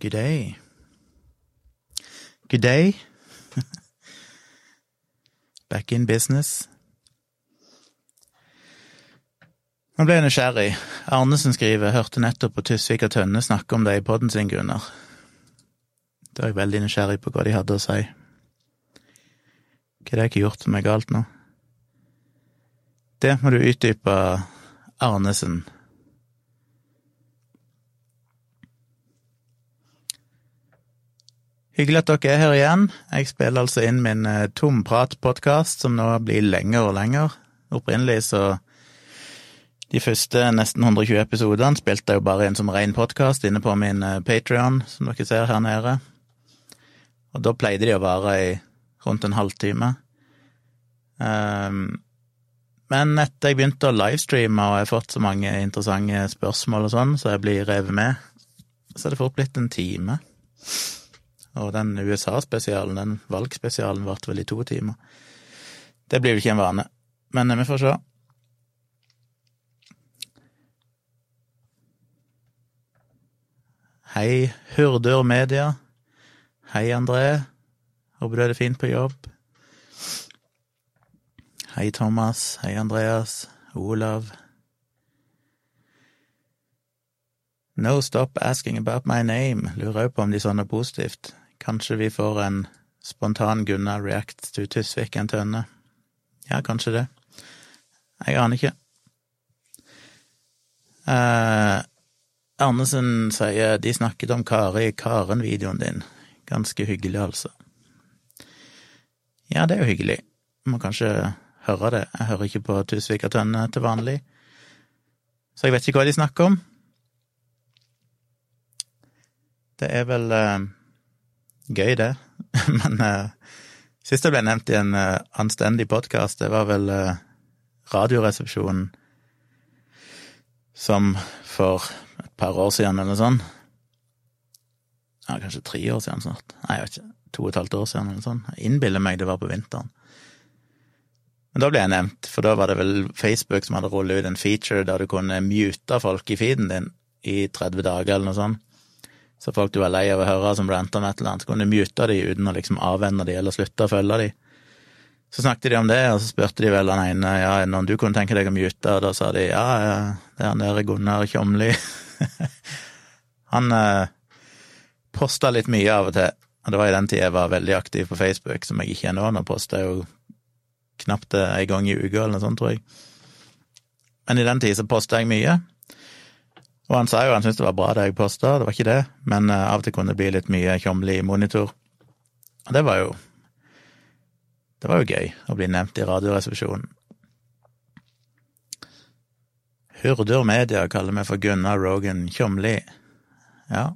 Good day. Good day. Back in business. Nå ble jeg nysgjerrig. Arnesen skriver hørte nettopp på Tysvik og Tønne snakke om det i podden sin, Gunnar. Da er jeg veldig nysgjerrig på hva de hadde å si. Hva er det jeg ikke gjort som er galt nå? Det må du utdype, Arnesen. Hyggelig at dere er her igjen. Jeg spiller altså inn min eh, tomprat-podkast, som nå blir lenger og lenger. Opprinnelig så De første nesten 120 episodene spilte jeg jo bare inn som ren podkast inne på min eh, Patrion, som dere ser her nede. Og da pleide de å vare i rundt en halvtime. Um, men etter jeg begynte å livestreame og jeg har fått så mange interessante spørsmål og sånn, så jeg blir revet med, så er det fort blitt en time. Og den USA-spesialen, den valgspesialen, varte vel i to timer. Det blir vel ikke en vane, men vi får se. Hei, Hurdur Media. Hei, André. Håper du har det fint på jobb. Hei, Thomas. Hei, Andreas. Olav. No stop asking about my name. Lurer òg på om de sånne er positivt. Kanskje vi får en spontan Gunnar react to Tysvik en tønne. Ja, kanskje det. Jeg aner ikke. Eh, Arnesen sier de snakket om Kari i Karen-videoen din. Ganske hyggelig, altså. Ja, det er jo hyggelig. Må kanskje høre det. Jeg hører ikke på Tusvik og Tønne til vanlig, så jeg vet ikke hva de snakker om. Det er vel uh, gøy, det. Men uh, sist jeg ble nevnt i en uh, anstendig podkast, det var vel Radioresepsjonen som for et par år siden eller noe sånt Ja, kanskje tre år siden snart. Nei, jeg vet ikke. To og et halvt år siden eller noe sånt. Jeg innbiller meg det var på vinteren. Men da ble jeg nevnt, for da var det vel Facebook som hadde rullet ut en feature der du kunne mute folk i feeden din i 30 dager eller noe sånt. Så folk du var lei av å høre som ranta om et eller annet, så kunne du mute de uten å liksom avvenne de eller slutte å følge de. Så snakket de om det, og så spurte de vel han ene ja, noen du kunne tenke deg å mute, og da sa de ja, det er han der Gunnar Kjomli. han eh, posta litt mye av og til, og det var i den tida jeg var veldig aktiv på Facebook, som jeg ikke er nå. Nå poster jeg jo knapt en gang i uka eller noe sånt, tror jeg. Men i den tid så posta jeg mye. Og han sa jo han syntes det var bra det jeg posta, det var ikke det, men uh, av og til kunne det bli litt mye Tjomli i monitor. Og det var jo Det var jo gøy å bli nevnt i Radioresepsjonen. Hurdur Media kaller meg for Gunnar Rogan Tjomli. Ja,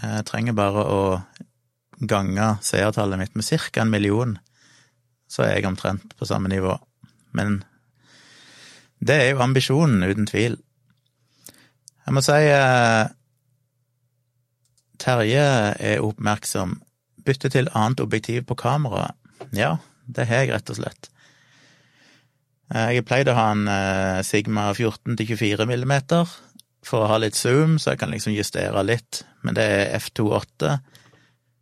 jeg trenger bare å gange seertallet mitt med ca. en million, så er jeg omtrent på samme nivå. Men det er jo ambisjonen, uten tvil. Jeg må si eh, Terje er oppmerksom. Bytte til annet objektiv på kameraet. Ja, det har jeg rett og slett. Eh, jeg pleide å ha en eh, Sigma 14 til 24 millimeter for å ha litt zoom, så jeg kan liksom justere litt, men det er F28,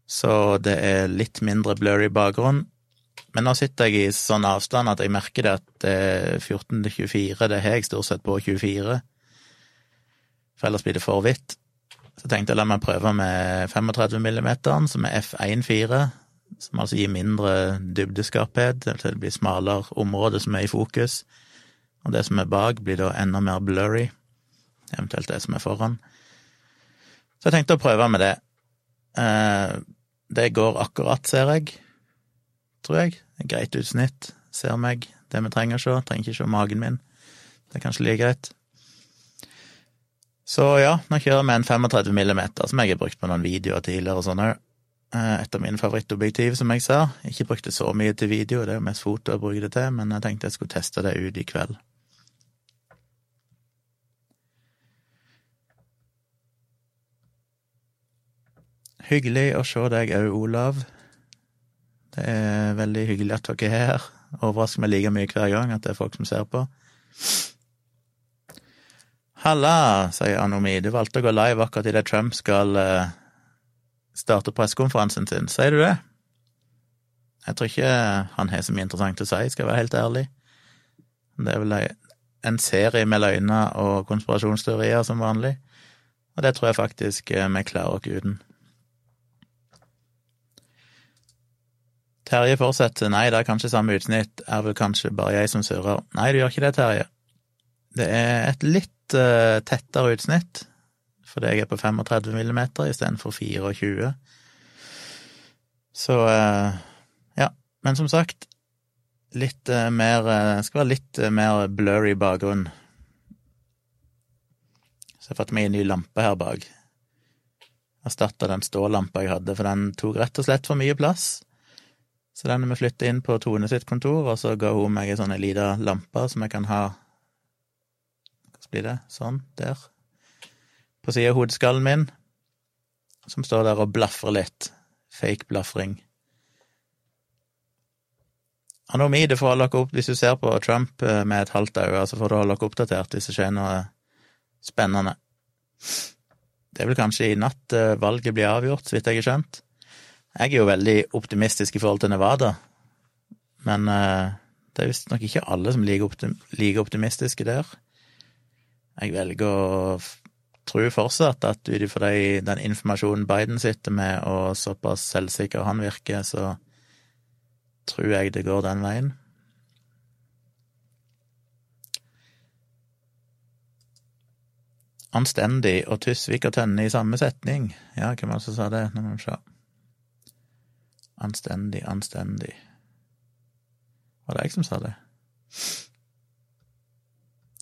så det er litt mindre blurry bakgrunn. Men nå sitter jeg i sånn avstand at jeg merker det at 14 til 24, det har jeg stort sett på 24 for ellers blir det for hvitt. Så tenkte jeg la meg prøve med 35 millimeteren, som er F1.4, som altså gir mindre dybdeskarphet, det blir smalere område som er i fokus, og det som er bak, blir da enda mer blurry, eventuelt det som er foran. Så jeg tenkte å prøve med det. Eh, det går akkurat, ser jeg, tror jeg. Greit utsnitt, ser meg det vi trenger å se, trenger ikke se magen min. Det er kanskje like greit. Så ja, nå kjører vi en 35 millimeter, som jeg har brukt på noen videoer tidligere og sånn òg. Eh, et av mine favorittobjektiv, som jeg ser. Ikke brukte så mye til video, det er jo mest foto jeg bruker det til, men jeg tenkte jeg skulle teste det ut i kveld. Hyggelig å se deg òg, Olav. Det er veldig hyggelig at dere er her. Overrasker meg like mye hver gang at det er folk som ser på. Halla, sier Anomi, du valgte å gå live akkurat idet Trump skal uh, starte pressekonferansen sin, sier du det? Jeg tror ikke han har så mye interessant å si, skal jeg være helt ærlig. Det er vel en serie med løgner og konspirasjonsteorier som vanlig, og det tror jeg faktisk eh, vi klarer oss uten. Terje fortsetter, nei, det er kanskje samme utsnitt, er vel kanskje bare jeg som surrer. Nei, du gjør ikke det, Terje. Det er et litt uh, tettere utsnitt, fordi jeg er på 35 millimeter istedenfor 24. Så uh, ja, men som sagt, litt uh, mer Det Skal være litt mer blurry bakgrunn. Så jeg har meg en ny lampe her bak. Erstatta den stålampa jeg hadde, for den tok rett og slett for mye plass. Så den vi flytta inn på Tone sitt kontor, og så ga hun meg ei sånn lita lampe som jeg kan ha blir det? Sånn, der. På sida av hodeskallen min, som står der og blafrer litt. Fake blafring. Anomide får holde dere opp hvis du ser på Trump eh, med et halvt øye, så får du holde dere oppdatert hvis det skjer noe spennende. Det er vel kanskje i natt eh, valget blir avgjort, så vidt jeg har skjønt. Jeg er jo veldig optimistisk i forhold til Nevada, men uh, det er visstnok ikke alle som er like optimistiske der. Jeg velger å tro fortsatt at ut ifra den informasjonen Biden sitter med, og såpass selvsikker han virker, så tror jeg det går den veien. Anstendig og Tysvik og Tønne i samme setning. Ja, hvem var det som sa det? Nå må vi se. Anstendig, anstendig. Var det jeg som sa det?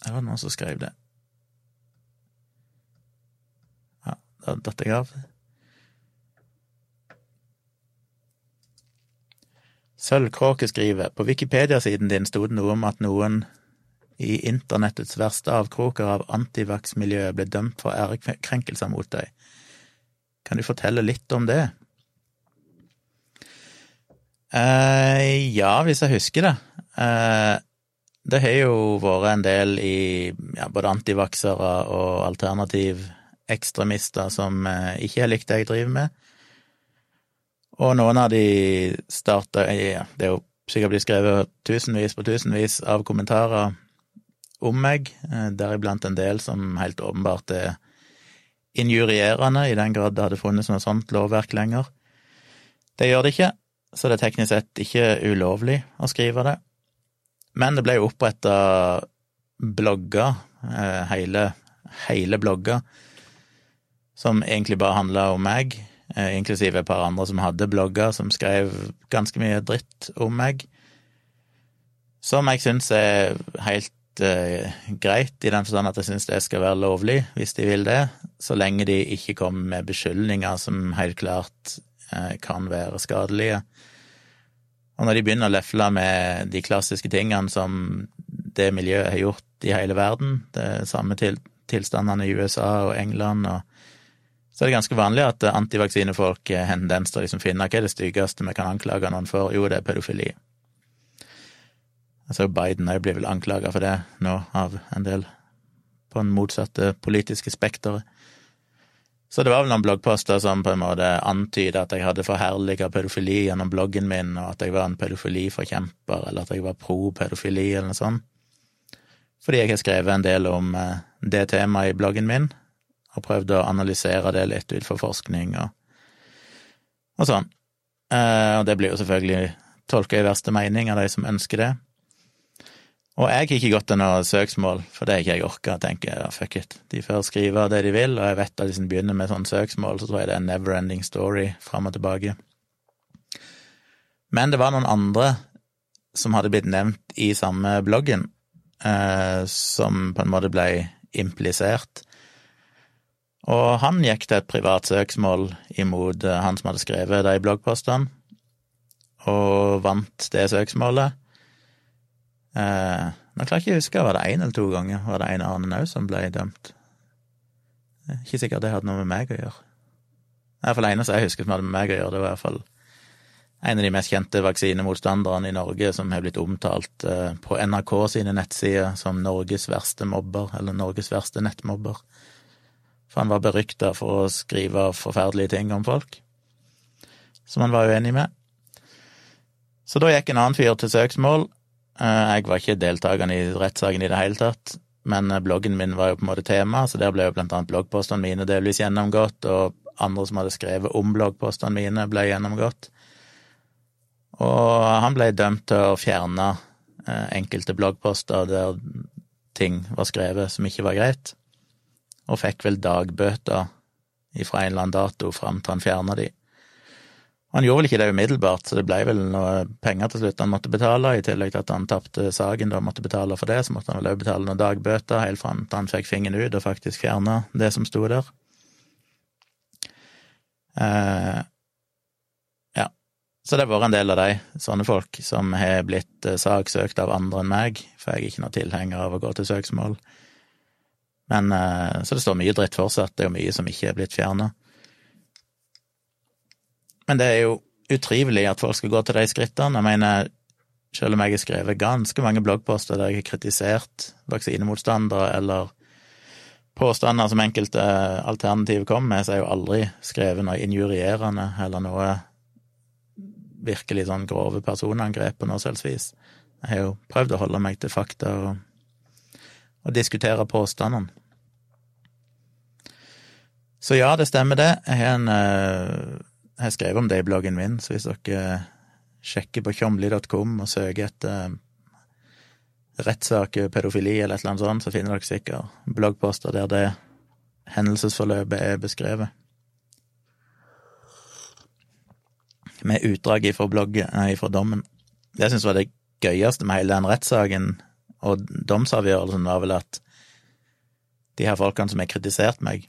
Eller var noen som skrev det? Ja, da datt jeg av. Sølvkråke skriver på Wikipedia-siden din sto det noe om at noen i internettets verste avkroker av antivax-miljøet ble dømt for ærekrenkelser mot deg. Kan du fortelle litt om det? Eh, ja, hvis jeg husker det. Eh, det har jo vært en del i ja, både antivaksere og alternativekstremister som eh, ikke har likt det jeg driver med. Og noen av de starta ja, Det er jo sikkert blitt skrevet tusenvis på tusenvis av kommentarer om meg, eh, deriblant en del som helt åpenbart er injurierende, i den grad det hadde funnes noe sånt lovverk lenger. Det gjør det ikke, så det er teknisk sett ikke ulovlig å skrive det. Men det ble jo oppretta blogger, eh, hele, hele blogger, som egentlig bare handla om meg, Eh, inklusive et par andre som hadde blogger, som skrev ganske mye dritt om meg. Som jeg syns er helt uh, greit, i den forstand at jeg syns det skal være lovlig, hvis de vil det, så lenge de ikke kommer med beskyldninger som helt klart uh, kan være skadelige. Og når de begynner å lefle med de klassiske tingene som det miljøet har gjort i hele verden, det samme til, tilstandene i USA og England og så er det ganske vanlig at antivaksinefolk har en tendens liksom finne hva er det styggeste vi kan anklage noen for. Jo, det er pedofili. Altså Biden òg blir vel anklaga for det nå av en del på den motsatte politiske spekteret. Så det var vel noen bloggposter som på en måte antyda at jeg hadde forherliga pedofili gjennom bloggen min, og at jeg var en pedofiliforkjemper, eller at jeg var pro pedofili, eller noe sånt. Fordi jeg har skrevet en del om eh, det temaet i bloggen min, og prøvd å analysere det litt ut fra forskning og, og sånn. Eh, og det blir jo selvfølgelig tolka i verste mening av de som ønsker det. Og jeg har ikke gått til noe søksmål, for det har ikke jeg orka. tenker jeg, fuck it. De får skrive det de vil, og jeg vet at hvis en begynner med sånn søksmål, så tror jeg det er en never-ending story fram og tilbake. Men det var noen andre som hadde blitt nevnt i samme bloggen, eh, som på en måte ble implisert. Og han gikk til et privat søksmål imot eh, han som hadde skrevet de bloggpostene, og vant det søksmålet. Eh, nå klarer jeg ikke å huske, var det én eller to ganger? Var det en annen òg som ble dømt? Ikke sikkert det hadde noe med meg å gjøre. I hvert fall eneste jeg husker som hadde med meg å gjøre, det var i en av de mest kjente vaksinemotstanderne i Norge som har blitt omtalt eh, på NRK sine nettsider som Norges verste mobber, eller Norges verste nettmobber. For han var berykta for å skrive forferdelige ting om folk. som han var uenig med. Så da gikk en annen fyr til søksmål. Eh, jeg var ikke deltakende i rettssaken i det hele tatt, men eh, bloggen min var jo på en måte tema, så der ble jo blant annet bloggpostene mine delvis gjennomgått, og andre som hadde skrevet om bloggpostene mine, ble gjennomgått. Og han ble dømt til å fjerne eh, enkelte bloggposter der ting var skrevet som ikke var greit, og fikk vel dagbøter fra en eller annen dato fram til han fjerna de. Han gjorde vel ikke det umiddelbart, så det ble vel noe penger til slutt han måtte betale, i tillegg til at han tapte saken da måtte betale for det, så måtte han vel også betale noen dagbøter helt fram til han fikk fingeren ut og faktisk fjerna det som sto der. Eh, ja. Så det har vært en del av de, sånne folk, som har blitt eh, saksøkt av andre enn meg, for jeg er ikke noen tilhenger av å gå til søksmål. Men eh, Så det står mye dritt fortsatt, det er jo mye som ikke er blitt fjerna. Men det er jo utrivelig at folk skal gå til de skrittene. Jeg mener, selv om jeg har skrevet ganske mange bloggposter der jeg har kritisert vaksinemotstandere eller påstander som enkelte alternativ kommer med, så har jeg jo aldri skrevet noe injurierende eller noe virkelig sånn grove personangrep på noe selvsvis. Jeg har jo prøvd å holde meg til fakta og, og diskutere påstandene. Så ja, det stemmer det. Jeg har, en, eh, jeg har skrevet om det i bloggen min, så hvis dere sjekker på tjomli.com og søker etter rettssak, pedofili eller et eller annet sånt, så finner dere sikkert bloggposter der det hendelsesforløpet er beskrevet. Med utdrag ifra, blogget, nei, ifra dommen. Det jeg syns var det gøyeste med hele den rettssaken og domsavgjørelsen, var vel at de her folkene som har kritisert meg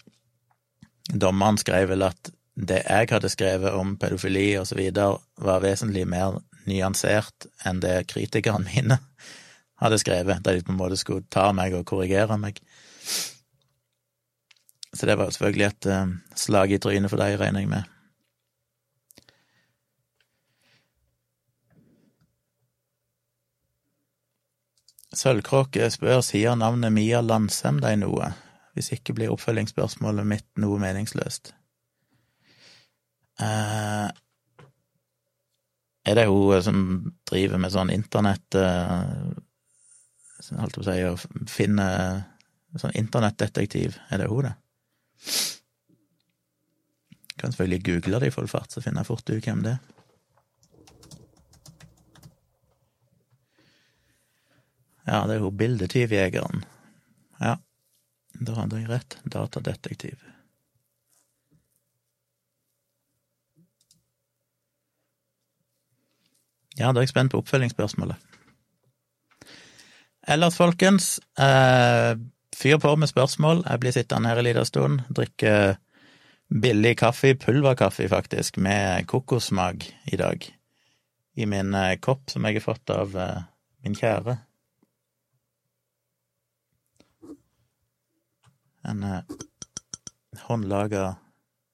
Dommeren skrev vel at det jeg hadde skrevet om pedofili og så videre, var vesentlig mer nyansert enn det kritikerne mine hadde skrevet, da de på en måte skulle ta meg og korrigere meg. Så det var selvfølgelig et uh, slag i trynet for deg, regner jeg med. Sølvkråke spør sier navnet Mia Landsem deg noe, hvis ikke blir oppfølgingsspørsmålet mitt noe meningsløst. Eh, er det hun som driver med sånn internett eh, holdt på å si, å finne sånn internettdetektiv. Er det hun, det? Kan selvfølgelig google det i full fart, så finner jeg fort ut hvem det er. Ja, det er jo bildetyvjegeren. Ja, da hadde jeg rett. Datadetektiv. Ja, da er jeg spent på oppfølgingsspørsmålet. Ellers, folkens, eh, fyr på med spørsmål. Jeg blir sittende her en liten stund, drikke billig kaffe, pulverkaffe faktisk, med kokossmak i dag. I min eh, kopp som jeg har fått av eh, min kjære. En eh, håndlaga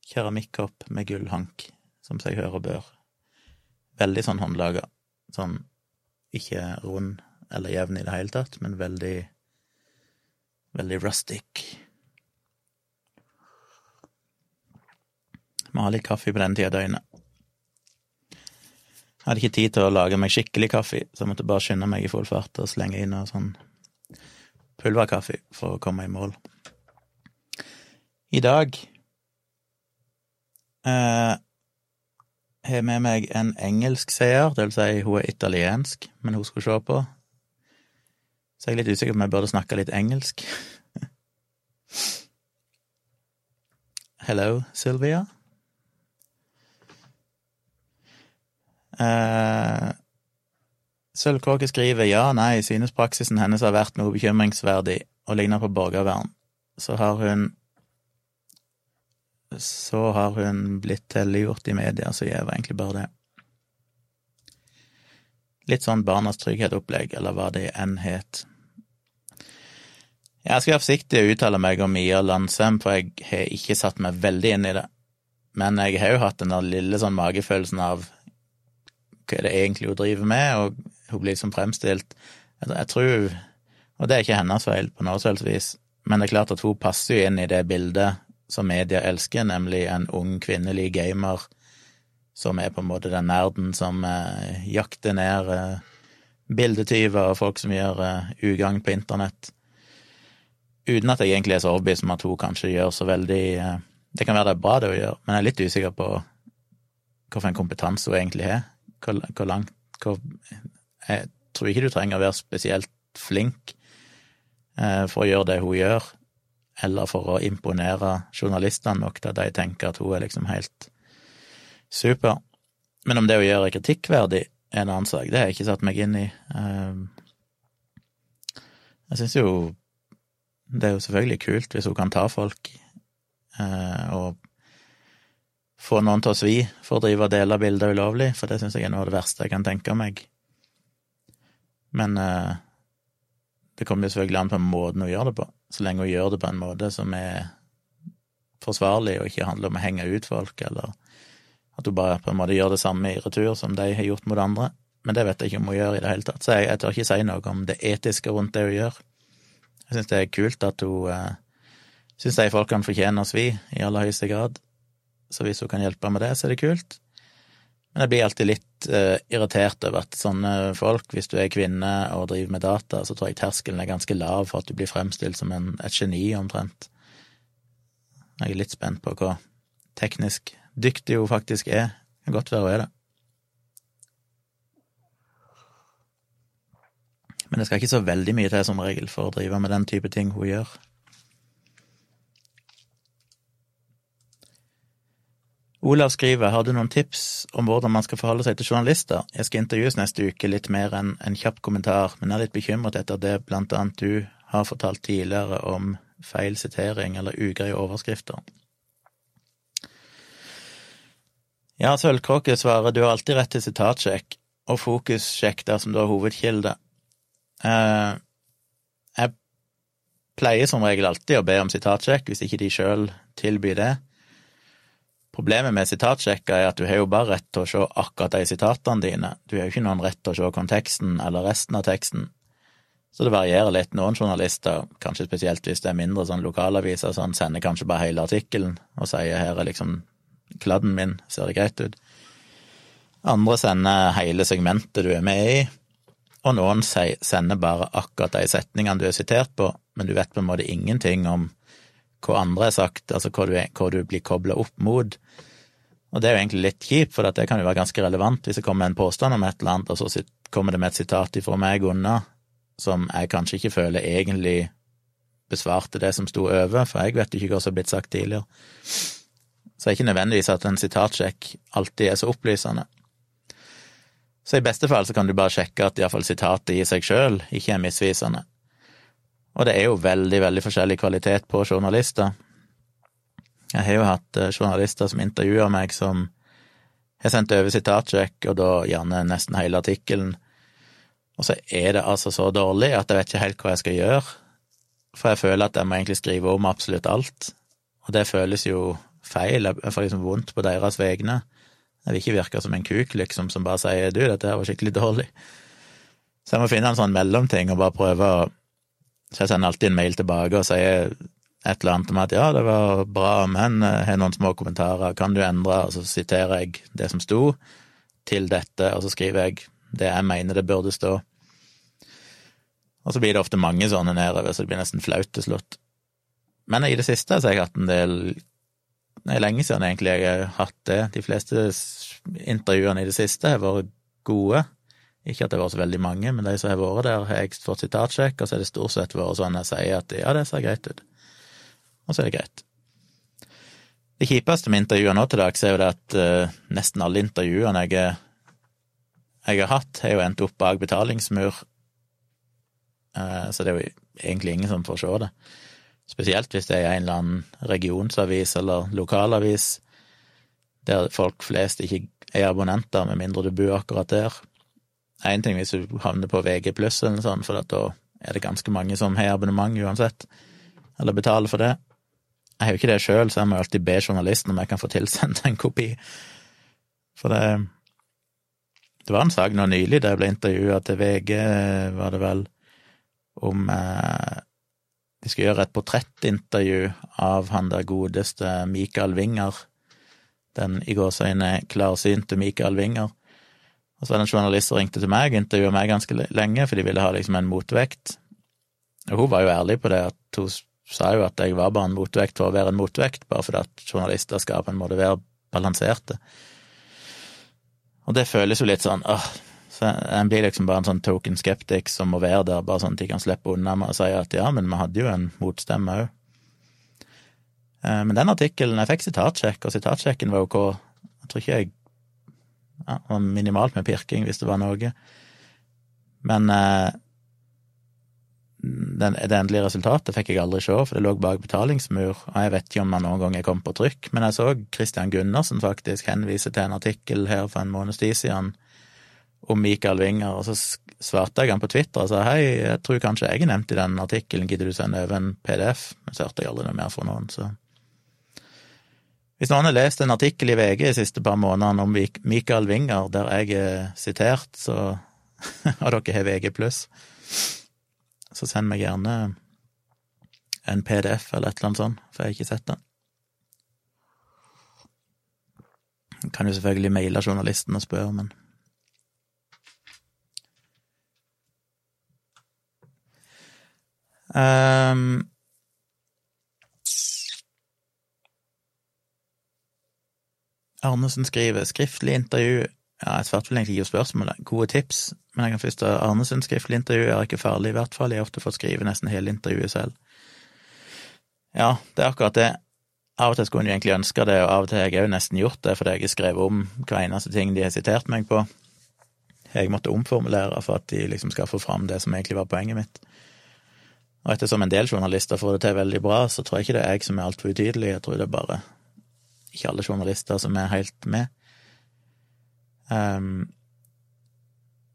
keramikkopp med gullhank, som seg hører bør. Veldig sånn håndlaga. Sånn ikke rund eller jevn i det hele tatt, men veldig veldig rustic. Må ha litt kaffe på den tida av døgnet. Jeg hadde ikke tid til å lage meg skikkelig kaffe, så jeg måtte bare skynde meg i full fart og slenge inn noe sånn pulverkaffe for å komme i mål. I dag eh, har jeg med meg en engelsk seer, det vil si hun er italiensk, men hun skulle se på, så jeg er litt usikker på om jeg burde snakke litt engelsk. Hello, Sylvia. Eh, Sølvkåke skriver ja, nei, synes praksisen hennes har vært noe bekymringsverdig og ligner på borgervern. Så har hun Så har hun blitt helliggjort i media, så jeg var egentlig bare det. Litt sånn Barnas trygghet-opplegg, eller hva det enn het. Jeg skal være forsiktig å uttale meg om Mia Landsem, for jeg har ikke satt meg veldig inn i det. Men jeg har jo hatt den lille sånn magefølelsen av hva er det egentlig hun driver med, og hun blir liksom fremstilt Jeg tror Og det er ikke hennes feil på noe som vis, men det er klart at hun passer jo inn i det bildet som media elsker, nemlig en ung kvinnelig gamer som er på en måte den nerden som eh, jakter ned eh, bildetyver og folk som gjør eh, ugagn på internett. Uten at jeg egentlig er så overbevist om at hun kanskje gjør så veldig eh, Det kan være det er bra, det hun gjør, men jeg er litt usikker på hvilken kompetanse hun egentlig har. Hvor, hvor langt hvor, Jeg tror ikke du trenger å være spesielt flink eh, for å gjøre det hun gjør, eller for å imponere journalistene nok til at de tenker at hun er liksom helt super. Men om det å gjøre kritikkverdig er en annen sak, det har jeg ikke satt meg inn i. Ehm, jeg syns jo det er jo selvfølgelig kult hvis hun kan ta folk eh, og få noen til å svi for å drive og dele bilder ulovlig, for det syns jeg er noe av det verste jeg kan tenke meg. Men eh, det kommer jo selvfølgelig an på måten hun gjør det på. Så lenge hun gjør det på en måte som er forsvarlig, og ikke handler om å henge ut folk, eller at hun bare på en måte gjør det samme i retur som de har gjort mot andre. Men det vet jeg ikke om hun gjør i det hele tatt, så jeg, jeg tør ikke si noe om det etiske rundt det hun gjør. Jeg syns det er kult at hun eh, syns de folkene fortjener å svi, i aller høyeste grad. Så hvis hun kan hjelpe med det, så er det kult. Men jeg blir alltid litt uh, irritert over at sånne folk, hvis du er kvinne og driver med data, så tror jeg terskelen er ganske lav for at du blir fremstilt som en, et geni, omtrent. Jeg er litt spent på hva teknisk dyktig hun faktisk er. Det kan godt være hun er det. Men det skal ikke så veldig mye til som regel for å drive med den type ting hun gjør. Olav skriver har du noen tips om hvordan man skal forholde seg til journalister. Jeg skal intervjues neste uke, litt mer enn en kjapp kommentar, men er litt bekymret etter det blant annet du har fortalt tidligere om feil sitering eller ugreie overskrifter. Ja, Sølvkråke svarer du har alltid rett til sitatsjekk og fokussjekk dersom du har hovedkilde. Eh, jeg pleier som regel alltid å be om sitatsjekk hvis ikke de sjøl tilbyr det. Problemet med sitatsjekker er at du har jo bare rett til å se akkurat de sitatene dine, du har jo ikke noen rett til å se konteksten eller resten av teksten. Så det varierer litt. Noen journalister, kanskje spesielt hvis det er mindre sånn lokalaviser, sånn, sender kanskje bare hele artikkelen og sier her er liksom kladden min, ser det greit ut? Andre sender hele segmentet du er med i, og noen sender bare akkurat de setningene du er sitert på, men du vet på en måte ingenting om hva andre har sagt, altså hva du, hva du blir kobla opp mot. Og det er jo egentlig litt kjipt, for det kan jo være ganske relevant hvis det kommer en påstand om et eller annet, og så kommer det med et sitat ifra meg unna, som jeg kanskje ikke føler egentlig besvarte det som sto over, for jeg vet ikke hva som har blitt sagt tidligere. Så det er ikke nødvendigvis at en sitatsjekk alltid er så opplysende. Så i beste fall så kan du bare sjekke at iallfall sitatet i seg sjøl ikke er misvisende. Og det er jo veldig, veldig forskjellig kvalitet på journalister. Jeg har jo hatt eh, journalister som intervjuer meg, som har sendt over sitatsjekk, og da gjerne nesten hele artikkelen. Og så er det altså så dårlig at jeg vet ikke helt hva jeg skal gjøre. For jeg føler at jeg må egentlig skrive om absolutt alt. Og det føles jo feil. Jeg får liksom vondt på deres vegne. Jeg vil ikke virke som en kuk, liksom, som bare sier du, dette her var skikkelig dårlig. Så jeg må finne en sånn mellomting og bare prøve å så jeg sender alltid en mail tilbake og sier et eller annet om at ja, det var bra, men jeg eh, har noen små kommentarer, kan du endre? Og så siterer jeg det som sto, til dette, og så skriver jeg det jeg mener det burde stå. Og så blir det ofte mange sånne nedover, så det blir nesten flaut til slutt. Men i det siste så har jeg hatt en del Det er lenge siden egentlig jeg har hatt det. De fleste intervjuene i det siste har vært gode. Ikke at det har vært så veldig mange, men de som har vært der, har jeg fått sitatsjekk, og så er det stort sett vært sånn jeg sier at ja, det ser greit ut. Og så er det greit. Det kjipeste med intervjuene nå til dags er jo det at uh, nesten alle intervjuene jeg, jeg, har hatt, har jo endt opp bak betalingsmur, uh, så det er jo egentlig ingen som får se det. Spesielt hvis det er en eller annen regionsavis eller lokalavis der folk flest ikke er abonnenter, med mindre du bor akkurat der én ting hvis du havner på VG pluss eller noe sånt, for da er det ganske mange som har abonnement uansett, eller betaler for det. Jeg har jo ikke det sjøl, så jeg må alltid be journalisten om jeg kan få tilsendt en kopi. For det Det var en sak nå nylig der jeg ble intervjua til VG, var det vel, om eh, De skulle gjøre et portrettintervju av han der godeste Mikael Winger, den i gåseøyne klarsynte Michael Winger. Og så var det en journalist som ringte til meg og intervjua meg ganske lenge, for de ville ha liksom en motvekt. Og hun var jo ærlig på det, at hun sa jo at jeg var bare en motvekt for å være en motvekt, bare fordi at journalister skal på en måte være balanserte. Og det føles jo litt sånn åh, så En blir liksom bare en sånn token skeptic som må være der, bare sånn at de kan slippe unna med å si at ja, men vi hadde jo en motstemme òg. Eh, men den artikkelen Jeg fikk sitatsjekk, og sitatsjekken var ok. Jeg tror ikke jeg ja, minimalt med pirking, hvis det var noe. Men eh, den, det endelige resultatet fikk jeg aldri se, for det lå bak betalingsmur, og jeg vet ikke om han noen gang er kommet på trykk, men jeg så Christian Gundersen faktisk henvise til en artikkel her for en måneds tid siden om Michael Winger, og så svarte jeg han på Twitter og sa hei, jeg tror kanskje jeg er nevnt i den artikkelen, gidder du sende over en PDF? Men så hørte jeg aldri noe mer fra noen, så hvis noen har lest en artikkel i VG de siste par månedene om Michael Winger der jeg er sitert, så har dere VG pluss, så send meg gjerne en PDF eller et eller annet sånt, for jeg har ikke sett den. Jeg kan jo selvfølgelig maile journalisten og spørre, men um, Arnesen skriver skriftlig intervju Ja, jeg svarte vel egentlig ikke på spørsmålet. Gode tips, men jeg kan først ta Arnesen skriftlig intervju er ikke farlig, i hvert fall. Jeg har ofte fått skrive nesten hele intervjuet selv. Ja, det er akkurat det. Av og til skulle en egentlig ønske det, og av og til har jeg òg nesten gjort det, fordi jeg har skrevet om hver eneste ting de har sitert meg på. Jeg måtte omformulere for at de liksom skal få fram det som egentlig var poenget mitt. Og ettersom en del journalister får det til veldig bra, så tror jeg ikke det er jeg som er altfor utydelig, jeg tror det er bare ikke alle journalister som er helt med. Um,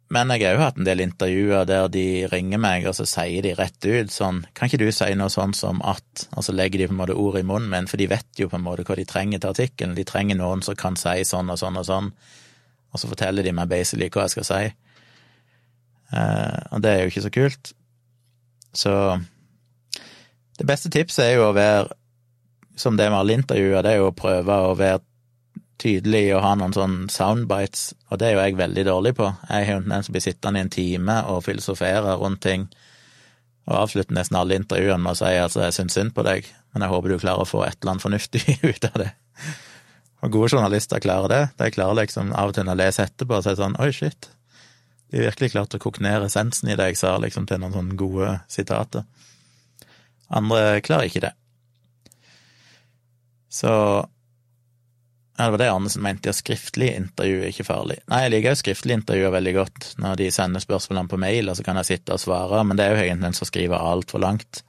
men jeg har jo hatt en del intervjuer der de ringer meg, og så sier de rett ut sånn Kan ikke du si noe sånn som at Og så legger de på en måte ord i munnen min, for de vet jo på en måte hva de trenger til artikkelen. De trenger noen som kan si sånn og sånn og sånn, og så forteller de meg basically hva jeg skal si. Uh, og det er jo ikke så kult. Så det beste tipset er jo å være som det med alle intervjuer, det er jo å prøve å være tydelig og ha noen sånn soundbites, og det er jo jeg veldig dårlig på. Jeg er jo den som blir sittende i en time og filosofere rundt ting, og avslutter nesten alle intervjuene med å si altså jeg syns synd på deg, men jeg håper du klarer å få et eller annet fornuftig ut av det. Og gode journalister klarer det. De klarer liksom av og til å lese etterpå og si sånn oi, shit, de har virkelig klart å koke ned essensen i det jeg sa, liksom til noen sånne gode sitater. Andre klarer ikke det. Så ja, det var det Arnesen mente, ja, skriftlig intervju er ikke farlig. Nei, jeg liker jo skriftlig intervjuer veldig godt, når de sender spørsmålene på mail, og så kan jeg sitte og svare, men det er jo egentlig en som skriver altfor langt.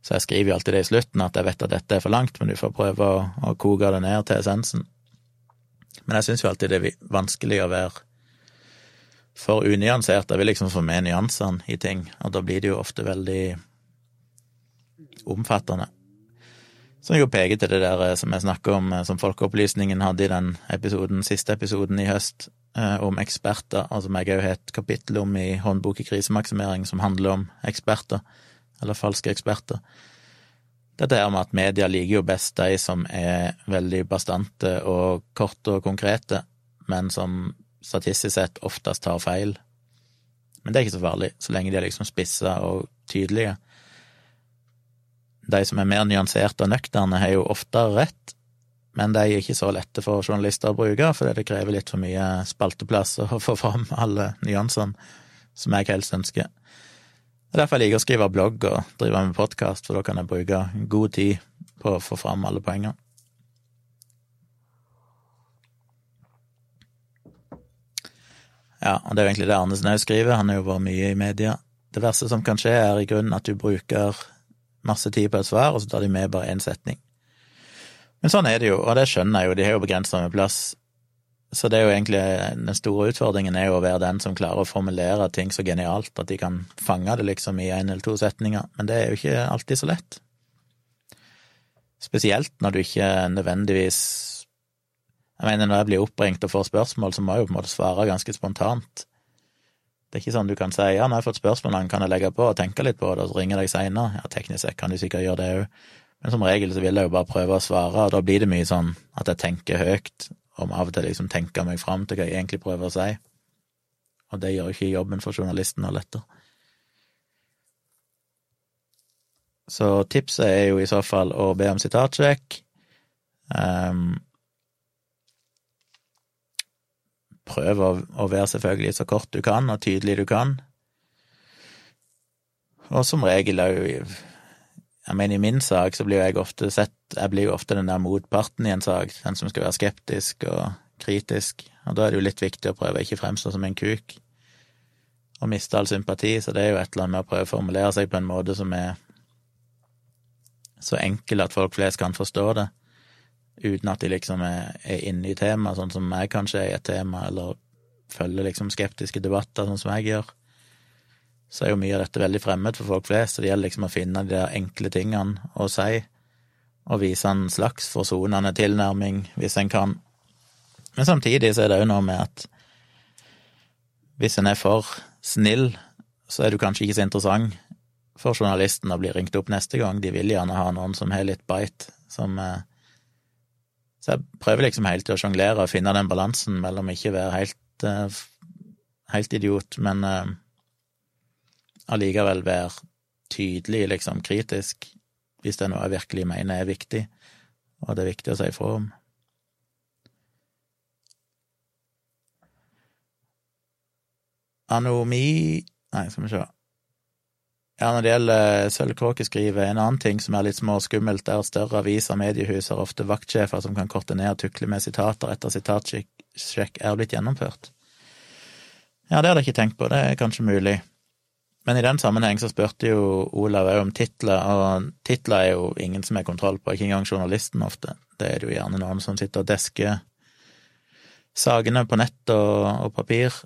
Så jeg skriver jo alltid det i slutten, at jeg vet at dette er for langt, men du får prøve å, å koke det ned til essensen. Men jeg syns jo alltid det er vanskelig å være for unyansert. Jeg vil liksom få med nyansene i ting, og da blir det jo ofte veldig omfattende. Som jo peker til det der eh, som jeg snakker om, eh, som Folkeopplysningen hadde i den episoden, siste episoden i høst, eh, om eksperter, og som jeg òg har et kapittel om i Håndbok i krisemaksimering, som handler om eksperter, eller falske eksperter. Dette er med at media liker jo best de som er veldig bastante og korte og konkrete, men som statistisk sett oftest tar feil. Men det er ikke så farlig, så lenge de er liksom spissa og tydelige de som er mer nyanserte og nøkterne, har jo ofte rett, men de er ikke så lette for journalister å bruke, fordi det krever litt for mye spalteplass å få fram alle nyansene som jeg helst ønsker. Det er derfor jeg liker å skrive blogg og drive med podkast, for da kan jeg bruke god tid på å få fram alle poengene. Ja, og det er jo egentlig det Arnesen òg skriver, han har jo vært mye i media. Det verste som kan skje, er i grunnen at du bruker masse tid på et svar, og så tar de med bare én setning. Men sånn er det jo, og det skjønner jeg jo, de har jo begrensa med plass. Så det er jo egentlig den store utfordringen er jo å være den som klarer å formulere ting så genialt at de kan fange det liksom i én eller to setninger, men det er jo ikke alltid så lett. Spesielt når du ikke nødvendigvis Jeg mener, når jeg blir oppringt og får spørsmål, så må jeg jo på en måte svare ganske spontant. Det er ikke sånn du kan si ja, nå har jeg fått spørsmål, kan jeg legge på og tenke litt på det, og så ringer jeg deg seinere. Ja, teknisk sett kan du sikkert gjøre det òg, Men som regel så vil jeg jo bare prøve å svare, og da blir det mye sånn at jeg tenker høyt, om av og til liksom tenker meg fram til hva jeg egentlig prøver å si. Og det gjør ikke jobben for journalisten noe lettere. Så tipset er jo i så fall å be om sitatsjekk. Um, prøv å, å, være selvfølgelig så kort du kan, og tydelig du kan. Og som regel òg Jeg mener, i min sak så blir jeg ofte sett Jeg blir jo ofte den der motparten i en sak, den som skal være skeptisk og kritisk, og da er det jo litt viktig å prøve å ikke fremstå som en kuk og miste all sympati, så det er jo et eller annet med å prøve å formulere seg på en måte som er så enkel at folk flest kan forstå det, uten at de liksom er, er inne i temaet, sånn som jeg kanskje er i et tema, eller følger liksom skeptiske debatter, sånn som jeg gjør så er jo mye av dette veldig fremmed for folk flest, så det gjelder liksom å finne de der enkle tingene å si, og vise en slags forsonende tilnærming, hvis en kan. Men samtidig så er det jo noe med at hvis en er for snill, så er du kanskje ikke så interessant for journalisten å bli ringt opp neste gang. De vil gjerne ha noen som har litt bite, som eh, Så jeg prøver liksom helt til å sjonglere og finne den balansen mellom ikke være helt, eh, helt idiot, men eh, allikevel være tydelig, liksom kritisk, hvis det er noe jeg virkelig mener er viktig, og det er viktig å si ifra om. Anomi Nei, skal vi se. Ja, når det gjelder sølvkråkeskrivet, en annen ting som er litt småskummelt, er at større aviser og mediehus har ofte vaktsjefer som kan korte ned og tukle med sitater etter sitatsjekk er blitt gjennomført. Ja, det hadde jeg ikke tenkt på, det er kanskje mulig. Men i den sammenheng så spurte jo Olav òg om titler, og titler er jo ingen som har kontroll på, ikke engang journalisten ofte. Det er det jo gjerne noen som sitter og desker sakene på nett og, og papir,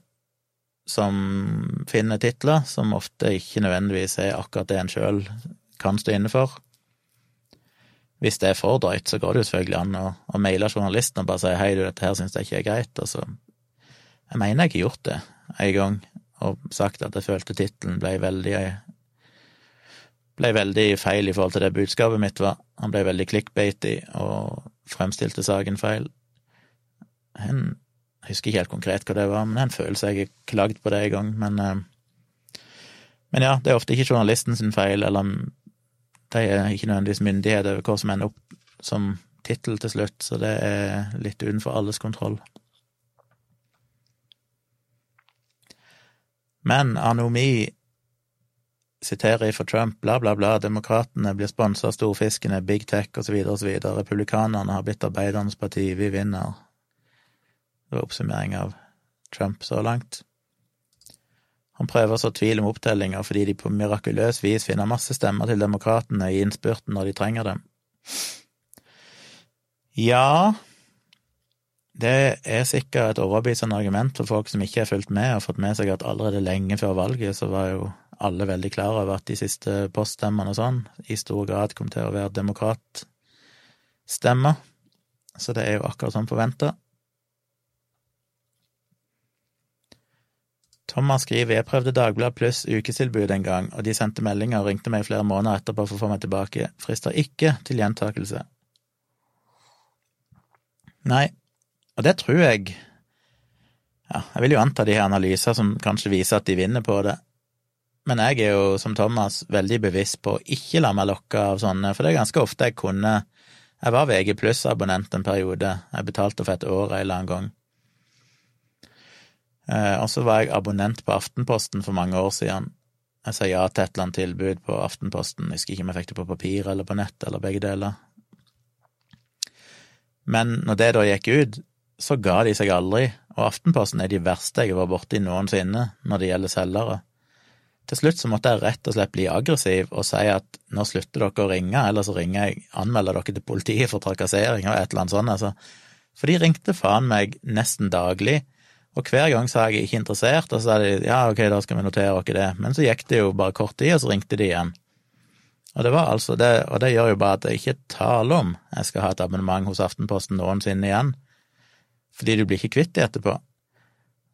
som finner titler, som ofte ikke nødvendigvis er akkurat det en sjøl kan stå inne for. Hvis det er for drøyt, så går det jo selvfølgelig an å, å maile journalisten og bare si hei, du, dette her syns jeg ikke er greit, og så Jeg mener jeg har gjort det en gang, og sagt at jeg følte tittelen ble veldig ble veldig feil i forhold til det budskapet mitt var. Han ble veldig clickbaity og fremstilte saken feil. En, jeg husker ikke helt konkret hva det var, men det er en følelse jeg har klagd på det en gang. Men, eh, men ja, det er ofte ikke journalisten sin feil, eller de er ikke nødvendigvis myndighet over hva som ender opp som tittel til slutt, så det er litt utenfor alles kontroll. Men Anomi siterer for Trump, bla, bla, bla, demokratene blir sponsa av storfiskene, big tech osv., osv., republikanerne har blitt arbeidernes parti, vi vinner. Det var oppsummering av Trump så langt. Han prøver så tvil om opptellinga fordi de på mirakuløs vis finner masse stemmer til demokratene i innspurten når de trenger dem. Ja, det er sikkert et overbevisende argument for folk som ikke har fulgt med og fått med seg at allerede lenge før valget så var jo alle veldig klar over at de siste poststemmene og sånn i stor grad kom til å være demokratstemmer. Så det er jo akkurat som forventa. Thomas skriver jeg prøvde Dagbladet pluss ukestilbud en gang, og de sendte meldinger og ringte meg flere måneder etterpå for å få meg tilbake. Frister ikke til gjentakelse. Nei, og det tror jeg Ja, jeg vil jo anta de her analyser som kanskje viser at de vinner på det. Men jeg er jo, som Thomas, veldig bevisst på å ikke la meg lokke av sånne, for det er ganske ofte jeg kunne Jeg var VG pluss-abonnent en periode, jeg betalte for et år en eller annen gang. Eh, og så var jeg abonnent på Aftenposten for mange år siden. Jeg sa ja til et eller annet tilbud på Aftenposten, jeg husker ikke om jeg fikk det på papir eller på nett, eller begge deler. Men når det da gikk ut, så ga de seg aldri, og Aftenposten er de verste jeg har vært borti noensinne når det gjelder selgere. Til slutt så måtte jeg rett og slett bli aggressiv og si at nå slutter dere å ringe, eller så ringer jeg, anmelder dere til politiet for trakassering og et eller annet sånt, altså. For de ringte faen meg nesten daglig, og hver gang sa jeg ikke interessert, og så sa de ja, ok, da skal vi notere oss det, men så gikk det jo bare kort tid, og så ringte de igjen. Og det var altså det, og det gjør jo bare at jeg ikke taler om jeg skal ha et abonnement hos Aftenposten noensinne igjen fordi du blir ikke kvitt det etterpå.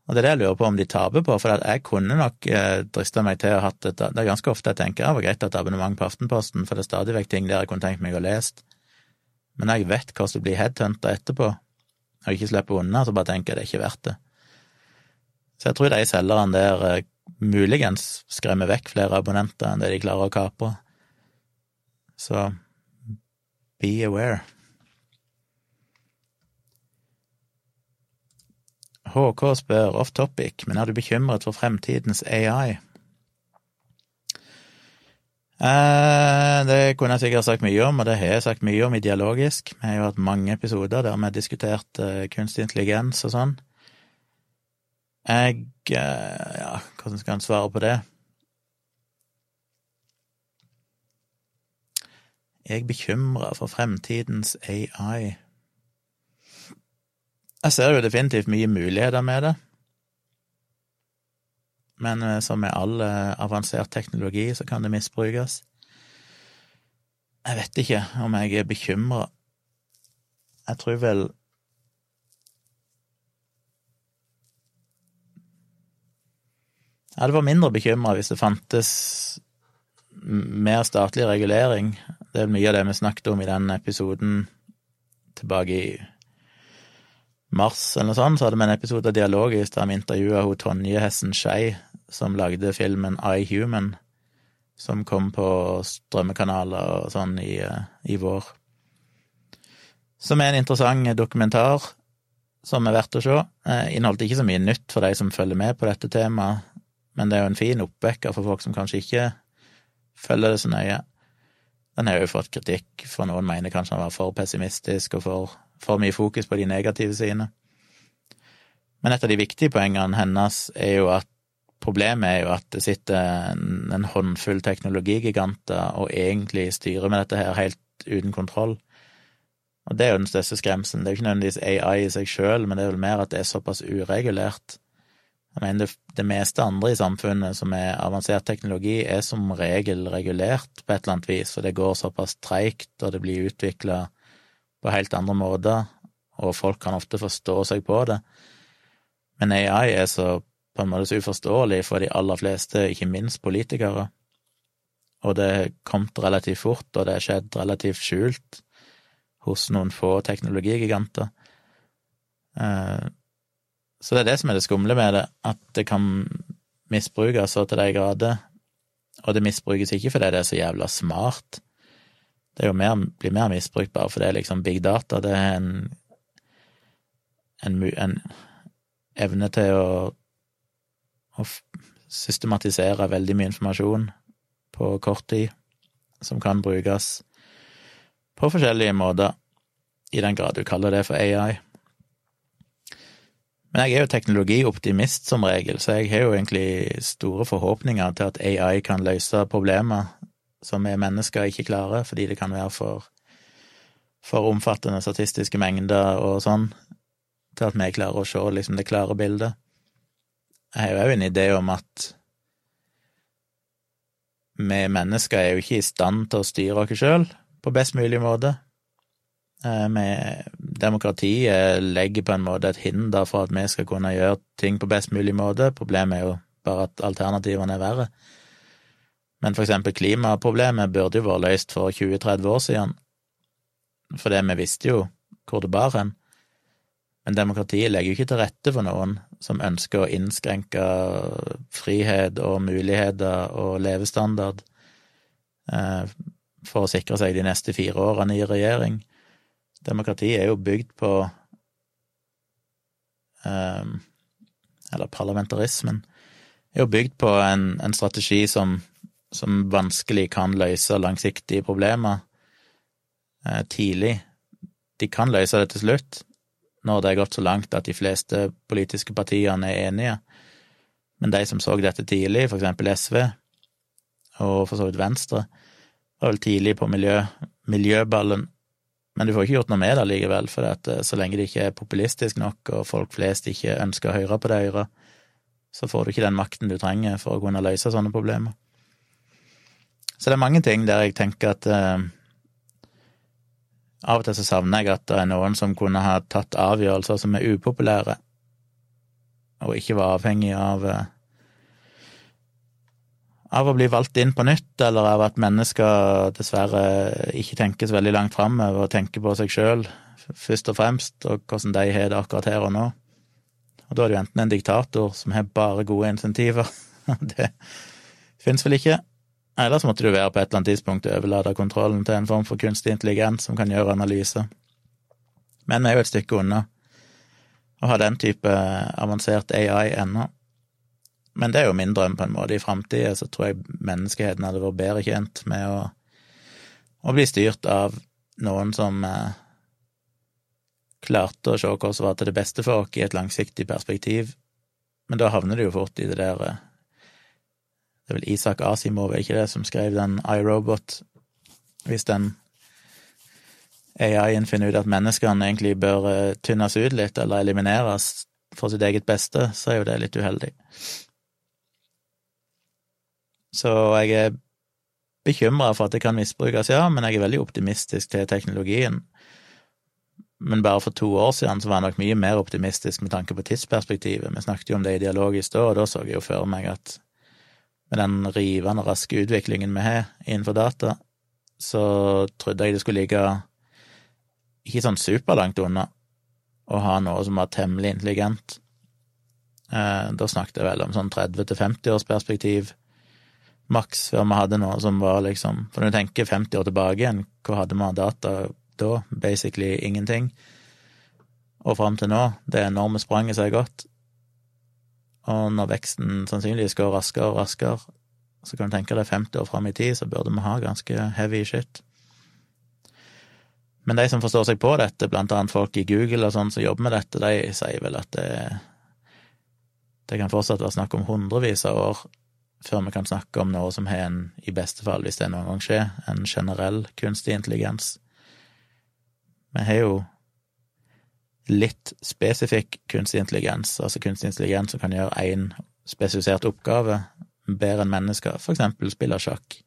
Og det er det jeg lurer på om de taper på, for jeg kunne nok eh, drista meg til å ha hatt et Det er ganske ofte jeg tenker ja, det var greit å ha et abonnement på Aftenposten, for det er stadig vekk ting der jeg kunne tenkt meg å lese. Men jeg vet hvordan det blir headhunta etterpå, og ikke slipper unna, så bare tenker jeg det er ikke verdt det. Så jeg tror de selgerne der eh, muligens skremmer vekk flere abonnenter enn det de klarer å kapre. Så be aware. HK spør off topic, men er du bekymret for fremtidens AI? Eh, det kunne jeg sikkert sagt mye om, og det har jeg sagt mye om i Dialogisk. Vi har jo hatt mange episoder der vi har diskutert eh, kunstig intelligens og sånn. Jeg eh, Ja, hvordan skal en svare på det? Jeg er bekymra for fremtidens AI. Jeg ser jo definitivt mye muligheter med det, men eh, som med all eh, avansert teknologi så kan det misbrukes. Jeg vet ikke om jeg er bekymra. Jeg tror vel Jeg hadde vært mindre bekymra hvis det fantes mer statlig regulering. Det er mye av det vi snakket om i den episoden tilbake i mars eller noe sånt, så hadde vi en episode av Dialogisk der vi intervjua Tonje Hessen Skei, som lagde filmen I Human, som kom på strømmekanaler og sånn i, eh, i vår. Som er en interessant dokumentar som er verdt å se. Eh, inneholdt ikke så mye nytt for de som følger med på dette temaet, men det er jo en fin oppvekker for folk som kanskje ikke følger det så nøye. Den har jo fått kritikk, for noen mener kanskje han var for pessimistisk og for for mye fokus på de negative sidene. Men et av de viktige poengene hennes er jo at problemet er jo at det sitter en, en håndfull teknologigiganter og egentlig styrer med dette her helt uten kontroll. Og det er jo den største skremselen. Det er jo ikke nødvendigvis AI i seg sjøl, men det er vel mer at det er såpass uregulert. Jeg mener det, det, meste andre i samfunnet som er avansert teknologi, er som regel regulert på et eller annet vis, for det går såpass treigt, og det blir utvikla på helt andre måter, og folk kan ofte forstå seg på det. Men AI er så på en måte så uforståelig for de aller fleste, ikke minst politikere. Og det har kommet relativt fort, og det har skjedd relativt skjult hos noen få teknologigiganter. Så det er det som er det skumle med det, at det kan misbrukes så til de grader. Og det misbrukes ikke fordi det er så jævla smart, det er jo mer, blir mer misbrukt bare fordi det er liksom big data. Det er en, en, en evne til å, å, systematisere veldig mye informasjon på kort tid, som kan brukes på forskjellige måter, i den grad du kaller det for AI. Men jeg er jo teknologioptimist som regel, så jeg har jo egentlig store forhåpninger til at AI kan løse problemer som vi mennesker ikke klarer, fordi det kan være for, for omfattende statistiske mengder og sånn, til at vi klarer å se liksom det klare bildet. Jeg har jo òg en idé om at vi mennesker er jo ikke i stand til å styre oss sjøl på best mulig måte. Eh, demokratiet legger på en måte et hinder for at vi skal kunne gjøre ting på best mulig måte. Problemet er jo bare at alternativene er verre. Men for eksempel klimaproblemet burde jo vært løst for 20-30 år siden, for det vi visste jo hvor det bar hen. Men demokratiet legger jo ikke til rette for noen som ønsker å innskrenke frihet og muligheter og levestandard eh, for å sikre seg de neste fire årene i regjering. Demokratiet er jo bygd på um, Eller parlamentarismen er jo bygd på en, en strategi som som vanskelig kan løse langsiktige problemer eh, tidlig. De kan løse det til slutt, når det er gått så langt at de fleste politiske partiene er enige. Men de som så dette tidlig, for eksempel SV, og for så vidt Venstre, var vel tidlig på miljø, miljøballen. Men du får ikke gjort noe med det likevel, for at eh, så lenge det ikke er populistisk nok, og folk flest ikke ønsker å høre på det øret, så får du ikke den makten du trenger for å kunne løse sånne problemer. Så det er mange ting der jeg tenker at eh, Av og til så savner jeg at det er noen som kunne ha tatt avgjørelser som er upopulære. og ikke var avhengig av eh, av å bli valgt inn på nytt, eller av at mennesker dessverre ikke tenker så veldig langt framover og tenker på seg sjøl først og fremst, og hvordan de har det akkurat her og nå. Og da er det jo enten en diktator som har bare gode insentiver, det fins vel ikke, eller så måtte du være på et eller annet tidspunkt overlate kontrollen til en form for kunstig intelligens som kan gjøre analyser. Men vi er jo et stykke unna å ha den type avansert AI ennå. Men det er jo min drøm, på en måte. I framtida så tror jeg menneskeheten hadde vært bedre tjent med å, å bli styrt av noen som eh, klarte å se hva som var til det beste for oss i et langsiktig perspektiv. Men da havner det jo fort i det der eh, Det er vel Isak Asimov, er ikke det, som skrev den iRobot? Hvis den AI-en finner ut at menneskene egentlig bør eh, tynnes ut litt eller elimineres for sitt eget beste, så er jo det litt uheldig. Så jeg er bekymra for at det kan misbrukes, ja, men jeg er veldig optimistisk til teknologien. Men bare for to år siden så var jeg nok mye mer optimistisk med tanke på tidsperspektivet. Vi snakket jo om det ideologisk da, og da så jeg jo for meg at med den rivende raske utviklingen vi har innenfor data, så trodde jeg det skulle ligge ikke sånn superlangt unna å ha noe som var temmelig intelligent. Eh, da snakket jeg vel om sånn 30 til 50 års perspektiv maks før vi hadde noe som var liksom For når du tenker 50 år tilbake igjen, hva hadde vi data da? Basically ingenting. Og fram til nå, det enorme spranget som har gått. Og når veksten sannsynligvis går raskere og raskere, så kan du tenke deg 50 år fram i tid, så burde vi ha ganske heavy shit. Men de som forstår seg på dette, blant annet folk i Google og sånn som jobber med dette, de sier vel at det, det kan fortsatt være snakk om hundrevis av år før vi kan snakke om noe som har en, i beste fall, hvis det noen gang skjer, en generell kunstig intelligens. Vi har jo litt spesifikk kunstig intelligens, altså kunstig intelligens som kan gjøre én spesifisert oppgave bedre enn mennesker, for eksempel spille sjakk.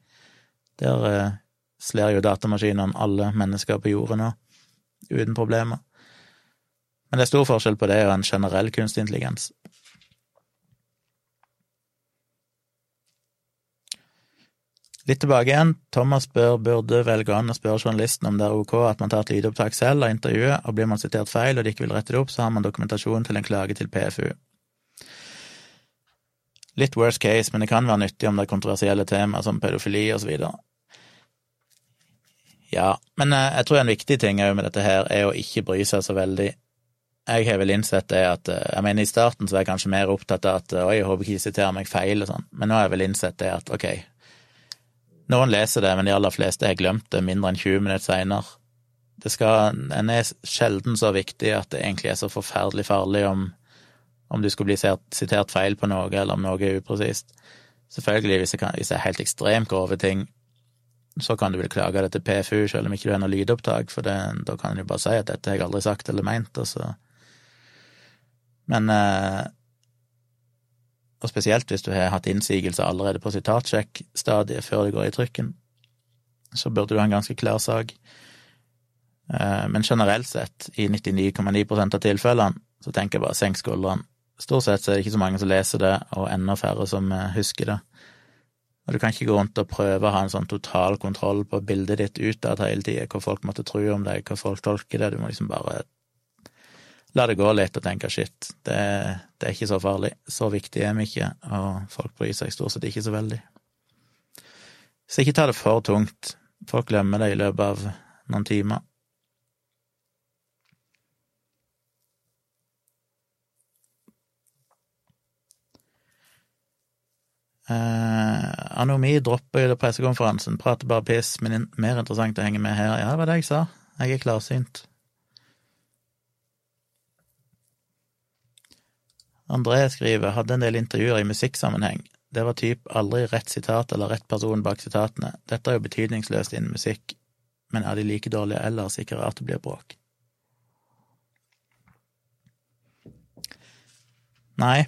Der eh, slår jo datamaskinene alle mennesker på jorda nå, uten problemer. Men det er stor forskjell på det og en generell kunstig intelligens. Litt tilbake igjen. Thomas spør burde velge an å spørre journalisten om det er ok at man tar et lydopptak selv av intervjuet, og blir man sitert feil og de ikke vil rette det opp, så har man dokumentasjon til en klage til PFU. Litt worst case, men det kan være nyttig om det er kontroversielle temaer som pedofili videre. Ja, men eh, jeg tror en viktig ting òg med dette her er å ikke bry seg så veldig. Jeg har vel innsett det at eh, Jeg mener, i starten så var jeg kanskje mer opptatt av at oi, jeg håper ikke de siterer meg feil og sånn, men nå har jeg vel innsett det at ok, noen leser det, men de aller fleste har glemt det mindre enn 20 minutter seinere. En er sjelden så viktig at det egentlig er så forferdelig farlig om, om du skulle bli sitert feil på noe, eller om noe er upresist. Selvfølgelig, hvis det, kan, hvis det er helt ekstremt grove ting, så kan du vel klage det til PFU, selv om ikke du har noe lydopptak, for det, da kan du bare si at dette har jeg aldri sagt eller meint, og så Men eh, og spesielt hvis du har hatt innsigelser allerede på sitatsjekk-stadiet før det går i trykken, så burde du ha en ganske klar sak. Eh, men generelt sett, i 99,9% av tilfellene, så tenker jeg bare senk skuldrene. Stort sett så er det ikke så mange som leser det, og enda færre som eh, husker det. Og du kan ikke gå rundt og prøve å ha en sånn total kontroll på bildet ditt utad hele tida, hva folk måtte tro om deg, hva folk tolker det. Du må liksom bare la det gå litt og tenke shit, det, det, er ikke så farlig. Så viktig er vi ikke, og folk bryr seg stort sett ikke så veldig. Så ikke ta det for tungt. Folk glemmer det i løpet av noen timer. Eh, Anomi dropper jo pressekonferansen, prater bare piss, men mer interessant å henge med her. Ja, det var det jeg sa. Jeg er klarsynt. André skriver hadde en del intervjuer i musikksammenheng. Det var typ aldri rett sitat eller rett person bak sitatene. Dette er jo betydningsløst innen musikk, men er de like dårlige ellers, ikke rart det blir bråk. Nei,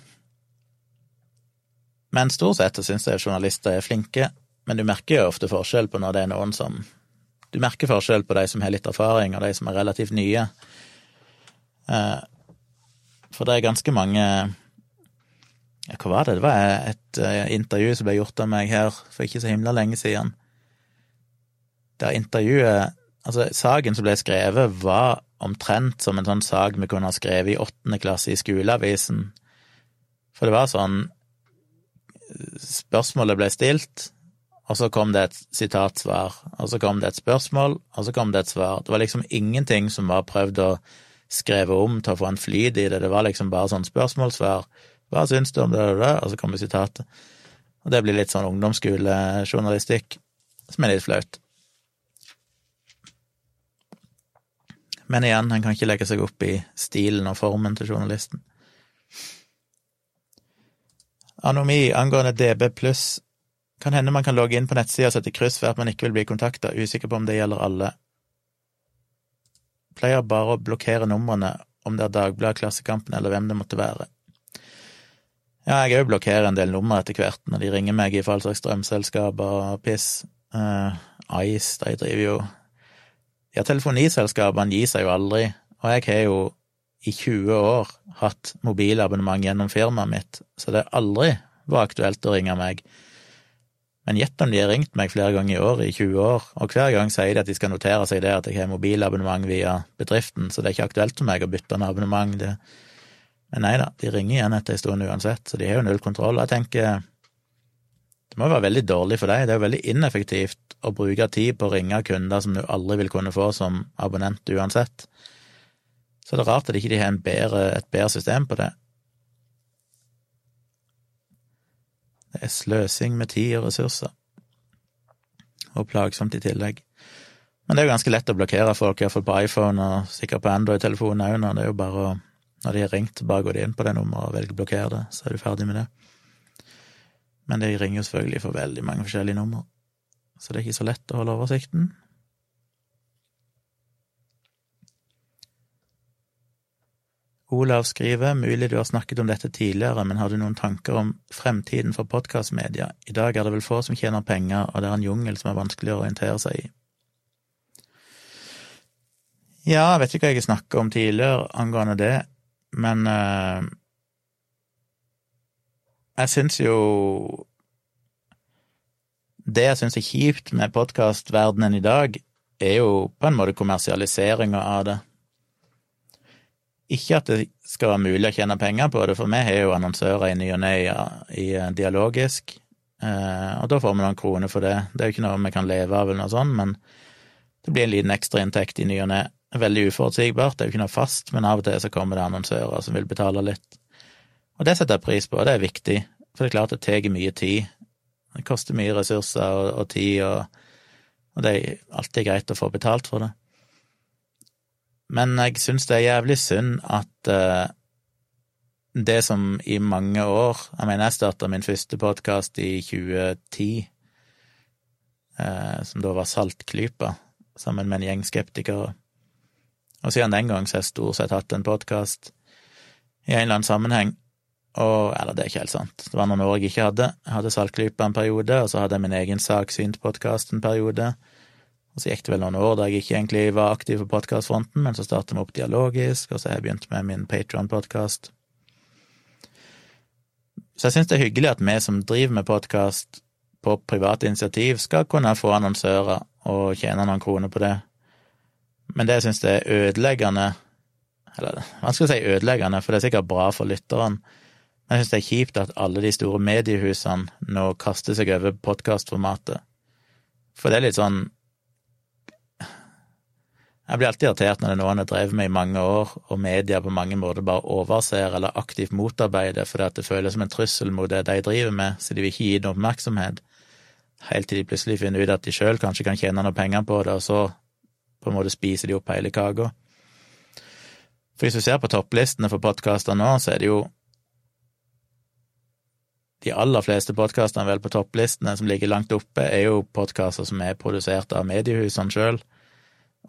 men stort sett så syns jeg journalister er flinke, men du merker jo ofte forskjell på når det er noen som Du merker forskjell på de som har litt erfaring, og de som er relativt nye. Eh, for det er ganske mange ja, hva var det? Det var et uh, intervju som ble gjort av meg her for ikke så himla lenge siden. Der intervjuet Altså, saken som ble skrevet, var omtrent som en sånn sak vi kunne ha skrevet i åttende klasse i skoleavisen. For det var sånn Spørsmålet ble stilt, og så kom det et sitatsvar, og så kom det et spørsmål, og så kom det et svar. Det var liksom ingenting som var prøvd å skrive om til å få en flyt i det, det var liksom bare sånn spørsmålssvar. Hva syns du om det det? Og så kommer sitatet. Og det blir litt sånn ungdomsskolejournalistikk, som er litt flaut. Men igjen, en kan ikke legge seg opp i stilen og formen til journalisten. Anomi angående DB pluss. Kan hende man kan logge inn på nettsida og sette kryss for at man ikke vil bli kontakta. Usikker på om det gjelder alle. Pleier bare å blokkere numrene om det er Dagbladet, Klassekampen eller hvem det måtte være. Ja, jeg òg blokkerer en del nummer etter hvert når de ringer meg i fall slags strømselskaper og piss. Uh, Ice, de driver jo Ja, telefoniselskapene gir seg jo aldri, og jeg har jo i 20 år hatt mobilabonnement gjennom firmaet mitt, så det aldri var aktuelt å ringe meg. Men gjett om de har ringt meg flere ganger i år i 20 år, og hver gang sier de at de skal notere seg det at jeg har mobilabonnement via bedriften, så det er ikke aktuelt for meg å bytte en abonnement. Det men nei da, de ringer igjen etter en stund uansett, så de har jo null kontroll. Jeg tenker det må være veldig dårlig for deg, det er jo veldig ineffektivt å bruke tid på å ringe kunder som du aldri vil kunne få som abonnent uansett. Så det er rart at ikke de har bedre, et bedre system på det. Det er sløsing med tid og ressurser, og plagsomt i tillegg. Men det er jo ganske lett å blokkere folk, iallfall på iPhone og sikkert på Android-telefonen òg når det er jo bare å når de har ringt, bare går de inn på det nummeret og velger å blokkere det, så er du ferdig med det. Men de ringer jo selvfølgelig for veldig mange forskjellige nummer, så det er ikke så lett å holde oversikten. Olav skriver, mulig du har snakket om dette tidligere, men har du noen tanker om fremtiden for podkastmedia? I dag er det vel få som tjener penger, og det er en jungel som er vanskelig å orientere seg i. Ja, jeg vet ikke hva jeg snakket om tidligere angående det. Men uh, jeg syns jo Det jeg syns er kjipt med podkastverdenen i dag, er jo på en måte kommersialiseringa av det. Ikke at det skal være mulig å tjene penger på det, for vi har jo annonsører i ny og ne i eh, Dialogisk, uh, og da får vi noen kroner for det. Det er jo ikke noe vi kan leve av eller noe sånt, men det blir en liten ekstrainntekt i ny og ne veldig uforutsigbart, det er jo ikke noe fast, men av og til så kommer det annonsører som vil betale litt. Og det setter jeg pris på, og det er viktig, for det er klart det tar mye tid. Det koster mye ressurser og, og tid, og, og, det er alltid greit å få betalt for det. Men jeg syns det er jævlig synd at uh, det som i mange år Jeg mener, jeg starta min første podkast i 2010, uh, eh, som da var Saltklypa, sammen med en gjeng skeptikere. Og siden den gang så har jeg stort sett hatt en podkast i en eller annen sammenheng. Og Eller, det er ikke helt sant. Det var noen år jeg ikke hadde. Jeg hadde Saltklypa en periode, og så hadde jeg min egen Saksynt-podkast en periode. Og så gikk det vel noen år der jeg ikke egentlig var aktiv på podkastfronten, men så startet vi opp dialogisk, og så har jeg begynt med min Patron-podkast. Så jeg syns det er hyggelig at vi som driver med podkast på private initiativ, skal kunne få annonsører og tjene noen kroner på det. Men det jeg syns er ødeleggende Eller vanskelig å si ødeleggende, for det er sikkert bra for lytteren. Men jeg syns det er kjipt at alle de store mediehusene nå kaster seg over podkastformatet. For det er litt sånn Jeg blir alltid irritert når det er noen jeg har drevet med i mange år, og media på mange måter bare overser eller aktivt motarbeider fordi det føles som en trussel mot det de driver med, så de vil ikke gi det oppmerksomhet. Helt til de plutselig finner ut at de sjøl kanskje kan tjene noen penger på det, og så på en måte spiser de opp hele kaka. For hvis du ser på topplistene for podkaster nå, så er det jo de aller fleste podkastene vel på topplistene som ligger langt oppe, er jo podkaster som er produsert av mediehusene sjøl.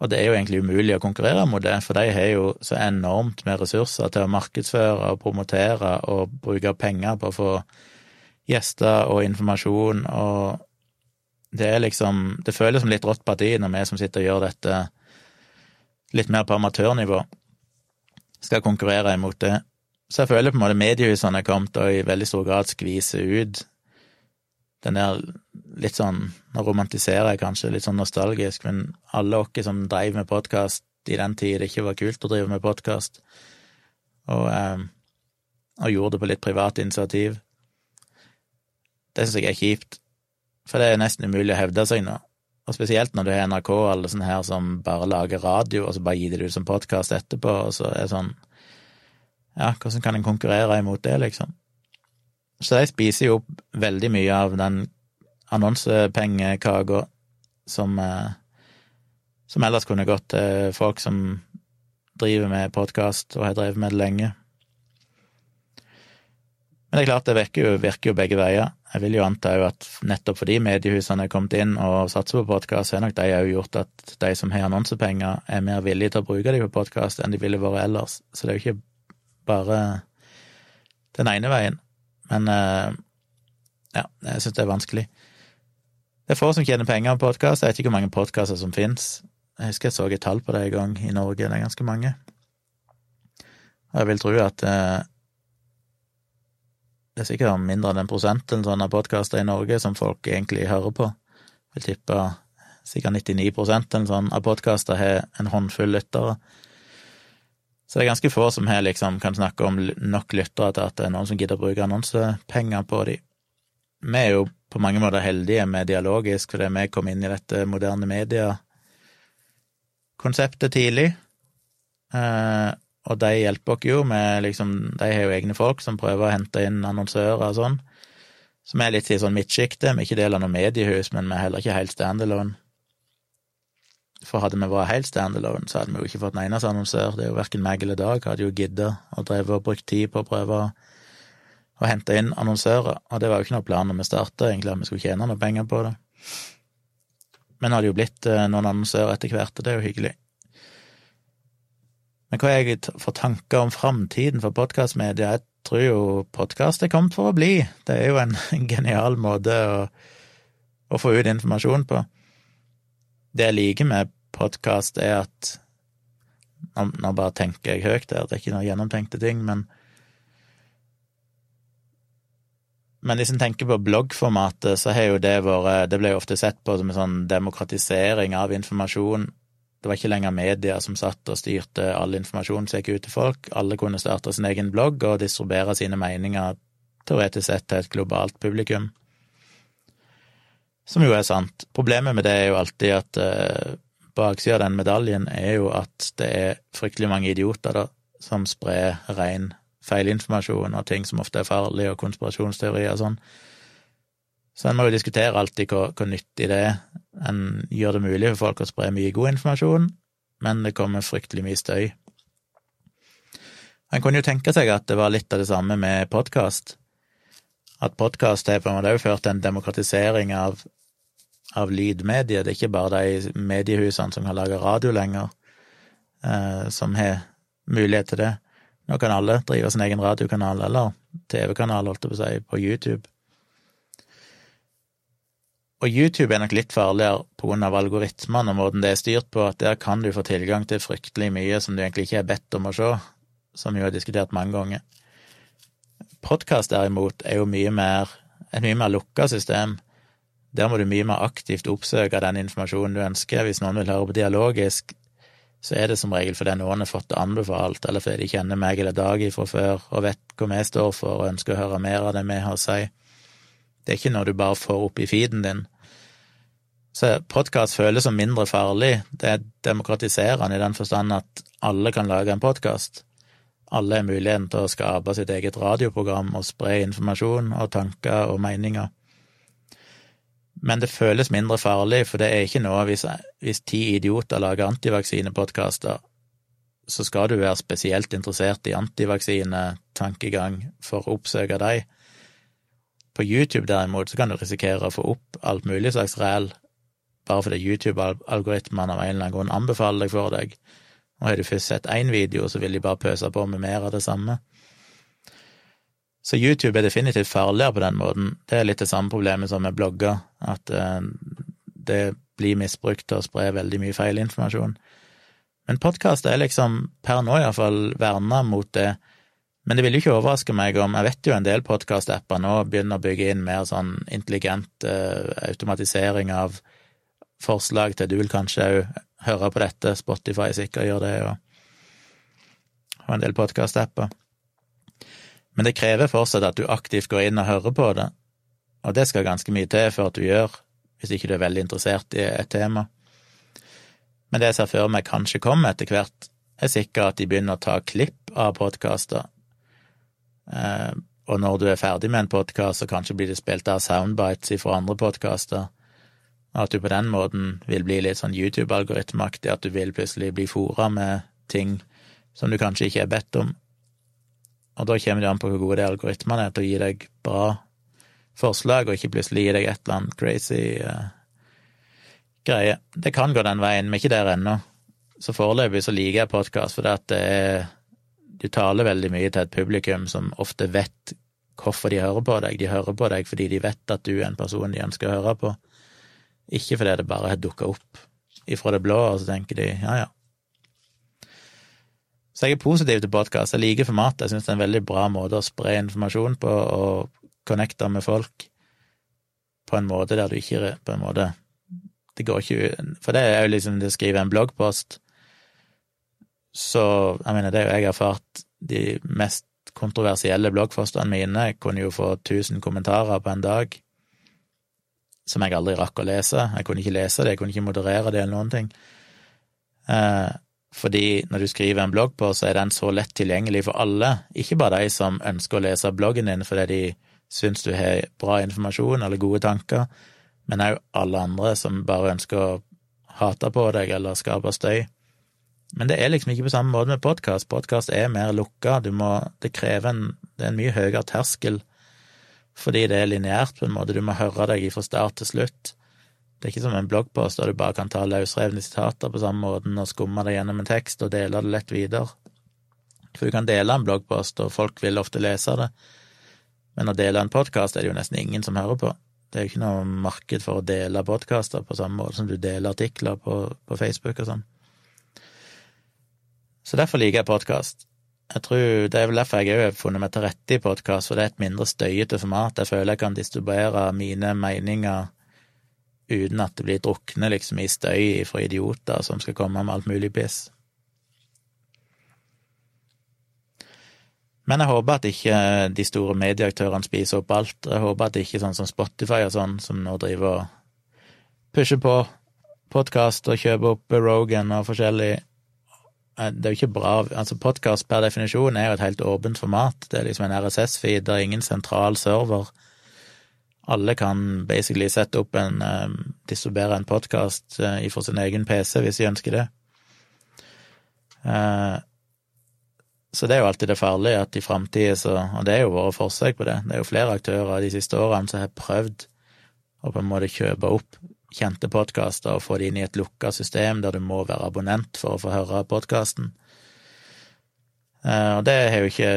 Og det er jo egentlig umulig å konkurrere mot det, for de har jo så enormt med ressurser til å markedsføre og promotere og bruke penger på å få gjester og informasjon og det er liksom Det føles som litt rått parti når vi som sitter og gjør dette litt mer på amatørnivå, skal konkurrere imot det. Så jeg føler på en måte mediehusene er kommet og i veldig stor grad skviser ut den der litt sånn Nå romantiserer jeg kanskje, litt sånn nostalgisk, men alle oss som dreiv med podkast i den tid det ikke var kult å drive med podkast, og, eh, og gjorde det på litt privat initiativ, det syns jeg er kjipt, for det er nesten umulig å hevde seg nå. Og spesielt når du har NRK og alle sånne her som bare lager radio, og så bare gir det ut som podkast etterpå, og så er det sånn Ja, hvordan kan en konkurrere imot det, liksom? Så de spiser jo veldig mye av den annonsepengekaka som, eh, som ellers kunne gått til folk som driver med podkast og har drevet med det lenge. Men det er klart, det virker jo, virker jo begge veier. Jeg vil jo anta at nettopp fordi mediehusene er kommet inn og satser på podkast, har nok de òg gjort at de som har annonsepenger, er mer villige til å bruke dem på podkast enn de ville vært ellers. Så det er jo ikke bare den ene veien. Men eh, ja, jeg syns det er vanskelig. Det er få som tjener penger på podkast. Jeg vet ikke hvor mange podkaster som fins. Jeg husker jeg så et tall på det en gang i Norge, det er ganske mange. Og jeg vil tro at eh, det er sikkert mindre enn en prosent eller sånn av podkaster i Norge som folk egentlig hører på. Jeg vil tippe sikkert 99 eller sånn av podkaster har en håndfull lyttere. Så det er ganske få som her liksom kan snakke om nok lyttere til at det er noen som gidder å bruke annonsepenger på dem. Vi er jo på mange måter heldige med dialogisk, fordi vi kom inn i dette moderne media-konseptet tidlig. Eh, og de hjelper oss jo med liksom De har jo egne folk som prøver å hente inn annonsører og sånn, som er litt i sånn midtsjiktet. Vi er ikke del av noe mediehus, men vi er heller ikke helt standalone. For hadde vi vært helt standalone, så hadde vi jo ikke fått en eneste annonsør. Det er jo verken meg eller Dag hadde jo gidda og drevet og brukt tid på å prøve å, hente inn annonsører, og det var jo ikke noe plan når vi starta, egentlig, at vi skulle tjene noe penger på det. Men det jo blitt eh, noen annonsører etter hvert, og det er jo hyggelig. Men hva er jeg for tanker om framtiden for podkastmedia? Jeg tror jo podkast er kommet for å bli. Det er jo en genial måte å, å få ut informasjon på. Det jeg liker med podkast, er at nå, nå, bare tenker jeg høyt her, det er ikke noen gjennomtenkte ting, men Men hvis en tenker på bloggformatet, så har jo det vært Det ble jo ofte sett på som en sånn demokratisering av informasjon det var ikke lenger media som satt og styrte all informasjon som gikk ut til folk. Alle kunne starte sin egen blogg og distribuere sine meninger teoretisk sett til et globalt publikum. Som jo er sant. Problemet med det er jo alltid at uh, baksida av den medaljen er jo at det er fryktelig mange idioter da, som sprer ren feilinformasjon og ting som ofte er farlig, og konspirasjonsteorier og sånn. Så en må jo diskutere alltid hvor, hvor nyttig det er en gjør det mulig for folk å spre mye god informasjon, men det kommer fryktelig mye støy. En kunne jo tenke seg at det var litt av det samme med podkast. At podkast har ført til en demokratisering av, av lydmedier. Det er ikke bare de mediehusene som kan lage radio lenger, eh, som har mulighet til det. Nå kan alle drive sin egen radiokanal, eller TV-kanal, holdt jeg på å si, på YouTube. Og YouTube er nok litt farligere på grunn av algoritmene og måten det er styrt på, at der kan du få tilgang til fryktelig mye som du egentlig ikke er bedt om å se, som vi har diskutert mange ganger. Podkast derimot er jo mye mer, et mye mer lukka system. Der må du mye mer aktivt oppsøke den informasjonen du ønsker. Hvis noen vil høre på dialogisk, så er det som regel fordi noen har fått det anbefalt, eller fordi de kjenner meg eller Dag fra før og vet hva vi står for og ønsker å høre mer av det vi har å si. Det er ikke noe du bare får opp i feeden din. Så podkast føles som mindre farlig. Det er demokratiserende i den forstand at alle kan lage en podkast. Alle har muligheten til å skape sitt eget radioprogram og spre informasjon og tanker og meninger. Men det føles mindre farlig, for det er ikke noe hvis, hvis ti idioter lager antivaksinepodkaster, så skal du være spesielt interessert i antivaksinetankegang for å oppsøke dem. På YouTube derimot så kan du risikere å få opp alt mulig slags ræl, bare fordi YouTube-algoritmene av en eller annen grunn anbefaler deg for deg. Og har du først sett én video, så vil de bare pøse på med mer av det samme. Så YouTube er definitivt farligere på den måten. Det er litt det samme problemet som med blogger, at eh, det blir misbrukt og sprer veldig mye feilinformasjon. Men podkast er liksom, per nå iallfall, verna mot det Men det vil jo ikke overraske meg om Jeg vet jo en del podkast-apper nå begynner å bygge inn mer sånn intelligent uh, automatisering av forslag til Du vil kanskje òg høre på dette, Spotify sikkert gjør det, og, og en del podkast-apper. Men det krever fortsatt at du aktivt går inn og hører på det, og det skal ganske mye til for at du gjør, hvis ikke du er veldig interessert i et tema. Men det jeg ser for meg kanskje kommer etter hvert, er sikkert at de begynner å ta klipp av podkaster Eh, og når du er ferdig med en podkast, så kanskje blir det spilt av soundbites fra andre podkaster. At du på den måten vil bli litt sånn YouTube-algoritmeaktig, at du vil plutselig bli fora med ting som du kanskje ikke er bedt om. Og da kommer det an på hvor gode de algoritmene er til å gi deg bra forslag, og ikke plutselig gi deg et eller annet crazy uh, greie. Det kan gå den veien, men ikke der ennå. Så foreløpig så liker jeg podkast fordi det er du taler veldig mye til et publikum som ofte vet hvorfor de hører på deg. De hører på deg fordi de vet at du er en person de ønsker å høre på, ikke fordi det bare har dukka opp ifra det blå, og så tenker de ja, ja. Så jeg er positiv til podkast. Jeg liker formatet. Jeg syns det er en veldig bra måte å spre informasjon på og connecte med folk på en måte der du ikke på en måte Det går ikke For det er jo liksom det å skrive en bloggpost så jeg mener, det er jo jeg har erfart de mest kontroversielle bloggpostene mine kunne jo få 1000 kommentarer på en dag, som jeg aldri rakk å lese. Jeg kunne ikke lese det, jeg kunne ikke moderere det eller noen ting. Eh, fordi når du skriver en blogg på, så er den så lett tilgjengelig for alle, ikke bare de som ønsker å lese bloggen din fordi de syns du har bra informasjon eller gode tanker, men òg alle andre som bare ønsker å hate på deg eller skape støy. Men det er liksom ikke på samme måte med podkast. Podkast er mer lukka. Du må Det krever en Det er en mye høyere terskel fordi det er lineært, på en måte. Du må høre deg fra start til slutt. Det er ikke som en bloggpost der du bare kan ta løsrevne sitater på samme måten og skumme det gjennom en tekst og dele det lett videre. For du kan dele en bloggpost, og folk vil ofte lese det, men å dele en podkast er det jo nesten ingen som hører på. Det er jo ikke noe marked for å dele podkaster på samme måte som du deler artikler på, på Facebook og sånn. Så derfor liker jeg podkast. Jeg tror Det er vel derfor jeg òg har funnet meg til rette i podkast, for det er et mindre støyete format. Jeg føler jeg kan distribuere mine meninger uten at det blir drukne liksom i støy fra idioter som skal komme med alt mulig piss. Men jeg håper at ikke de store medieaktørene spiser opp alt. Jeg håper at det ikke er sånn som Spotify og sånn, som nå driver og pusher på podkast og kjøper opp Rogan og forskjellig Eh, det er jo ikke bra Altså, podkast per definisjon er jo et helt åpent format. Det er liksom en RSS-feed, det er ingen sentral server. Alle kan basically sette opp en uh, distribuere en podkast uh, ifra sin egen PC hvis de ønsker det. Uh, så det er jo alltid det farlige at i framtida så Og det er jo våre forsøk på det. Det er jo flere aktører de siste årene som har prøvd å på en måte kjøpe opp kjente podkaster og få det inn i et lukka system der du må være abonnent for å få høre podkasten. Eh, og det har jo ikke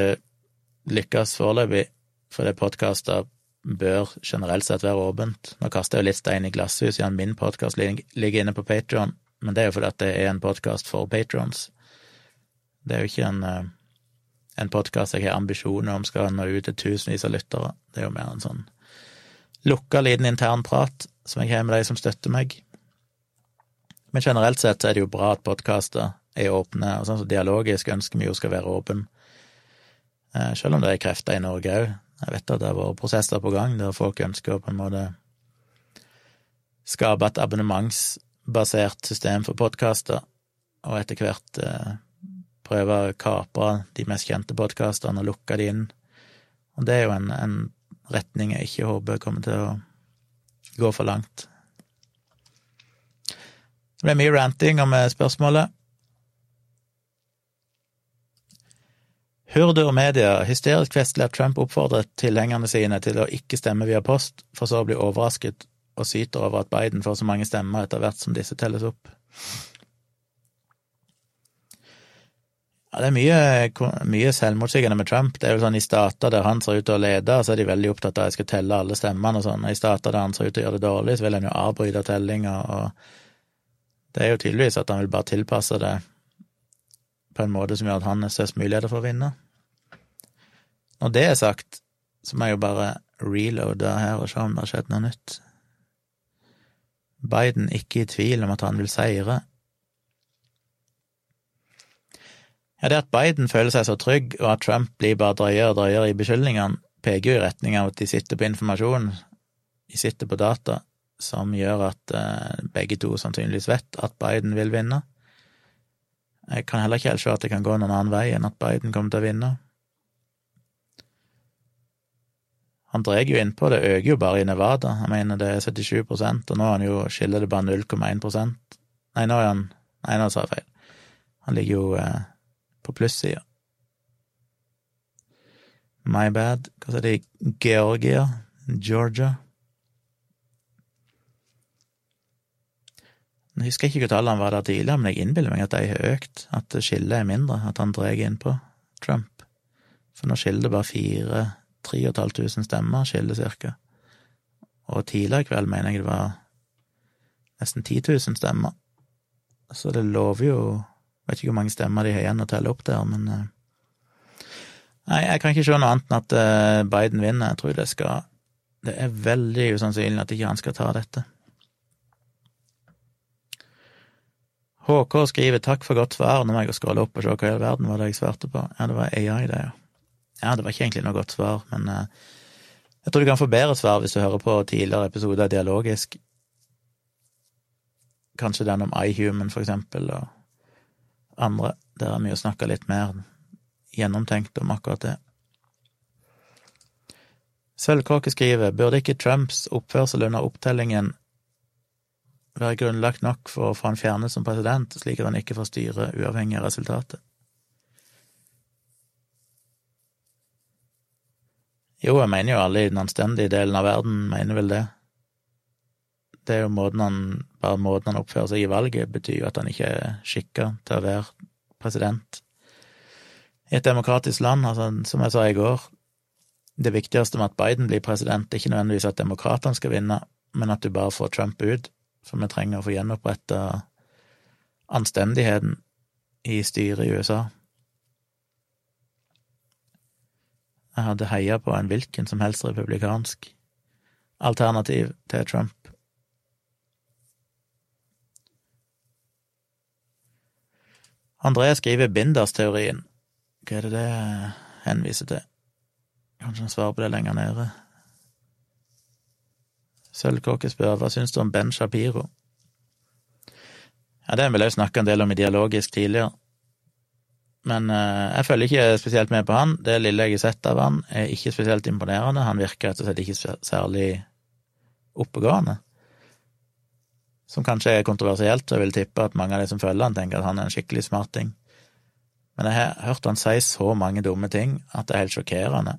lykkes foreløpig, fordi podkaster bør generelt sett være åpent. Nå kaster jeg jo litt stein i glasshus, siden min podkast ligger inne på Patron, men det er jo fordi at det er en podkast for patrons. Det er jo ikke en, eh, en podkast jeg har ambisjoner om skal nå ut til tusenvis av lyttere. Det er jo mer en sånn lukka liten intern prat som jeg har med de som støtter meg. Men generelt sett er det jo bra at podkaster er åpne, og sånn som dialogisk ønsker vi jo skal være åpen. Eh, selv om det er krefter i Norge òg. Jeg vet at det har vært prosesser på gang der folk ønsker å på en måte skape et abonnementsbasert system for podkaster, og etter hvert eh, prøve å kapre de mest kjente podkastene og lukke de inn. Og det er jo en, en retning jeg ikke håper kommer til å gå for langt. Det ble mye ranting om spørsmålet. Hurdur Media hysterisk festlig at Trump oppfordret tilhengerne sine til å ikke stemme via post, for så å bli overrasket og syter over at Biden får så mange stemmer etter hvert som disse telles opp. Ja, det er mye, mye selvmotsigende med Trump. Det er jo sånn I stater der han ser ut til å lede, så er de veldig opptatt av at jeg skal telle alle stemmene og sånn. I stater der han ser ut til å gjøre det dårlig, så vil han jo avbryte tellinga, og det er jo tydeligvis at han vil bare tilpasse det på en måte som gjør at han har størst muligheter for å vinne. Når det er sagt, så må jeg jo bare reloade her og se om det har skjedd noe nytt. Biden ikke i tvil om at han vil seire. Ja, det at Biden føler seg så trygg, og at Trump blir bare drøyere og drøyere i beskyldningene, peker jo i retning av at de sitter på informasjon, de sitter på data, som gjør at eh, begge to sannsynligvis vet at Biden vil vinne. Jeg kan heller ikke helt se at det kan gå noen annen vei enn at Biden kommer til å vinne. Han drar jo innpå, det øker jo bare i Nevada. Jeg mener det er 77% og nå er han jo, skiller det bare 0,1 Nei, nå er han Nei, nå sa jeg feil. Han ligger jo eh, på plussida. My bad. Hva er de? Georgia? Georgia? Jeg husker ikke hva tallene var der tidligere, men jeg innbiller meg at de har økt, at skillet er mindre, at han drar innpå Trump. For nå skiller det bare fire, tre og et halvt tusen stemmer, skiller cirka. Og tidligere i kveld mener jeg det var nesten 10 000 stemmer. Så det lover jo Vet ikke hvor mange stemmer de har igjen å telle opp der, men eh, Nei, jeg kan ikke se noe annet enn at eh, Biden vinner. Jeg tror det skal Det er veldig usannsynlig at ikke han skal ta dette. HK skriver 'takk for godt svar', nå må jeg scrolle opp og se hva i all verden var det jeg svarte på. Ja, det var AI, det, ja. Ja, det var ikke egentlig noe godt svar, men uh, jeg tror du kan få bedre svar hvis du hører på tidligere episoder dialogisk. Kanskje den om iHuman, for eksempel, og andre, der har vi jo snakka litt mer gjennomtenkt om akkurat det. Sølvkråke skriver burde ikke Trumps oppførsel under opptellingen være grunnlagt nok for å få han fjernet som president, slik at han ikke får styre uavhengig av resultatet. Jo, jeg mener jo alle i den anstendige delen av verden mener vel det. Det er jo måten han, bare måten han oppfører seg i valget, betyr jo at han ikke er skikka til å være president i et demokratisk land. Altså, som jeg sa i går, det viktigste med at Biden blir president, er ikke nødvendigvis at demokratene skal vinne, men at du bare får Trump ut for vi trenger å få gjenoppretta anstendigheten i styret i USA. Jeg hadde heia på en hvilken som helst republikansk alternativ til Trump. André skriver Binders-teorien. Hva er det det henviser til? Kanskje han svarer på det lenger nede. Sølvkråke spør hva syns du om Ben Shapiro? Ja, det har vi vel snakka en del om i Dialogisk tidligere. Men uh, jeg følger ikke spesielt med på han. Det lille jeg har sett av han, er ikke spesielt imponerende. Han virker rett og slett ikke særlig oppegående. Som kanskje er kontroversielt, og jeg vil tippe at mange av de som følger han, tenker at han er en skikkelig smarting. Men jeg har hørt han si så mange dumme ting at det er helt sjokkerende.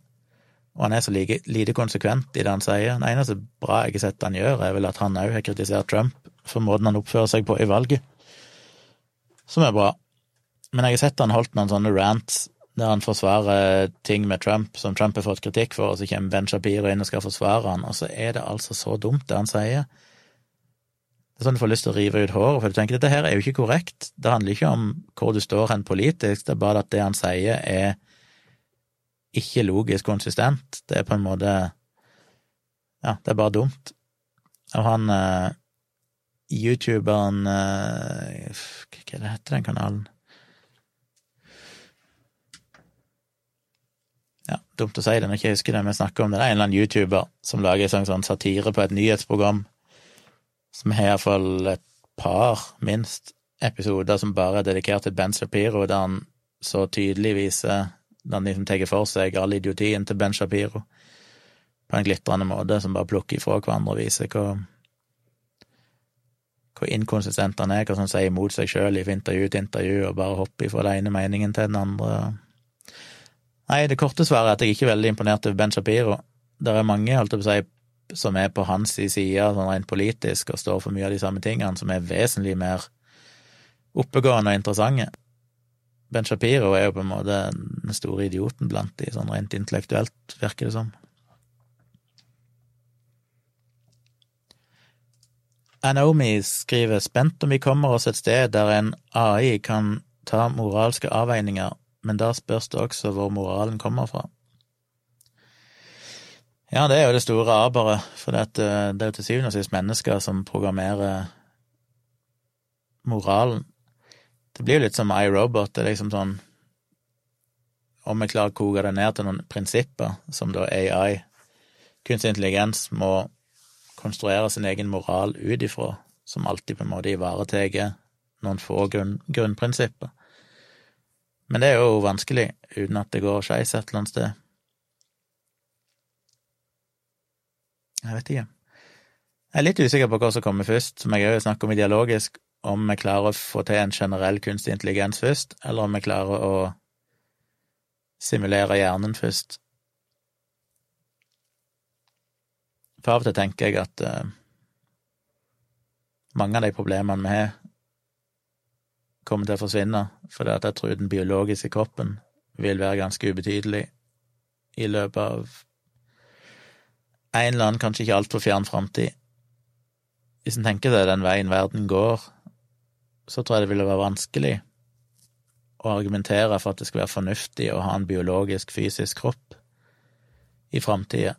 Og han er så like, lite konsekvent i det han sier. Det eneste bra jeg har sett han gjør, er vel at han òg har kritisert Trump for måten han oppfører seg på i valget, som er bra. Men jeg har sett han holdt noen sånne rants der han forsvarer ting med Trump som Trump har fått kritikk for, og så kommer Ben Shapiro inn og skal forsvare han, og så er det altså så dumt, det han sier. Det er sånn du får lyst til å rive ut håret, for du tenker dette her er jo ikke korrekt. Det handler ikke om hvor du står hen politisk, det er bare at det han sier, er ikke logisk konsistent. Det er på en måte Ja, det er bare dumt. Og han uh, youtuberen uh, Hva er heter den kanalen? Ja, dumt å si det når jeg ikke husker det, jeg snakker om det. Det er en eller annen youtuber som lager sånn, sånn satire på et nyhetsprogram, som har iallfall et par, minst, episoder som bare er dedikert til Ben Shapiro, der han så tydelig viser der han liksom tar for seg all idiotien til Ben Shapiro på en glitrende måte, som bare plukker ifra hverandre og viser hvor, hvor inkonsistent han er, hva som sier imot seg sjøl i intervju til intervju, og bare hopper fra den ene meningen til den andre. Nei, det korte svaret er at jeg ikke er veldig imponert over Ben Shapiro. Det er mange, holdt på å si, som er på hans side, sånn rent politisk, og står for mye av de samme tingene, som er vesentlig mer oppegående og interessante. Ben Shapiro er jo på en måte den store idioten blant de, sånn rent intellektuelt, virker det som. Anomi skriver spent om vi kommer oss et sted der en AI kan ta moralske avveininger, men da spørs det også hvor moralen kommer fra. Ja, det er jo det store aberet, for eh, det er jo til syvende og sist mennesker som programmerer moralen. Det blir jo litt som iRobot, det er liksom sånn Om vi klarer å koke det ned til noen prinsipper, som da AI, kunstig intelligens, må konstruere sin egen moral ut ifra, som alltid på en måte ivaretar noen få grunn, grunnprinsipper. Men det er jo vanskelig uten at det går skeis et eller annet sted. Jeg vet ikke. Jeg er litt usikker på hva som kommer først, som jeg òg snakker om ideologisk, om vi klarer å få til en generell kunstig intelligens først, eller om vi klarer å simulere hjernen først. For av og til tenker jeg at uh, mange av de problemene vi har, kommer til å forsvinne, fordi at jeg tror den biologiske kroppen vil være ganske ubetydelig i løpet av en eller annen, kanskje ikke altfor fjern framtid. Hvis en tenker seg den veien verden går, så tror jeg det ville være vanskelig å argumentere for at det skal være fornuftig å ha en biologisk, fysisk kropp i framtida,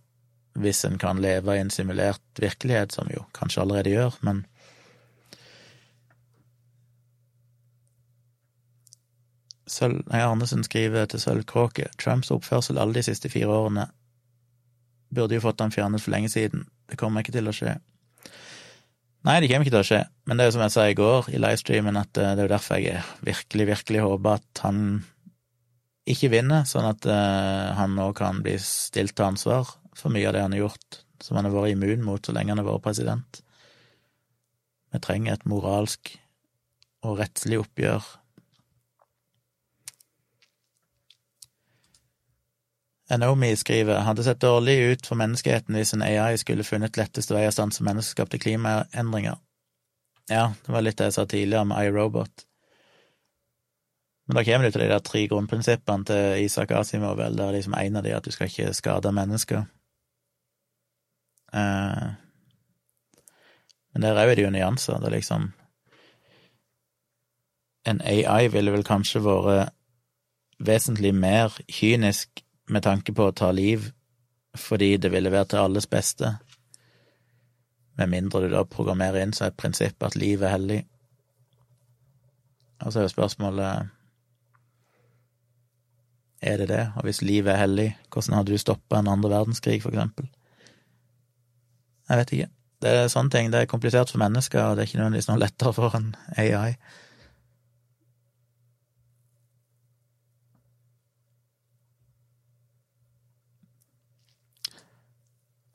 hvis en kan leve i en simulert virkelighet, som vi jo kanskje allerede gjør, men Sølv, nei, Arnesen skriver til Sølvkråke Trumps oppførsel alle de siste fire årene burde jo fått han fjernet for lenge siden. Det kommer ikke til å skje. Nei, det kommer ikke til å skje, men det er jo som jeg sa i går i livestreamen, at eh, det er jo derfor jeg virkelig, virkelig håper at han ikke vinner, sånn at uh, han nå kan bli stilt til ansvar for mye av det han har gjort, som han har vært immun mot så lenge han har vært president. Vi trenger et moralsk og rettslig oppgjør Anomi skriver hadde sett dårlig ut for menneskeheten hvis en AI skulle funnet letteste vei å stanse menneskeskapte klimaendringer. Ja, det var litt det jeg sa tidligere med iRobot. Men da kommer du til de der tre grunnprinsippene til Isak Asimov, vel, der liksom en av de at du skal ikke skade mennesker. Eh, men der er jo det jo nyanser. Det er liksom En AI ville vel kanskje vært vesentlig mer kynisk med tanke på å ta liv fordi det ville være til alles beste, med mindre du da programmerer inn som et prinsipp at liv er hellig. Og så er jo spørsmålet er det det, og hvis livet er hellig, hvordan hadde du stoppa en andre verdenskrig, for eksempel? Jeg vet ikke. Det er sånne ting. Det er komplisert for mennesker, og det er ikke nødvendigvis noe lettere for en AI.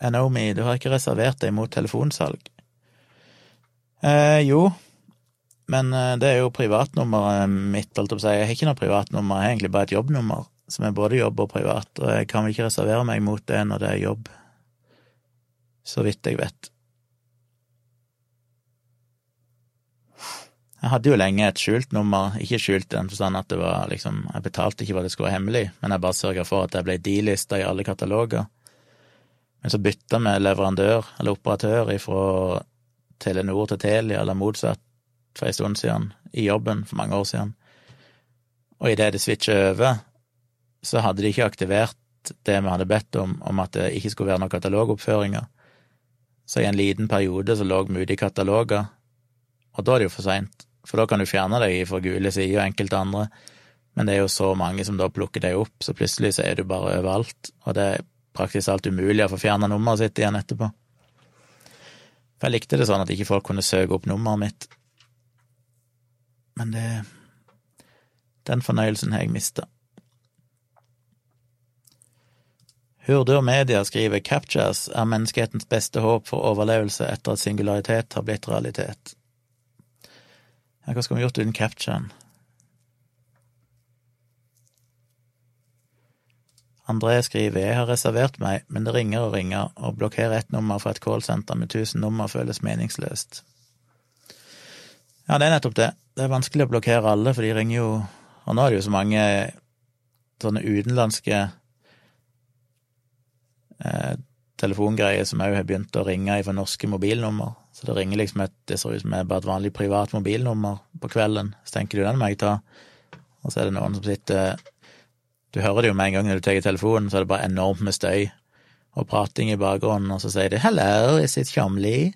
Anomi, du har ikke reservert deg mot telefonsalg? Eh, jo, men eh, det er jo privatnummeret mitt, holdt jeg på å si. Jeg har ikke noe privatnummer, jeg har egentlig bare et jobbnummer, som er både jobb og privat, og jeg kan vel ikke reservere meg mot det når det er jobb, så vidt jeg vet. Jeg hadde jo lenge et skjult nummer, ikke skjult i den forstand at det var liksom, jeg betalte ikke hva det skulle være hemmelig, men jeg bare sørga for at jeg ble delista i alle kataloger. Men så bytta vi leverandør, eller operatør, fra Telenor til Telia, eller motsatt, for en stund siden, i jobben for mange år siden. Og idet det switcha over, så hadde de ikke aktivert det vi hadde bedt om, om at det ikke skulle være noen katalogoppføringer. Så i en liten periode så lå vi ute i kataloger, og da er det jo for seint, for da kan du fjerne deg fra gule sider og enkelte andre, men det er jo så mange som da plukker deg opp, så plutselig så er du bare overalt, og det praktisk alt umulig å få fjerna nummeret sitt igjen etterpå. For jeg likte det sånn at ikke folk kunne søke opp nummeret mitt. Men det Den fornøyelsen har jeg mista. Hurdur Media skriver Captures er menneskehetens beste håp for overlevelse etter at singularitet har blitt realitet. Hva skulle vi gjort uten capturen? André skriver jeg har reservert meg, men det ringer og ringer, og blokkere ett nummer fra et callsenter med tusen nummer føles meningsløst. Ja, det er nettopp det. Det er vanskelig å blokkere alle, for de ringer jo Og nå er det jo så mange sånne utenlandske eh, telefongreier som òg har begynt å ringe fra norske mobilnummer. Så det ringer liksom et Det ser ut som bare et vanlig privat mobilnummer på kvelden. Så tenker du den må jeg ta. Og så er det noen som sitter du hører det jo med en gang når du tar telefonen, så er det bare enormt med støy. og prating i bakgrunnen, og så sier de 'hello, is it Tjomli'?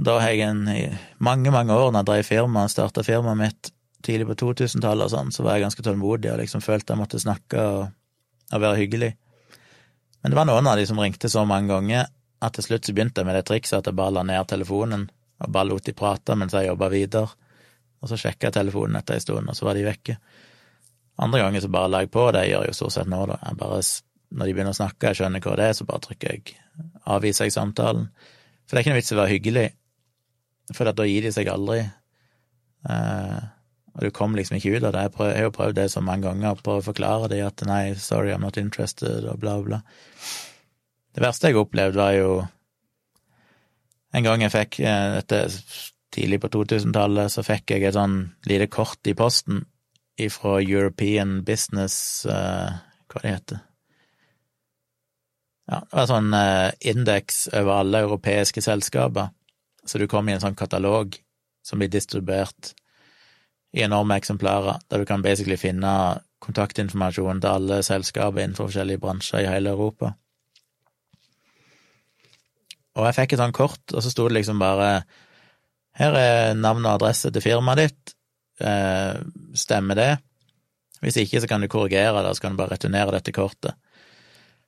Da har jeg en, i mange, mange år, når jeg drev firma, starta firmaet mitt tidlig på 2000-tallet og sånn, så var jeg ganske tålmodig og liksom følte jeg måtte snakke og, og, være hyggelig. Men det var noen av de som ringte så mange ganger at til slutt så begynte jeg med det trikset at jeg bare la ned telefonen og bare lot de prate mens jeg jobba videre. Og så sjekka jeg telefonen etter ei stund, og så var de vekke. Andre ganger så bare la jeg på, det gjør jeg jo stort sett nå, da. Jeg bare, når de begynner å snakke, jeg skjønner hva det er, så bare trykker jeg avviser jeg samtalen. For det er ikke noe vits i å være hyggelig, for da gir de seg aldri. Eh, og du kommer liksom ikke ut av det. Jeg, prøv, jeg har jo prøvd det så mange ganger, på å forklare dem at nei, sorry, I'm not interested, og bla, bla. Det verste jeg opplevde, var jo en gang jeg fikk eh, dette tidlig på 2000-tallet, så fikk jeg et sånn lite kort i posten ifra European Business uh, Hva det heter Ja, det var en sånn uh, indeks over alle europeiske selskaper, så du kom i en sånn katalog som blir distribuert i enorme eksemplarer, der du kan basically finne kontaktinformasjon til alle selskaper innenfor forskjellige bransjer i hele Europa. Og jeg fikk et sånt kort, og så sto det liksom bare Her er navn og adresse til firmaet ditt. Eh, stemmer det? Hvis ikke, så kan du korrigere det, og så kan du bare returnere dette kortet.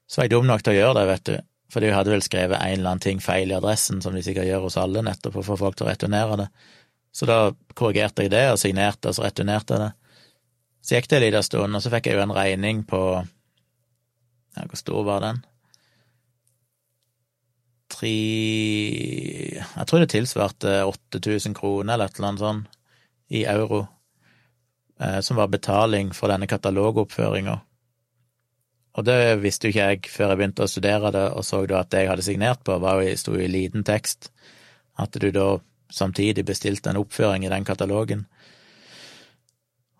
Så var jeg dum nok til å gjøre det, vet du, for hun hadde vel skrevet en eller annen ting feil i adressen, som de sikkert gjør hos alle, nettopp for å få folk til å returnere det. Så da korrigerte jeg det, og signerte, og så returnerte jeg det. Så gikk det en liten stund, og så fikk jeg jo en regning på ja, Hvor stor var den? Tre Jeg tror det tilsvarte 8000 kroner, eller et eller annet sånt, i euro, eh, som var betaling for denne katalogoppføringa. Og det visste jo ikke jeg før jeg begynte å studere det, og så da at det jeg hadde signert på, var jo, sto i liten tekst, at du da samtidig bestilte en oppføring i den katalogen.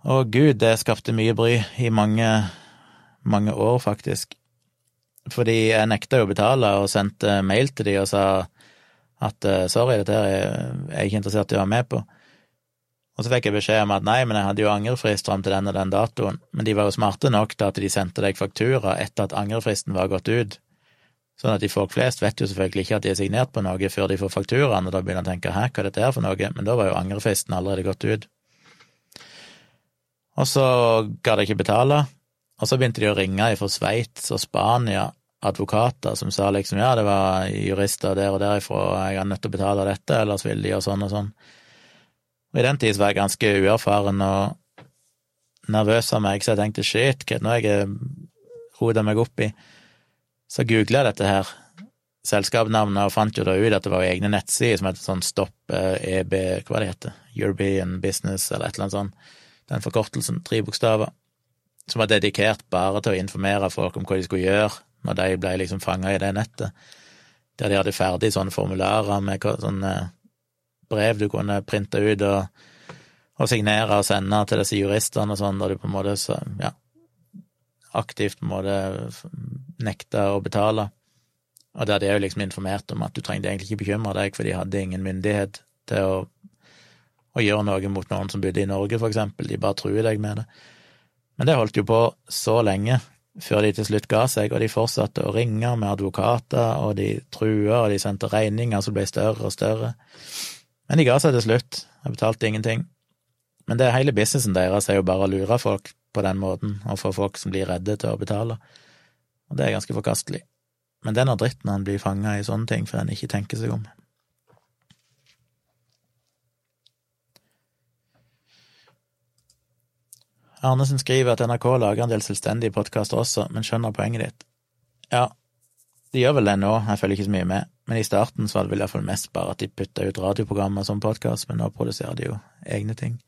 Og gud, det skapte mye bry i mange, mange år, faktisk. Fordi jeg nekta jo å betale og sendte mail til de og sa at eh, sorry, dette er jeg ikke interessert i å være med på. Og så fikk jeg beskjed om at nei, men jeg hadde jo angrefrist fram til den og den datoen. Men de var jo smarte nok til at de sendte deg faktura etter at angrefristen var gått ut. Sånn at de folk flest vet jo selvfølgelig ikke at de er signert på noe før de får fakturaen, og da begynner de å tenke hæ, hva er dette her for noe, men da var jo angrefristen allerede gått ut. Og så ga de ikke betale, og så begynte de å ringe fra Sveits og Spania, advokater som sa liksom ja, det var jurister der og derifra, jeg er nødt til å betale dette, ellers vil de gjøre sånn og sånn. Og i den tid var jeg ganske uerfaren og nervøs av meg, så jeg tenkte shit, hva er det nå jeg rota meg opp i? Så googla jeg dette her, selskapsnavnet, og fant jo da ut at det var egne nettsider som het sånn Stopp EB, hva det heter, European Business, eller et eller annet sånt, den forkortelsen, tre bokstaver, som var dedikert bare til å informere folk om hva de skulle gjøre når de ble liksom fanga i det nettet, der de hadde ferdig sånne formularer med sånne brev du kunne printe ut og, og signere og sende til disse juristene og sånn, da du på en måte så, ja, aktivt på en måte nekta å betale. Og der de òg liksom informert om at du trengte egentlig ikke bekymre deg, for de hadde ingen myndighet til å, å gjøre noe mot noen som bodde i Norge, for eksempel. De bare truer deg med det. Men det holdt jo på så lenge før de til slutt ga seg, og de fortsatte å ringe med advokater, og de trua, og de sendte regninger som ble større og større. Men de ga seg til slutt, jeg betalte ingenting. Men det hele businessen deres er jo bare å lure folk på den måten, og få folk som blir redde til å betale og det er ganske forkastelig. Men det er noe dritt når han blir fanga i sånne ting, for en ikke tenker seg om. Arnesen skriver at NRK lager en del selvstendige podkaster også, men skjønner poenget ditt. Ja, de gjør vel det nå, jeg følger ikke så mye med, men i starten så var det vel iallfall mest bare at de putta ut radioprogrammer som podkast, men nå produserer de jo egne ting.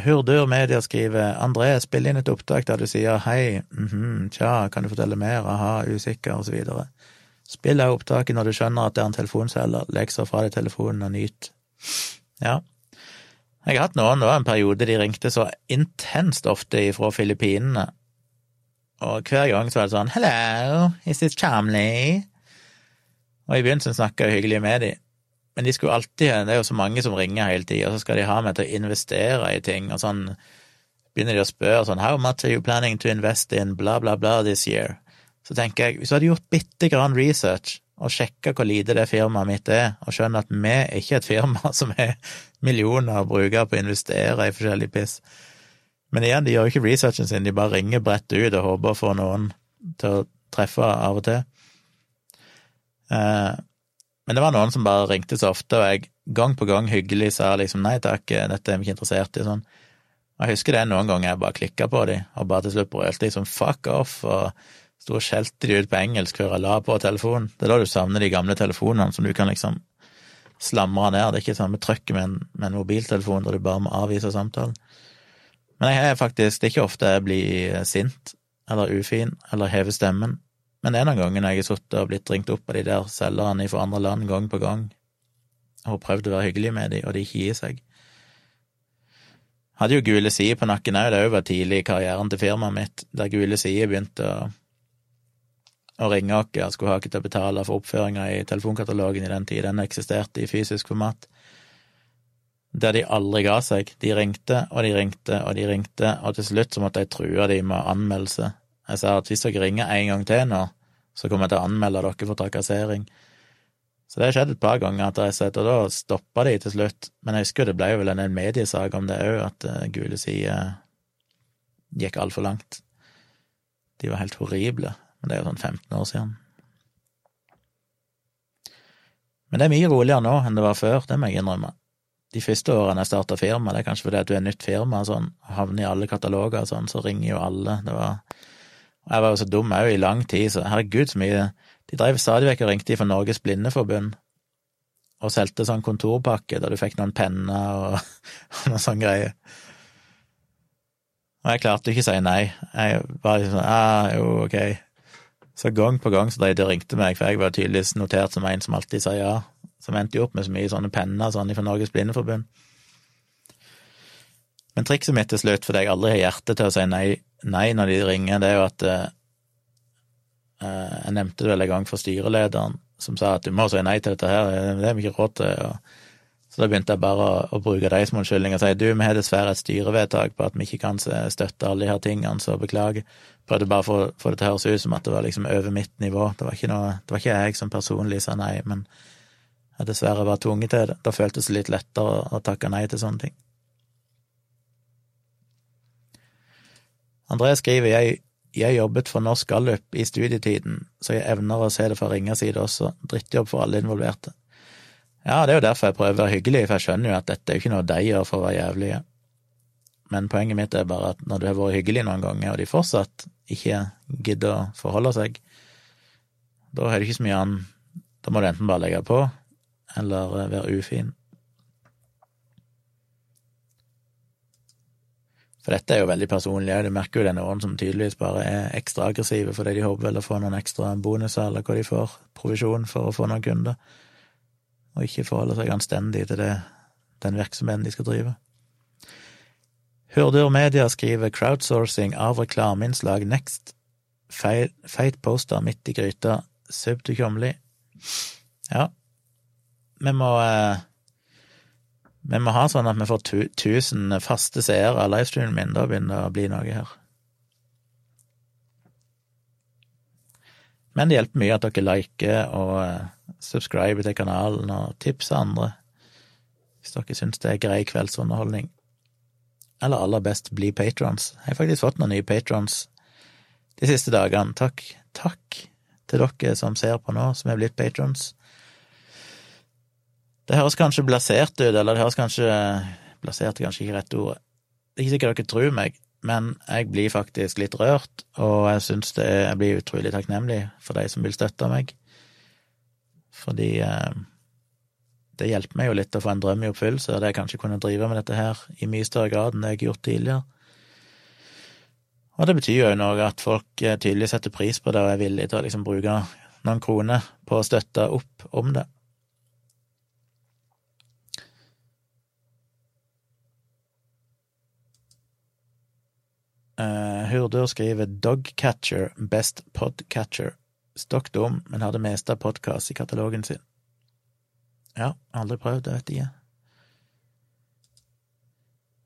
Hurdur Media skriver André, spill inn et opptak der du sier hei, mhm, tja, kan du fortelle mer, aha, usikker, videre. Spill av opptaket når du skjønner at det er en telefonselger, legg så fra deg telefonen og nyt. Ja. Jeg har hatt noen, det var en periode de ringte så intenst ofte fra Filippinene, og hver gang så var det sånn hello, is this charming?». Og i begynnelsen snakka jeg hyggelig med dem, men de skulle alltid Det er jo så mange som ringer hele tida, og så skal de ha meg til å investere i ting, og sånn begynner de å spørre sånn How much are you planning to invest in bla, bla, bla this year? Så tenker jeg, hvis du hadde gjort bitte grann research og sjekka hvor lite det firmaet mitt er, og skjønner at vi er ikke et firma som har millioner å bruke på å investere i forskjellig piss Men igjen, de gjør jo ikke researchen sin, de bare ringer bredt ut og håper å få noen til å treffe av og til. Eh, men det var noen som bare ringte så ofte, og jeg gang på gang hyggelig sa liksom nei takk, dette er vi ikke interessert i, sånn. Jeg husker det noen ganger jeg bare klikka på de, og bare til slutt brølte de som fuck off, og sto og skjelte de ut på engelsk før jeg la på telefonen. Det er da du savner de gamle telefonene som du kan liksom slamre ned. Det er ikke sånn med trøkket med, med en, mobiltelefon der du bare må avvise samtalen. Men jeg er faktisk, det er ikke ofte jeg blir sint eller ufin eller hever stemmen, men det er noen ganger jeg har sittet og blitt ringt opp av de der selgerne fra andre land gang på gang, og prøvd å være hyggelig med de, og de ikke gir seg. Hadde jo Gule Sider på nakken òg, det òg var tidlig i karrieren til firmaet mitt, der Gule Sider begynte å å ringe oss skulle ha oss til å betale for oppføringa i telefonkatalogen i den tid den eksisterte i fysisk format. Der de aldri ga seg. De ringte og de ringte og de ringte, og til slutt så måtte jeg true de med anmeldelse. Jeg sa at hvis dere ringer en gang til nå, så kommer jeg til å anmelde dere for trakassering. Så det har skjedd et par ganger at jeg sett, og da stoppa de til slutt. Men jeg husker det ble jo vel en mediesak om det òg, at uh, Gule sider gikk altfor langt. De var helt horrible. Men det er jo sånn 15 år siden. Men det er mye roligere nå enn det var før, det må jeg innrømme. De første årene jeg starta firma, det er kanskje fordi at du er nytt firma, sånn, havner i alle kataloger og sånn, så ringer jo alle. Det var jeg var jo så dum òg i lang tid, så herregud så mye De drev stadig vekk og ringte for Norges Blindeforbund og solgte sånn kontorpakke der du fikk noen penner og, og noen sånne greier. Og jeg klarte ikke å si nei. Jeg var liksom sånn ah, jo, ok. Så gang på gang så de ringte meg, for jeg var tydeligvis notert som en som alltid sa ja, som endte jo opp med så mye sånne penner sånn fra Norges Blindeforbund. Men trikset mitt til slutt, fordi jeg aldri har hjerte til å si nei, nei når de ringer, det er jo at eh, Jeg nevnte det vel en gang for styrelederen, som sa at du må si nei til dette her, det har vi ikke råd til. og så da begynte jeg bare å, å bruke dem som unnskyldning og si du, vi har dessverre et styrevedtak på at vi ikke kan støtte alle de her tingene, så beklager. Prøvde bare å få det til å høres ut som at det var liksom over mitt nivå. Det var ikke, noe, det var ikke jeg som personlig sa nei, men jeg dessverre var tvunget til det. Da føltes det litt lettere å, takke nei til sånne ting. André skriver jeg, jeg jobbet for Norsk Gallup i studietiden, så jeg evner å se det fra ringa side også. Drittjobb for alle involverte. Ja, det er jo derfor jeg prøver å være hyggelig, for jeg skjønner jo at dette er jo ikke noe de gjør for å være jævlige. Men poenget mitt er bare at når du har vært hyggelig noen ganger, og de fortsatt ikke gidder å forholde seg, da har du ikke så mye annet Da må du enten bare legge på, eller eh, være ufin. For dette er jo veldig personlig òg, du merker jo det noen som tydeligvis bare er ekstra aggressive fordi de håper vel å få noen ekstra bonuser, eller hva de får, provisjon for å få noen kunder og ikke forholde seg anstendig til det, den virksomheten de skal drive. Hurdur Media skriver crowdsourcing av reklameinnslag next. Feit poster midt i gryta. Sub til Tjomli. Ja, vi må eh, Vi må ha sånn at vi får 1000 faste seere av livestreamen min. Da begynner det å bli noe her. Men det hjelper mye at dere liker og subscriber subscribe til kanalen og tipser andre hvis dere syns det er grei kveldsunderholdning. Eller aller best bli patrons. Jeg har faktisk fått noen nye patrons de siste dagene. Takk, takk til dere som ser på nå, som er blitt patrons. Det høres kanskje blasert ut, eller det høres kanskje Blasert er kanskje ikke rett ord. Det er ikke sikkert dere tror meg, men jeg blir faktisk litt rørt, og jeg syns det jeg blir utrolig takknemlig for de som vil støtte meg fordi eh, det hjelper meg jo litt å få en drøm i oppfyllelse, og det jeg kanskje kunne drive med dette her i mye større grad enn det jeg har gjort tidligere. Og det betyr jo noe at folk eh, tydelig setter pris på det og er villige til å liksom bruke noen kroner på å støtte opp om det. Uh, Hurdur skriver 'Dogcatcher, best podcatcher'. Stokk dum, men det meste av podkast i katalogen sin. Ja, aldri prøvd, det vet jeg.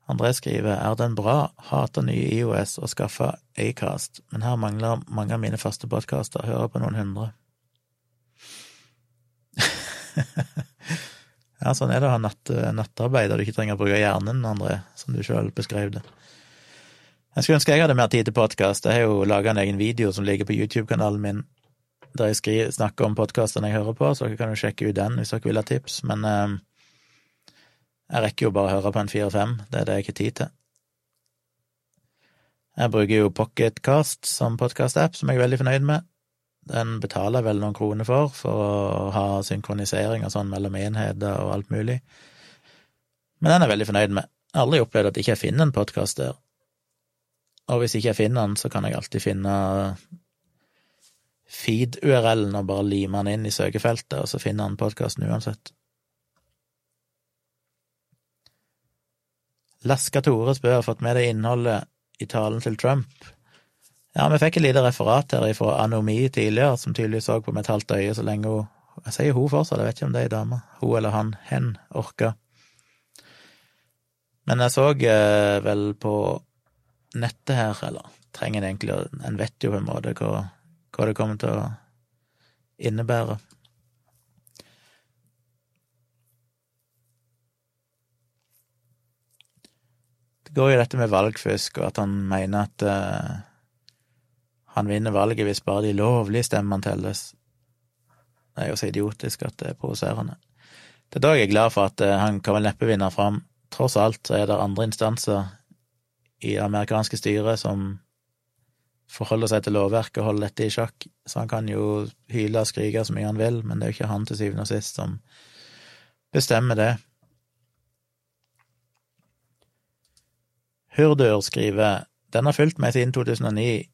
André skriver er den bra, hater nye IOS og skaffa Acast, men her mangler mange av mine faste podkaster, hører på noen hundre. ja, sånn er det å ha natt, nattarbeid og du ikke trenger å bruke hjernen, André, som du sjøl beskrev det. Jeg skulle ønske jeg hadde mer tid til podkast. Jeg har jo laga en egen video som ligger på YouTube-kanalen min, der jeg skriver, snakker om podkastene jeg hører på, så dere kan jo sjekke ut den hvis dere vil ha tips, men eh, jeg rekker jo bare å høre på en fire-fem, det er det jeg ikke har tid til. Jeg bruker jo Pocketcast som podkast-app, som jeg er veldig fornøyd med. Den betaler jeg vel noen kroner for, for å ha synkronisering og sånn mellom enheter og alt mulig. Men den er jeg veldig fornøyd med. Jeg har aldri opplevd at jeg ikke finner en podkast der. Og hvis ikke jeg finner den, så kan jeg alltid finne feed-URL-en og bare lime den inn i søkefeltet, og så finner han podkasten uansett. Laska Tore spør fått med deg innholdet i talen til Trump. Ja, vi fikk et lite referat her fra Anomi tidligere, som tydeligvis så på med et halvt øye så lenge hun Jeg sier hun fortsatt, jeg vet ikke om det er ei dame. Hun eller han, hen, orka. Men jeg så eh, vel på nettet her, eller trenger en egentlig En vet jo på en måte hva, hva det kommer til å innebære. Det går jo dette med valgfusk, og at han mener at uh, han vinner valget hvis bare de lovlige stemmene telles. Det er jo så idiotisk at det er provoserende. Det er da jeg er glad for at uh, han kan vel neppe vinne fram. Tross alt så er det andre instanser i det amerikanske styret som forholder seg til lovverket og holder dette i sjakk, så han kan jo hyle og skrike så mye han vil, men det er jo ikke han til syvende og sist som bestemmer det. Hurdur skriver den har fulgt meg siden 2009.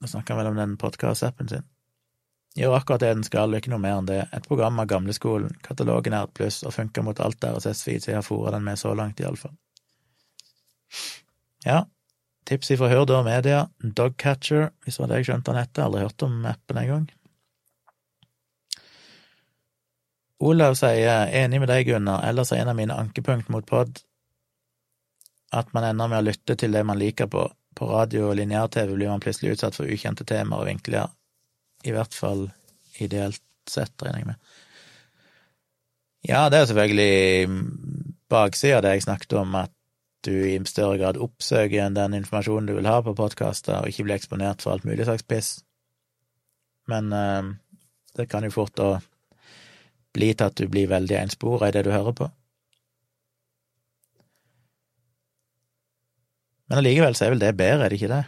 Nå snakker han vel om den podkast-appen sin. Gjør akkurat det den skal, ikke noe mer enn det. Et program av gamleskolen, katalogen er et pluss og funker mot alt RSS-feed, jeg har fôra den med så langt, iallfall. Ja, tips ifra Hurdur Media, Dogcatcher, hvis det var det jeg skjønte han het, aldri hørt om appen engang. Olav sier enig med deg, Gunnar, ellers er en av mine ankepunkt mot pod at man ender med å lytte til det man liker på. På radio og lineær-TV blir man plutselig utsatt for ukjente temaer og vinkler, i hvert fall ideelt sett, regner jeg med. Ja, det er selvfølgelig baksida av det jeg snakket om, at du i større grad oppsøker den informasjonen du vil ha på podkaster, og ikke blir eksponert for alt mulig slags piss. Men eh, det kan jo fort da bli til at du blir veldig enspora i det du hører på. Men allikevel så er vel det bedre, er det ikke det?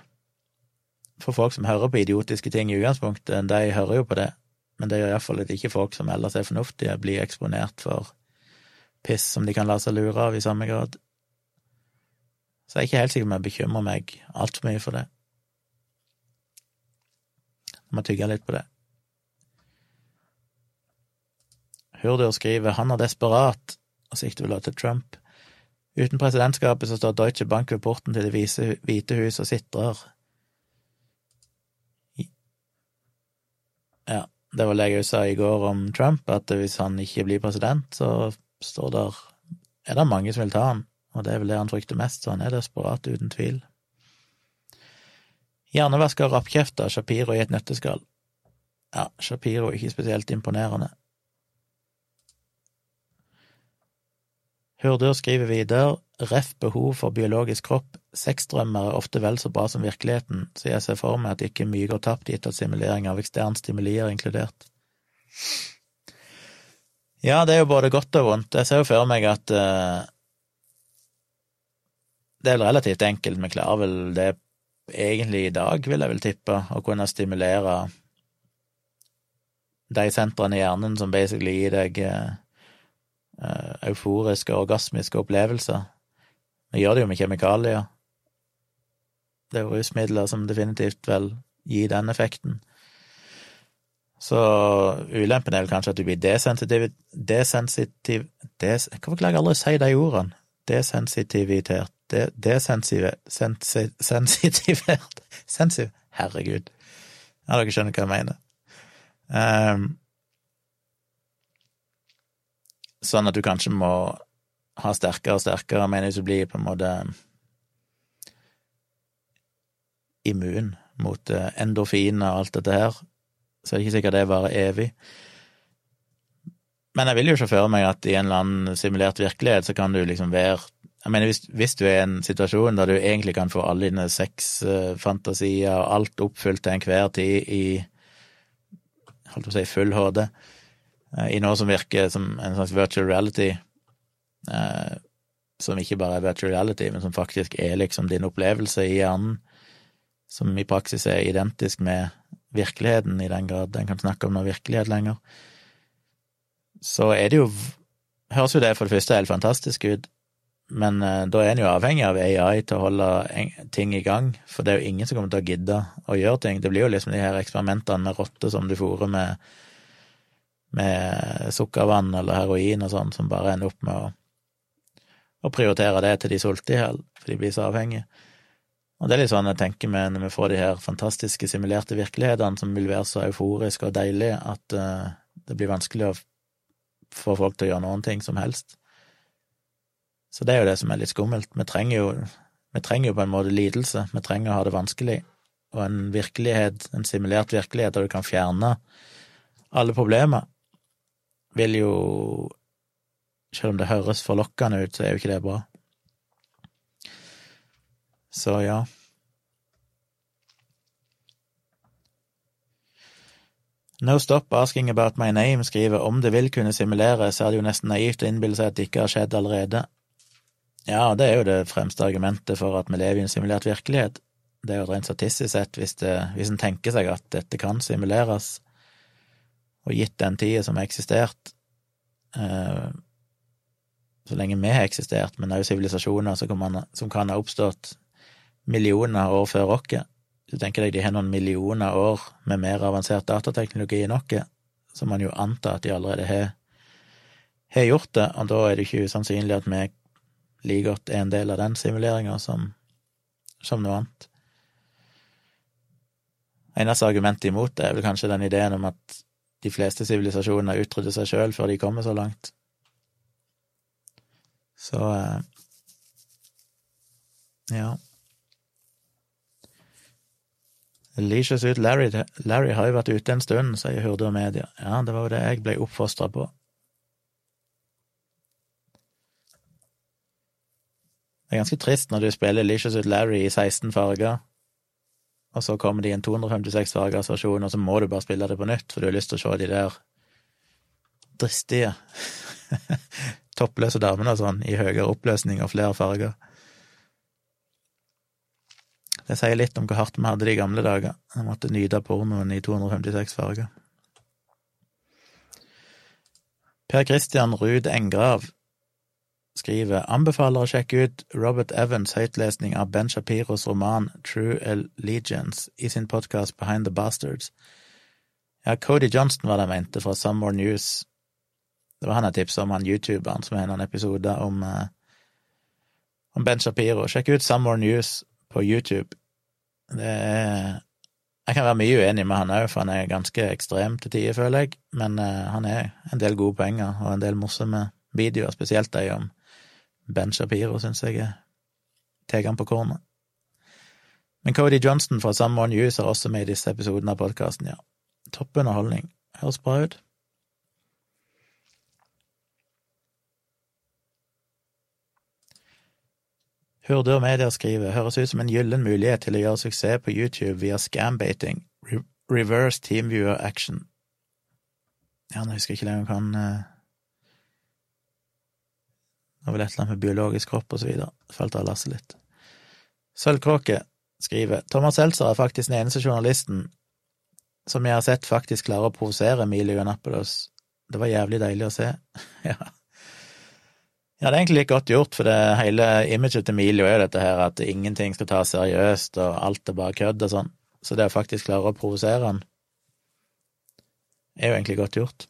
For folk som hører på idiotiske ting i utgangspunktet, de hører jo på det, men det gjør iallfall at ikke folk som ellers er fornuftige, blir eksponert for piss som de kan la seg lure av i samme grad. Så jeg er ikke helt sikker på om jeg bekymrer meg altfor mye for det. Jeg må tygge litt på det. Hurdur skriver han er desperat, og sikter vel til Trump. Uten presidentskapet så står Deutsche Bank ved porten til Det hvite hus og sitrer. Ja, det var det jeg sa i går om Trump, at hvis han ikke blir president, så står der er det mange som vil ta han, og det er vel det han frykter mest, så han er desperat, uten tvil. Hjernevasker rappkjefta Shapiro i et nøtteskall. Ja, Shapiro er ikke spesielt imponerende. Hurdur skriver videre, ref behov for biologisk kropp, sexdrømmer er ofte vel så bra som virkeligheten, så jeg ser for meg at ikke mye går tapt gitt at simulering av ekstern stimuli er inkludert. Ja, det er jo både godt og vondt. Jeg ser jo for meg at uh, det er vel relativt enkelt, vi klarer vel det egentlig i dag, vil jeg vel tippe, å kunne stimulere de sentrene i hjernen som basically gir deg uh, og euforiske, orgasmiske opplevelser. Vi gjør det jo med kjemikalier. Det er jo rusmidler som definitivt vel gir den effekten. Så ulempen er vel kanskje at du blir desensitiv Desensitiv des, Hvorfor klarer jeg aldri å si de ordene? Desensitivitert de, Desensitivert Sensitivert Sensiv Herregud. Ja, dere skjønner hva jeg mener. Um, sånn at du kanskje må ha sterkere og sterkere. mening du blir på en måte immun mot eh, endorfiner og alt dette her, så er det ikke sikkert det varer evig. Men jeg vil jo ikke føre meg at i en eller annen simulert virkelighet så kan du liksom være Jeg mener, hvis, hvis du er i en situasjon der du egentlig kan få alle dine sexfantasier og alt oppfylt til enhver tid i holdt å si full HD, eh, i noe som virker som en slags virtual reality, eh, som ikke bare er virtual reality, men som faktisk er liksom din opplevelse i hjernen, som i praksis er identisk med virkeligheten, i den grad en kan snakke om noe virkelighet lenger, så er det jo Høres jo det for det første helt fantastisk ut, men uh, da er en jo avhengig av AI til å holde ting i gang, for det er jo ingen som kommer til å gidde å gjøre ting. Det blir jo liksom de her eksperimentene med rotter som du fôrer med, med sukkervann eller heroin og sånn, som bare ender opp med å, å prioritere det til de sulter i hjel, for de blir så avhengige. Og det er litt sånn jeg tenker med når vi får de her fantastiske simulerte virkelighetene som vil være så euforiske og deilige at uh, det blir vanskelig å få folk til å gjøre noen ting som helst. Så det er jo det som er litt skummelt. Vi trenger jo, vi trenger jo på en måte lidelse, vi trenger å ha det vanskelig. Og en virkelighet, en simulert virkelighet der du kan fjerne alle problemer, vil jo Selv om det høres forlokkende ut, så er jo ikke det bra. Så ja. No Stop Asking About My Name skriver om det vil kunne simulere, så er det jo nesten naivt å innbille seg at det ikke har skjedd allerede. Ja, det er jo det fremste argumentet for at vi lever i en simulert virkelighet. Det er jo rent statistisk sett, hvis, det, hvis en tenker seg at dette kan simuleres, og gitt den tida som har eksistert, eh, så lenge vi har eksistert, men også sivilisasjoner som kan ha oppstått millioner år før oss. Du tenker deg de har noen millioner år med mer avansert datateknologi enn oss, så man jo antar at de allerede har, har gjort det, og da er det ikke usannsynlig at vi like godt er en del av den simuleringa som, som noe annet. Eneste argumentet imot det er vel kanskje den ideen om at de fleste sivilisasjoner utrydder seg sjøl før de kommer så langt. Så eh, ja. Leisures ut Larry, Larry har jo vært ute en stund, sier Hurde og Media. Ja, det var jo det jeg ble oppfostra på. Det er ganske trist når du spiller Licious ut Larry i 16 farger, og så kommer de i en 256 fargers versjon, og så må du bare spille det på nytt, for du har lyst til å se de der dristige toppløse damene og sånn, i høyere oppløsning og flere farger. Det sier litt om hvor hardt vi hadde det i gamle dager. Jeg måtte nyte pornoen i 256 farger. Per Christian Ruud Engrav skriver anbefaler å sjekke ut Robert Evans' høytlesning av Ben Shapiros roman True Allegiance i sin podkast Behind the Bastards. Ja, Cody Johnston var det jeg mente, fra Some More News. Det var han jeg tipsa om, han youtuberen som har en episode om, eh, om Ben Shapiro. Sjekk ut Some More News på YouTube. Det er Jeg kan være mye uenig med han òg, for han er ganske ekstrem til tider, føler jeg, men eh, han er en del gode poenger og en del morsomme videoer, spesielt de om Ben Shapiro, syns jeg tar han på kornet. Men Cody Johnston fra One News er også med i disse episodene av podkasten, ja. Topp underholdning. Høres bra ut. Hurde og Media skriver høres ut som en gyllen mulighet til å gjøre suksess på YouTube via scambating, reverse teamviewer action. Ja, nå husker jeg ikke lenger hva han uh... Var vel et eller annet med biologisk kropp og så videre. Følte jeg lasset litt. Sølvkråke skriver Thomas Seltzer er faktisk den eneste journalisten som jeg har sett faktisk klarer å provosere Emilio Annapolos. Det var jævlig deilig å se. ja. Ja, det er egentlig litt godt gjort, for det hele imaget til Emilio er jo dette her at ingenting skal tas seriøst, og alt er bare kødd og sånn. Så det å faktisk klare å provosere han er jo egentlig godt gjort.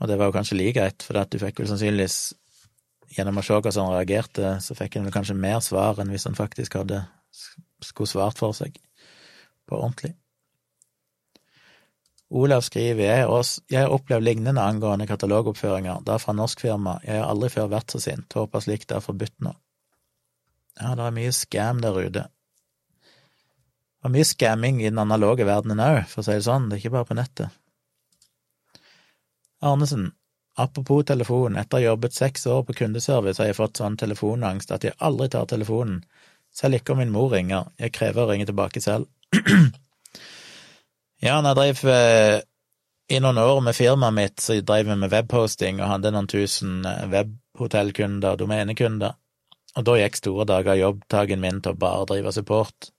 Og det var jo kanskje like greit, for du fikk vel sannsynligvis Gjennom å se hvordan han reagerte, så fikk han vel kanskje mer svar enn hvis han faktisk hadde skulle svart for seg på ordentlig. Olav skriver jeg også, jeg har opplevd lignende angående katalogoppføringer, da fra norsk firma, jeg har aldri før vært så sint, håper slikt er forbudt nå. Ja, det er mye scam der ute. Det er mye scamming i den analoge verdenen òg, for å si det sånn, det er ikke bare på nettet. Arnesen, apropos telefon, etter å ha jobbet seks år på kundeservice har jeg fått sånn telefonangst at jeg aldri tar telefonen, selv ikke om min mor ringer, jeg krever å ringe tilbake selv. Ja, når jeg drev eh, i noen år med firmaet mitt, så drev vi med webhosting og hadde noen tusen webhotellkunder webhotellkunder, domenekunder, og da gikk store dager av jobbtaken min til å bare drive support.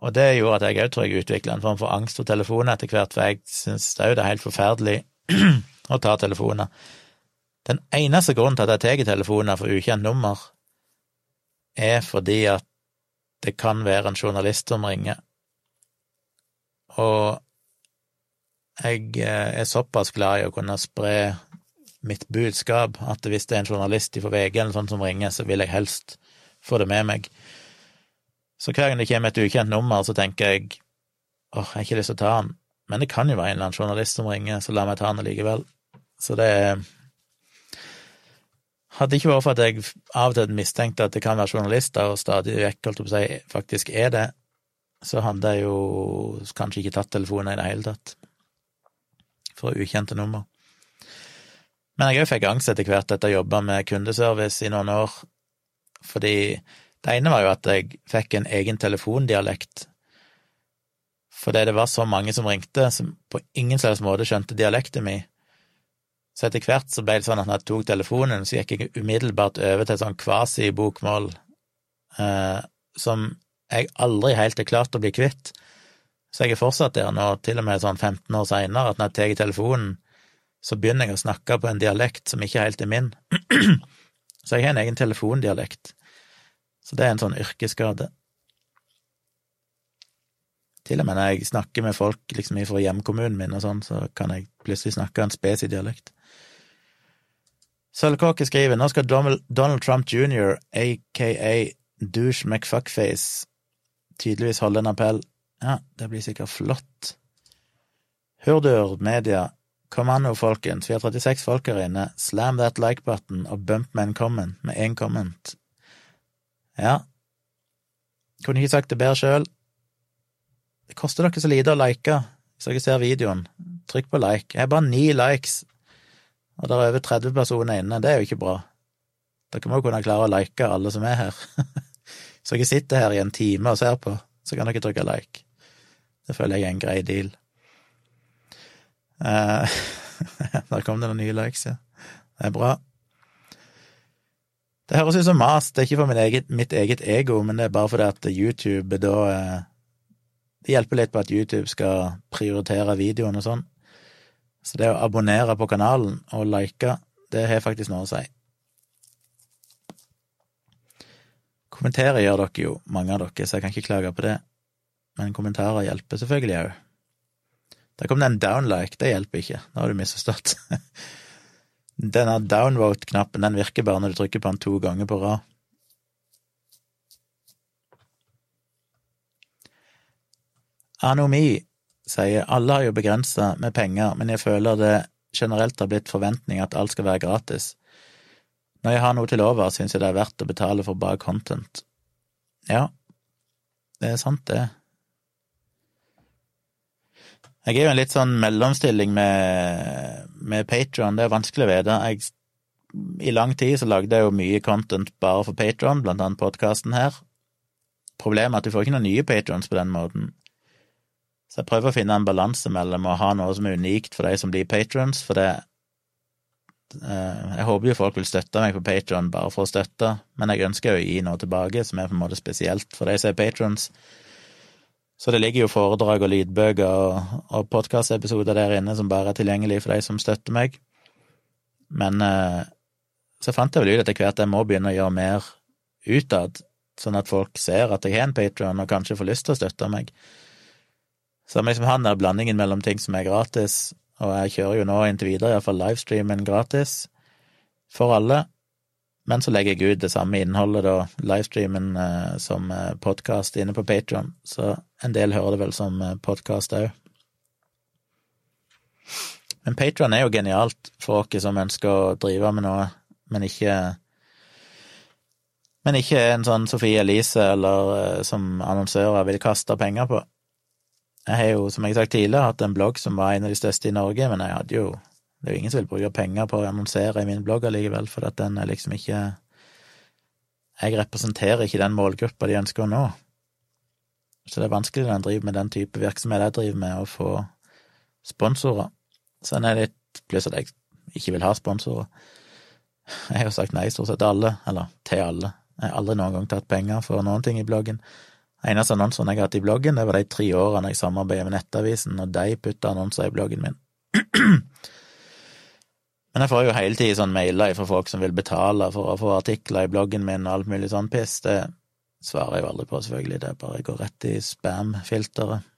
Og det gjorde at jeg òg tror jeg utvikla en form for angst for telefoner etter hvert, for jeg syns det er helt forferdelig å ta telefoner. Den eneste grunnen til at jeg tar telefoner for ukjent nummer, er fordi at det kan være en journalist som ringer og jeg eh, er såpass glad i å kunne spre mitt budskap at hvis det er en journalist fra VG eller sånn som ringer, så vil jeg helst få det med meg. Så hver gang det kommer et ukjent nummer, så tenker jeg åh, jeg har ikke lyst til å ta den, men det kan jo være en eller annen journalist som ringer, så la meg ta den likevel. Så det hadde ikke vært for at jeg av og til mistenkte at det kan være journalister, og stadig vekk, holdt på å si, faktisk er det, så hadde jeg jo kanskje ikke tatt telefonen i det hele tatt, for ukjente nummer. Men jeg òg fikk angst etter hvert etter å ha jobba med kundeservice i noen år, fordi det ene var jo at jeg fikk en egen telefondialekt, fordi det var så mange som ringte, som på ingen slags måte skjønte dialekten min. Så etter hvert så ble det sånn at når jeg tok telefonen, så gikk jeg umiddelbart over til sånn kvasi-bokmål, eh, som jeg aldri helt har klart å bli kvitt. Så jeg er fortsatt der nå, til og med sånn 15 år seinere, at når jeg tar telefonen, så begynner jeg å snakke på en dialekt som ikke helt er min. så jeg har en egen telefondialekt. Så det er en sånn yrkesskade. Til og med når jeg snakker med folk liksom fra hjemkommunen min og sånn, så kan jeg plutselig snakke en spesidialekt. Sølvkåke skriver nå skal Donald Trump jr., aka Douche McFuckface, tydeligvis holde en appell. Ja, det blir sikkert flott. Hurdur Media, kom an nå, folkens, vi har 36 folk her inne, slam that like button og bump med en comment, med én comment. Ja, kunne ikke sagt det bedre sjøl. Det koster dere så lite å like hvis dere ser videoen. Trykk på like. Jeg har bare ni likes, og det er over 30 personer inne. Det er jo ikke bra. Dere må jo kunne klare å like alle som er her. Så dere sitter her i en time og ser på, så kan dere trykke like. Det føler jeg er en grei deal. Uh, der kom det noen nye likes, ja. Det er bra. Det høres ut som mas, det er ikke for eget, mitt eget, ego, men det er bare fordi at YouTube da uh, Det hjelper litt på at YouTube skal prioritere videoen og sånn. Så det å abonnere på kanalen og like, det har faktisk noe å si. Kommentere gjør dere jo, mange av dere, så jeg kan ikke klage på det. Men kommentarer hjelper selvfølgelig òg. Der kom det en downlike, det hjelper ikke, da har du misforstått. Denne downvote-knappen den virker bare når du trykker på den to ganger på rad. Anomi sier alle har jo begrensa med penger, men jeg føler det generelt har blitt forventning at alt skal være gratis. Når jeg har noe til over, syns jeg det er verdt å betale for bra content. Ja, det er sant, det. Jeg er jo en litt sånn mellomstilling med, med Patron, det er vanskelig å vite. I lang tid så lagde jeg jo mye content bare for Patron, blant annet podkasten her. Problemet er at du får ikke noen nye patrons på den måten. Så jeg prøver å finne en balanse mellom å ha noe som er unikt for de som blir patrons, for det Eh, jeg håper jo folk vil støtte meg på Patron bare for å støtte, men jeg ønsker jo å gi noe tilbake som er på en måte spesielt for de som er patrons. Så det ligger jo foredrag og lydbøker og, og podkastepisoder der inne som bare er tilgjengelig for de som støtter meg. Men eh, så fant jeg vel ut etter hvert at jeg må begynne å gjøre mer utad, sånn at folk ser at jeg har en patron og kanskje får lyst til å støtte meg. Så jeg liksom har der blandingen mellom ting som er gratis, og jeg kjører jo nå inntil videre iallfall livestreamen gratis for alle. Men så legger jeg ut det samme innholdet, da, livestreamen eh, som eh, podkast inne på Patron, så en del hører det vel som eh, podkast òg. Men Patron er jo genialt for oss som ønsker å drive med noe, men ikke Men ikke en sånn Sofie Elise eller eh, som annonsører vil kaste penger på. Jeg har jo, som jeg har sagt tidligere, hatt en blogg som var en av de største i Norge, men jeg hadde jo Det er jo ingen som vil bruke penger på å annonsere i min blogg allikevel, for at den er liksom ikke Jeg representerer ikke den målgruppa de ønsker å nå. Så det er vanskelig når en driver med den type virksomhet jeg driver med, å få sponsorer. Sånn er det pluss at jeg ikke vil ha sponsorer. Jeg har jo sagt nei stort sett alle, eller til alle. Jeg har aldri noen gang tatt penger for noen ting i bloggen. Eneste annonsene jeg har hatt i bloggen, det var de tre årene jeg samarbeidet med Nettavisen, og de putta annonser i bloggen min. Men jeg får jo hele tiden sånn mailer fra folk som vil betale for å få artikler i bloggen min og alt mulig sånn piss. Det svarer jeg jo aldri på, selvfølgelig, det bare går rett i spam-filteret.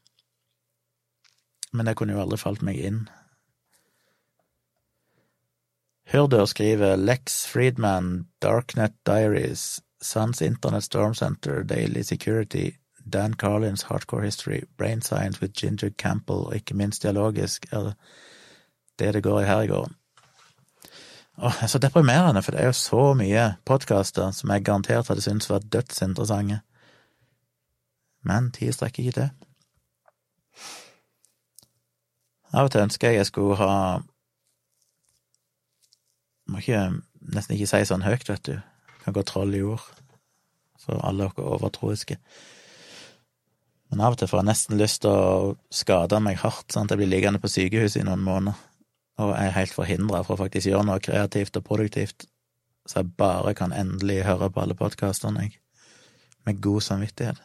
Men det kunne jo aldri falt meg inn. Hurdur skriver Lex Friedman, Darknet Diaries, Suns Internet Storm Center, Daily Security, Dan Carlins Hardcore History, Brain Science with Ginger Campbell, og ikke minst dialogisk er det det går i her i gården. Åh, det er så deprimerende, for det er jo så mye podkaster som jeg garantert hadde syntes var dødsinteressante. Men tid strekker ikke til. Av og til ønsker jeg jeg skulle ha Må ikke, nesten ikke si sånn høyt, vet du. Kan gå troll i ord. For alle dere overtroiske. Men av og til får jeg nesten lyst til å skade meg hardt, sånn at jeg blir liggende på sykehuset i noen måneder. Og er helt forhindra fra å faktisk gjøre noe kreativt og produktivt. Så jeg bare kan endelig høre på alle podkastene, jeg. Med god samvittighet.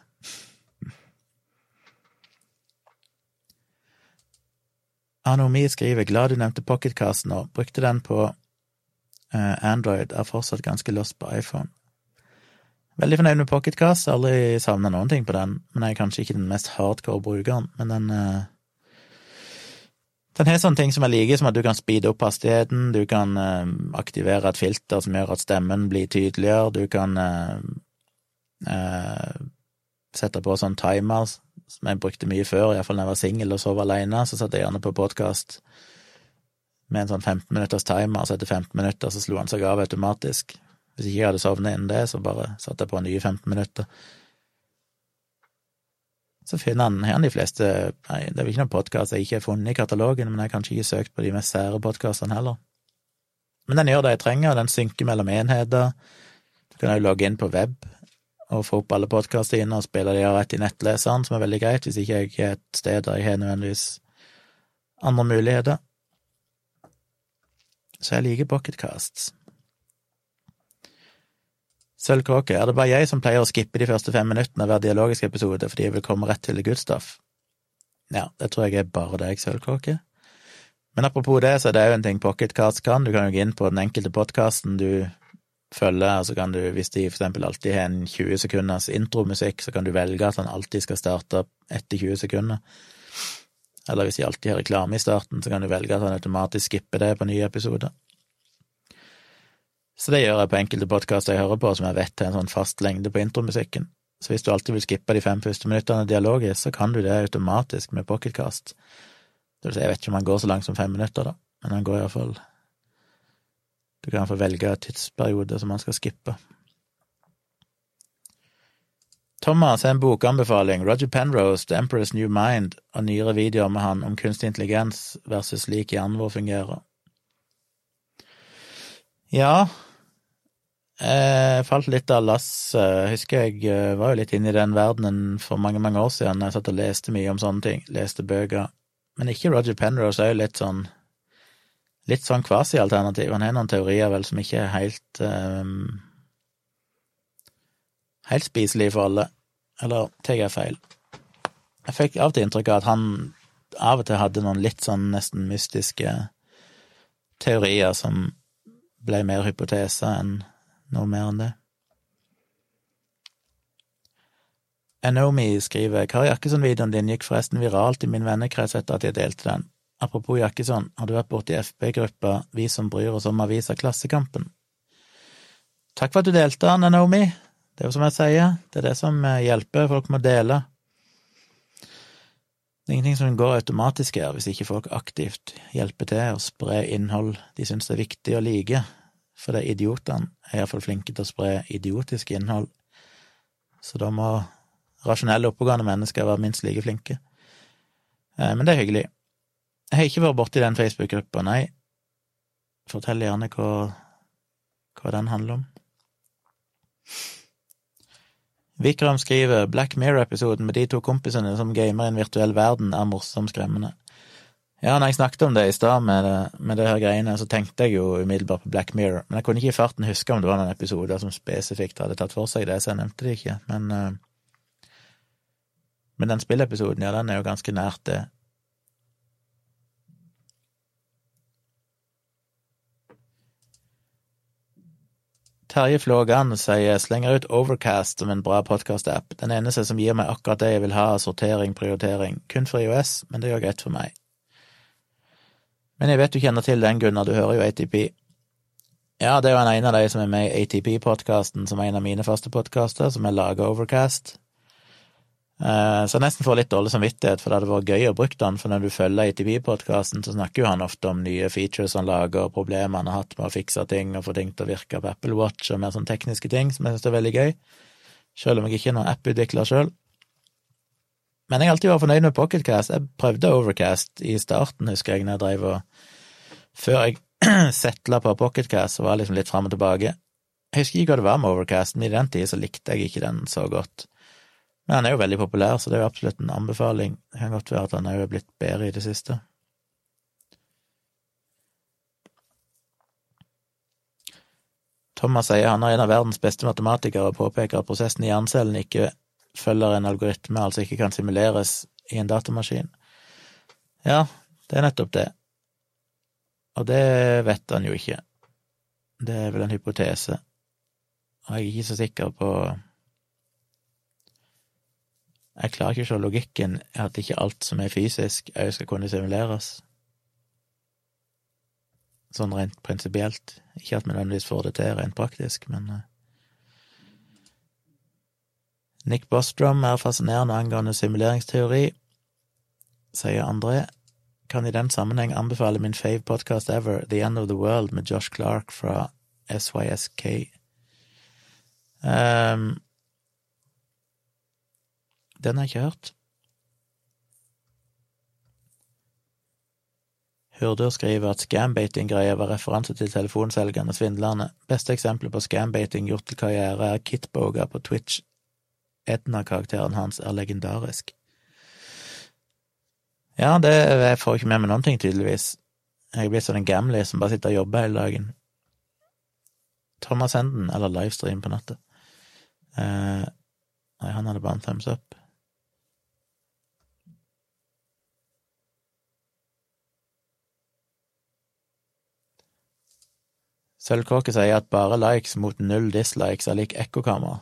Anomi skriver 'Glad du nevnte Pocketcast nå. Brukte den på uh, Android. Er fortsatt ganske lost på iPhone. Veldig fornøyd med Pocketcast. Aldri savna noen ting på den. Men jeg er kanskje ikke den mest hardcore brukeren. Men den uh, Den har sånne ting som jeg liker, som at du kan speede opp hastigheten, du kan uh, aktivere et filter som gjør at stemmen blir tydeligere, du kan sette på sånn timer som jeg brukte mye før, iallfall når jeg var singel og sov alene, så satt jeg gjerne på podkast med en sånn 15 minutters timer, så etter 15 minutter så slo han seg av automatisk. Hvis ikke jeg hadde sovnet innen det, så bare satte jeg på nye 15 minutter. Så finner han, her de fleste Nei, det er vel ikke noen podkast jeg ikke har funnet i katalogen, men jeg har kanskje ikke søkt på de mest sære podkastene heller. Men den gjør det jeg trenger, og den synker mellom enheter. Du kan òg logge inn på web og få opp alle podkastene dine og spille de rett i nettleseren, som er veldig greit, hvis ikke jeg er et sted der jeg har nødvendigvis andre muligheter. Så jeg liker pocketcasts. Sølvkråke, er det bare jeg som pleier å skippe de første fem minuttene av hver dialogisk episode fordi jeg vil komme rett til good? Ja, det tror jeg er bare deg, Sølvkråke. Men apropos det, så er det jo en ting Pocketcast kan. Du kan jo gå inn på den enkelte podkasten du følger, og så kan du, hvis de for eksempel alltid har en 20 sekunders intromusikk, så kan du velge at han alltid skal starte etter 20 sekunder. Eller hvis de alltid har reklame i starten, så kan du velge at han automatisk skipper det på nye episoder. Så det gjør jeg på enkelte podkaster jeg hører på, som jeg vet har en sånn fast lengde på intromusikken. Så hvis du alltid vil skippe de fem første minuttene dialogisk, så kan du det automatisk med pocketcast. Det vil si, jeg vet ikke om han går så langt som fem minutter, da, men han går iallfall du kan få velge tidsperiode som han skal skippe. Thomas har en bokanbefaling, Roger Penrose, The Emperor's New Mind, og nyere videoer med han om kunstig intelligens versus slik hjernen vår fungerer. Ja, jeg falt litt av lasset. Husker jeg eh, var jo litt inne i den verdenen for mange, mange år siden. Jeg satt og leste mye om sånne ting, leste bøker. Men ikke Roger Penrose er jo litt sånn litt sånn kvasi-alternativ. Han har noen teorier vel som ikke er helt um, helt spiselige for alle. Eller tar jeg feil? Jeg fikk av og til inntrykk av at han av og til hadde noen litt sånn nesten mystiske teorier som ble mer hypoteser enn noe mer enn det. Enomi skriver Kari Jakkesson-videoen din gikk forresten viralt i min vennekrets etter at jeg delte den. Apropos Jakkesson, har du vært borti FB-gruppa Vi som bryr oss om avisa Klassekampen? Takk for at du delte den, Anomi. Det er jo som jeg sier, det er det som eh, hjelper. Folk må dele. Det er ingenting som går automatisk her, hvis ikke folk aktivt hjelper til å spre innhold de syns er viktig å like, for de idiotene er iallfall flinke til å spre idiotisk innhold, så da må rasjonelle, oppegående mennesker være minst like flinke. Eh, men det er hyggelig. Jeg har ikke vært borti den Facebook-gruppa, nei. Fortell gjerne hva, hva den handler om. Vikram skriver Black Mirror-episoden med de to kompisene som gamer i en virtuell verden, er morsom skremmende. Ja, når jeg snakket om det i stad med, med det her greiene, så tenkte jeg jo umiddelbart på Black Mirror, men jeg kunne ikke i farten huske om det var noen episoder som spesifikt hadde tatt for seg det, så jeg nevnte det ikke, men uh, Men den spillepisoden, ja, den er jo ganske nært det. Terje Flågan sier slenger ut Overcast som en bra podkast-app. Den eneste som gir meg akkurat det jeg vil ha, sortering, prioritering. Kun for IOS, men det gjør greit for meg. Men jeg vet du kjenner til den, Gunnar, du hører jo ATP. Ja, det er jo en av de som er med i ATP-podkasten, som er en av mine faste podkaster, som er laga Overcast. Eh, så jeg nesten får litt dårlig samvittighet, for det hadde vært gøy å bruke den, for når du følger ATP-podkasten, så snakker jo han ofte om nye features han lager, og problemer han har hatt med å fikse ting og få ting til å virke på Apple Watch, og mer sånn tekniske ting, som jeg synes er veldig gøy, selv om jeg ikke er noen app-utvikler sjøl. Men jeg har alltid vært fornøyd med Pocketcast. Jeg prøvde Overcast i starten, husker jeg, når jeg drev og Før jeg settla på Pocketcast, så var jeg liksom litt fram og tilbake. Jeg husker ikke hva det var med Overcast, men i den tid så likte jeg ikke den så godt. Men han er jo veldig populær, så det er jo absolutt en anbefaling. Det kan godt være at han òg er blitt bedre i det siste. Thomas sier han er en av verdens beste matematikere og påpeker at prosessen i hjernecellen ikke følger en algoritme, altså ikke kan simuleres i en datamaskin. Ja, det er nettopp det. Og det vet han jo ikke. Det er vel en hypotese. Og jeg er ikke så sikker på jeg klarer ikke å se logikken i at ikke alt som er fysisk, òg skal kunne simuleres. Sånn rent prinsipielt. Ikke at vi nødvendigvis får det til rent praktisk, men uh. Nick Bostrom er fascinerende angående simuleringsteori, sier André. Kan i den sammenheng anbefale min fave podcast ever, The End of the World, med Josh Clark fra SYSK. Um, den har jeg ikke hørt. Hurder skriver at scambating-greia var referanse til telefonselgerne svindlerne. Beste eksempelet på scambating gjort til karriere er Kitboga på Twitch. Edna-karakteren hans er legendarisk. Ja, det jeg får ikke med meg noen ting, tydeligvis. Jeg er blitt sånn en gamli som bare sitter og jobber hele dagen. Thomas Henden, eller livestream på nettet. Eh, nei, han hadde bare en thumbs up. Sølvkåke sier at bare likes mot null dislikes er lik ekkokamera.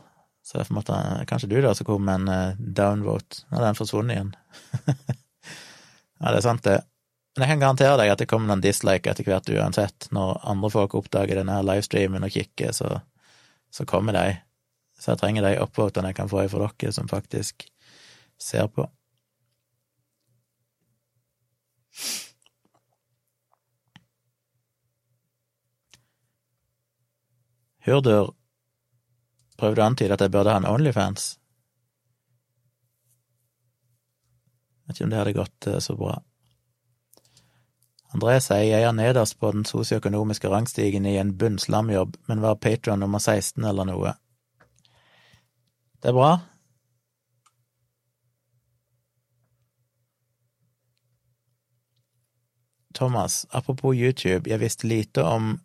Så er på en måte kanskje du da som kom med en uh, downvote. Nå er den forsvunnet igjen. ja, det er sant, det. Men jeg kan garantere deg at det kommer noen dislike etter hvert uansett. Når andre folk oppdager denne livestreamen og kikker, så, så kommer de. Så jeg trenger de upvotene jeg kan få fra dere som faktisk ser på. Hurdur prøvde å antyde at jeg burde ha en Onlyfans. Vet ikke om det hadde gått eh, så bra. André sier jeg er nederst på den sosioøkonomiske rangstigen i en bunnslamjobb, men var patron nummer 16 eller noe. Det er bra. Thomas, apropos YouTube, jeg visste lite om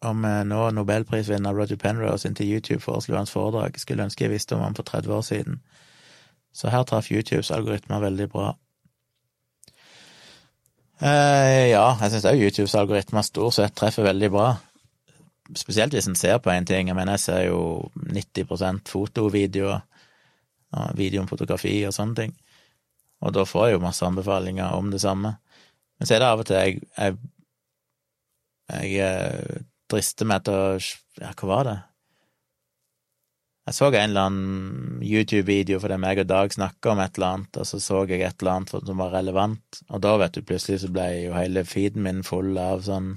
om eh, nå nobelprisvinner Roger Penrose inntil YouTube foreslo hans foredrag. Skulle ønske jeg visste om han for 30 år siden. Så her traff YouTubes algoritmer veldig bra. Eh, ja, jeg syns òg YouTubes algoritmer stort sett treffer veldig bra. Spesielt hvis en ser på en ting. Jeg mener, jeg ser jo 90 fotovideoer, video om fotografi og sånne ting. Og da får jeg jo masse anbefalinger om det samme. Men så er det av og til jeg, jeg, jeg drister meg til å Ja, hva var det? Jeg så en eller annen YouTube-video fordi meg og Dag snakka om et eller annet, og så så jeg et eller annet som var relevant, og da, vet du, plutselig så ble jo hele feeden min full av sånn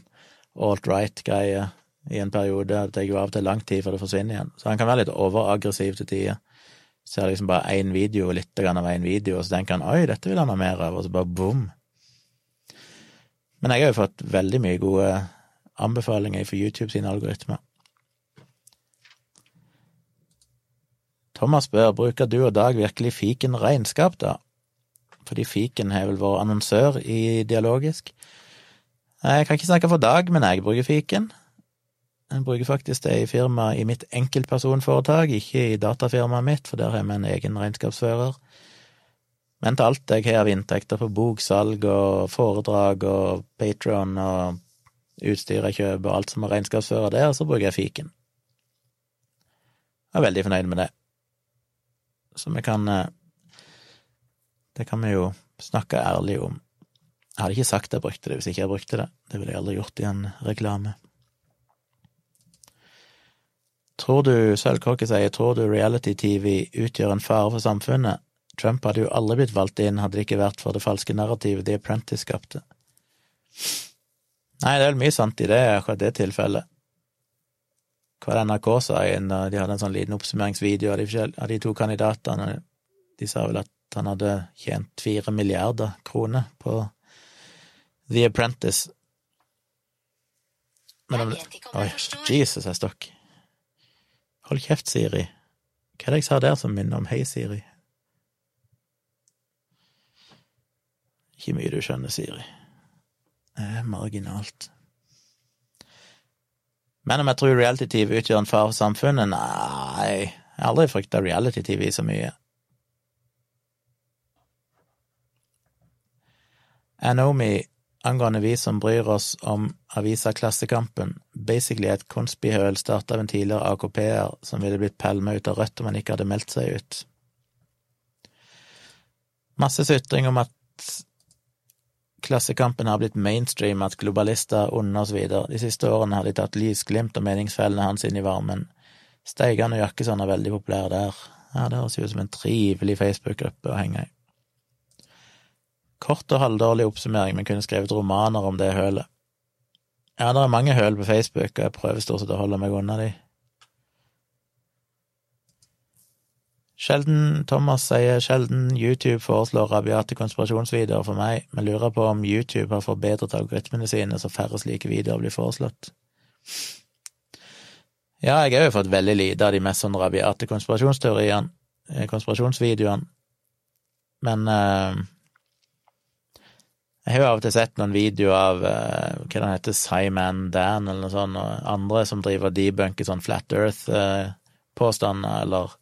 alt-right-greier i en periode. Det tar jo av og til lang tid før det forsvinner igjen. Så han kan være litt overaggressiv til tider. Ser liksom bare én video, litt av én video, og så tenker han oi, dette vil han ha mer av, og så bare bom. Men jeg har jo fått veldig mye gode anbefalinger for YouTube sine algoritmer. Thomas spør bruker du og Dag virkelig fiken regnskap, da? Fordi fiken har vel vært annonsør i Dialogisk. Jeg kan ikke snakke for Dag, men jeg bruker fiken. Jeg bruker faktisk det i firmaet i mitt enkeltpersonforetak, ikke i datafirmaet mitt, for der har vi en egen regnskapsfører. Men til alt jeg har av inntekter på boksalg og foredrag og Patron og utstyr jeg kjøper, og alt som har regnskapsfører der, så bruker jeg fiken. Jeg er veldig fornøyd med det. Så vi kan eh, Det kan vi jo snakke ærlig om. Jeg hadde ikke sagt jeg brukte det hvis ikke jeg brukte det. Det ville jeg aldri gjort i en reklame. Tror du, Sølvkråke sier, tror du reality-TV utgjør en fare for samfunnet? Trump hadde jo aldri blitt valgt inn hadde det ikke vært for det falske narrativet The Apprentice skapte. Nei, det er vel mye sant i det, akkurat det tilfellet. Hva det NRK sa i en, de hadde en sånn liten oppsummeringsvideo av de, av de to kandidatene. De sa vel at han hadde tjent fire milliarder kroner på The Apprentice. Men om Oi, Jesus, jeg stokk. Hold kjeft, Siri. Hva er det jeg sa der som minner om Hei, Siri? Ikke mye du skjønner, Siri. Det er marginalt. Men om jeg tror reality-TV utgjør en fare for samfunnet? Nei, jeg har aldri frykta reality-TV så mye. Anomi angående vi som bryr oss om avisa Klassekampen, basically et konspihøl starta av en tidligere AKP-er som ville blitt pælma ut av Rødt om han ikke hadde meldt seg ut. Masse sytring om at Klassekampen har blitt mainstream, at globalister, onde osv. De siste årene har de tatt lysglimt og meningsfellene hans inn i varmen. Steigan og Jakkesson er veldig populære der. Ja, det høres ut som en trivelig Facebook-gruppe å henge i. Kort og halvdårlig oppsummering, men kunne skrevet romaner om det hølet. Ja, det er mange høl på Facebook, og jeg prøver stort sett å holde meg unna de. Sjelden Thomas sier sjelden YouTube foreslår rabiate konspirasjonsvideoer for meg, men lurer på om YouTube har forbedret algoritmene sine så færre slike videoer blir foreslått. Ja, jeg har jo fått veldig lite av de mest sånn rabiate konspirasjonsteoriene, eh, konspirasjonsvideoene, men uh, jeg har jo av og til sett noen videoer av uh, hva den heter, Simon Dan eller noe sånt, og andre som driver og debunker sånn Flat Earth-påstander, uh, eller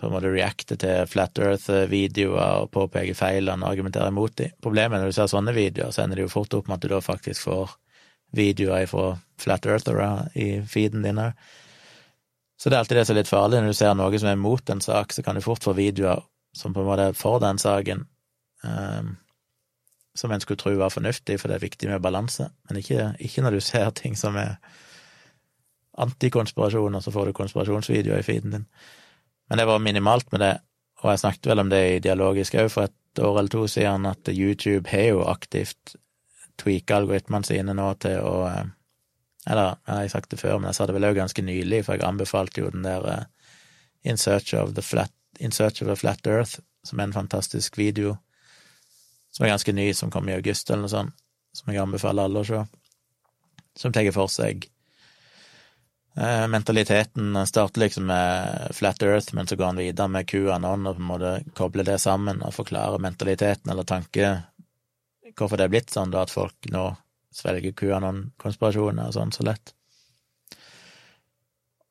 på en måte reacte til Flat Earth-videoer og påpeke feilene og argumentere imot dem. Problemet når du ser sånne videoer, så ender det jo fort opp med at du da faktisk får videoer fra Flat Earthere i feeden din her. Så det er alltid det som er litt farlig. Når du ser noe som er mot en sak, så kan du fort få videoer som på en måte er for den saken, um, som en skulle tro var fornuftig, for det er viktig med balanse. Men ikke, ikke når du ser ting som er antikonspirasjoner, så får du konspirasjonsvideoer i feeden din. Men det var minimalt med det, og jeg snakket vel om det i Dialogisk òg for et år eller to siden, at YouTube har jo aktivt tweaka algoritmene sine nå til å eh, Eller, jeg har sagt det før, men jeg sa det vel òg ganske nylig, for jeg anbefalte jo den der uh, In Search of the Flat In Search of a Flat Earth, som er en fantastisk video, som er ganske ny, som kom i august eller noe sånt, som jeg anbefaler alle å se, som tar for seg Eh, mentaliteten starter liksom med Flat Earth, men så går han videre med QAnon og på en måte kobler det sammen og forklarer mentaliteten eller tanke Hvorfor det er blitt sånn, da, at folk nå svelger QAnon-konspirasjoner og sånn så lett.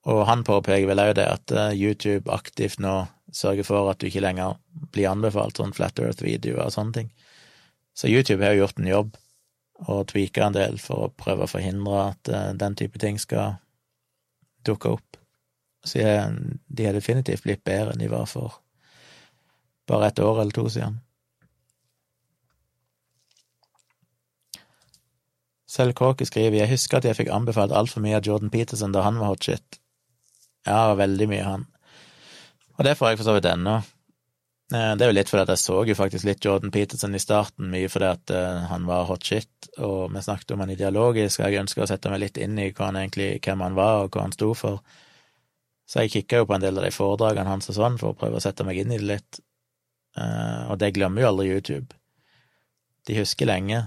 Og han påpeker vel òg det at eh, YouTube aktivt nå sørger for at du ikke lenger blir anbefalt sånn Flat Earth-videoer og sånne ting. Så YouTube har jo gjort en jobb og tweaka en del for å prøve å forhindre at eh, den type ting skal dukka opp. Så jeg, de har definitivt blitt bedre enn de var for bare et år eller to siden. Selv Kråke skriver jeg husker at jeg fikk anbefalt altfor mye av Jordan Peterson da han var hot shit. Ja, veldig mye han. Og det får jeg for så vidt ennå. Eh, det er jo litt fordi at jeg så jo faktisk litt Jordan Peterson i starten, mye fordi at uh, han var hot shit, og vi snakket om han ideologisk, og jeg ønsker å sette meg litt inn i han egentlig, hvem han var, og hva han sto for. Så jeg kikka jo på en del av de foredragene hans og sånn, for å prøve å sette meg inn i det litt. Uh, og det glemmer jo aldri YouTube. De husker lenge.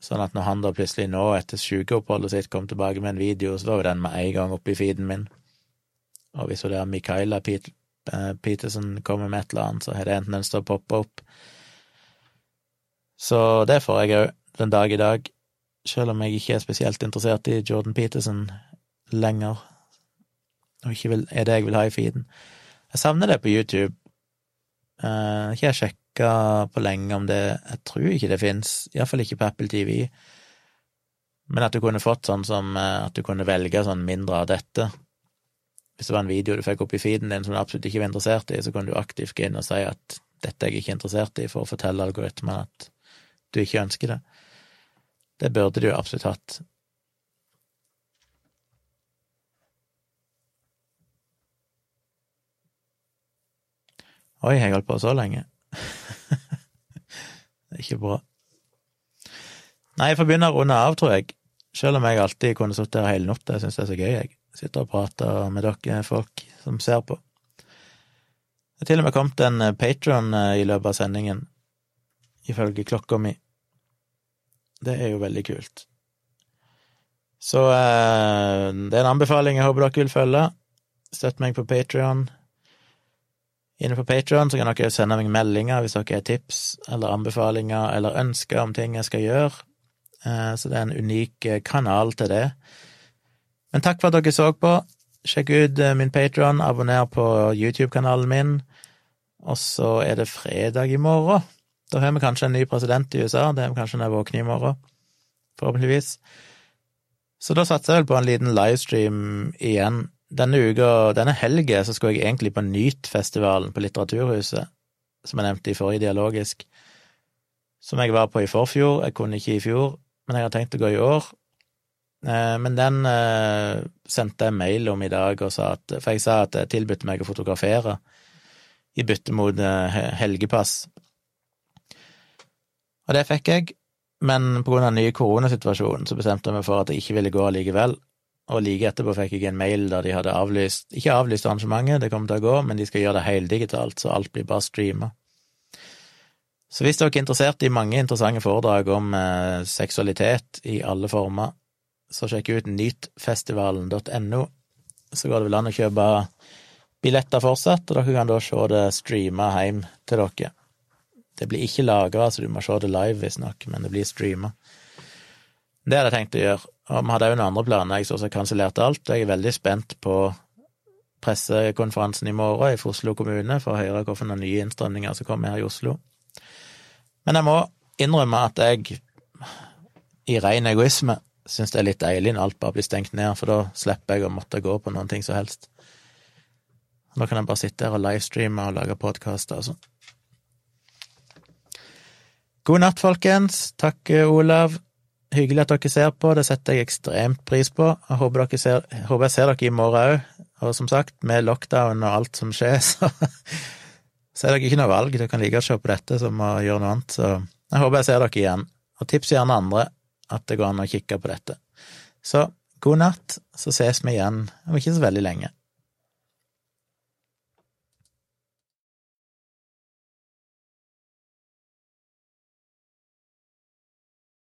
Sånn at når han da plutselig nå, etter sykeoppholdet sitt, kom tilbake med en video, så var jo den med en gang oppe i feeden min. Og hvis hun der Mikaela eh, Peterson kommer med et eller annet, så har det en den står å poppe opp. Så det får jeg òg den dag i dag, selv om jeg ikke er spesielt interessert i Jordan Peterson lenger, og ikke vil, er det jeg vil ha i feeden. Jeg savner det på YouTube. Uh, ikke jeg sjekka på lenge om det Jeg tror ikke det fins, iallfall ikke på Apple TV. Men at du kunne fått sånn som uh, at du kunne velge sånn mindre av dette, hvis det var en video du fikk opp i feeden din som du absolutt ikke var interessert i, så kunne du aktivt gå inn og si at dette er jeg ikke interessert i, for å fortelle algoritmen at du ikke ønsker det. Det burde du absolutt hatt. Oi, jeg holdt på så lenge. det er ikke bra. Nei, jeg får begynne å runde av, tror jeg. Selv om jeg alltid kunne sittet her hele natta. Jeg syns det er så gøy, jeg. Sitter og prater med dere folk som ser på. Det er til og med kommet en eh, patron eh, i løpet av sendingen, ifølge klokka mi. Det er jo veldig kult. Så eh, det er en anbefaling jeg håper dere vil følge. Støtt meg på Patrion. Inne på Patrion kan dere sende meg meldinger hvis dere har tips eller anbefalinger eller ønsker om ting jeg skal gjøre. Så det er en unik kanal til det. Men takk for at dere så på. Sjekk ut eh, min Patron, abonner på YouTube-kanalen min. Og så er det fredag i morgen. Da har vi kanskje en ny president i USA. Det har vi kanskje når jeg våkner i morgen. Forhåpentligvis. Så da satser jeg vel på en liten livestream igjen. Denne uka, denne helga, så skulle jeg egentlig på Nyt-festivalen på Litteraturhuset, som jeg nevnte i forrige dialogisk, som jeg var på i forfjor. Jeg kunne ikke i fjor, men jeg har tenkt å gå i år. Eh, men den eh, sendte jeg mail om i dag, og sa at, for jeg sa at jeg tilbød meg å fotografere i bytte mot eh, helgepass. Og det fikk jeg, men på grunn av den nye koronasituasjonen så bestemte jeg meg for at jeg ikke ville gå allikevel. Og like etterpå fikk jeg en mail der de hadde avlyst, ikke avlyst arrangementet, det kommer til å gå, men de skal gjøre det heldigitalt, så alt blir bare streama. Så hvis dere er interessert i mange interessante foredrag om seksualitet i alle former, så sjekk ut nytfestivalen.no. Så går det vel an å kjøpe billetter fortsatt, og dere kan da se det streama hjem til dere. Det blir ikke lagra, så du må se det live, visstnok, men det blir streama. Det hadde jeg tenkt å gjøre, og vi hadde òg noen andre planer, jeg så også kansellerte alt, jeg er veldig spent på pressekonferansen i morgen i Oslo kommune for å høre hvilke nye innstramninger som kommer her i Oslo. Men jeg må innrømme at jeg, i ren egoisme, syns det er litt deilig når alt bare blir stengt ned, for da slipper jeg å måtte gå på noen ting som helst. Nå kan jeg bare sitte her og livestreame og lage podkaster og sånn. God natt, folkens. Takk, Olav. Hyggelig at dere ser på, det setter jeg ekstremt pris på. Jeg håper, ser, jeg, håper jeg ser dere i morgen òg. Og som sagt, med lockdown og alt som skjer, så, så er dere ikke noe valg. Dere kan like å se på dette som å gjøre noe annet. Så jeg håper jeg ser dere igjen. Og tips gjerne andre at det går an å kikke på dette. Så god natt, så ses vi igjen om ikke så veldig lenge.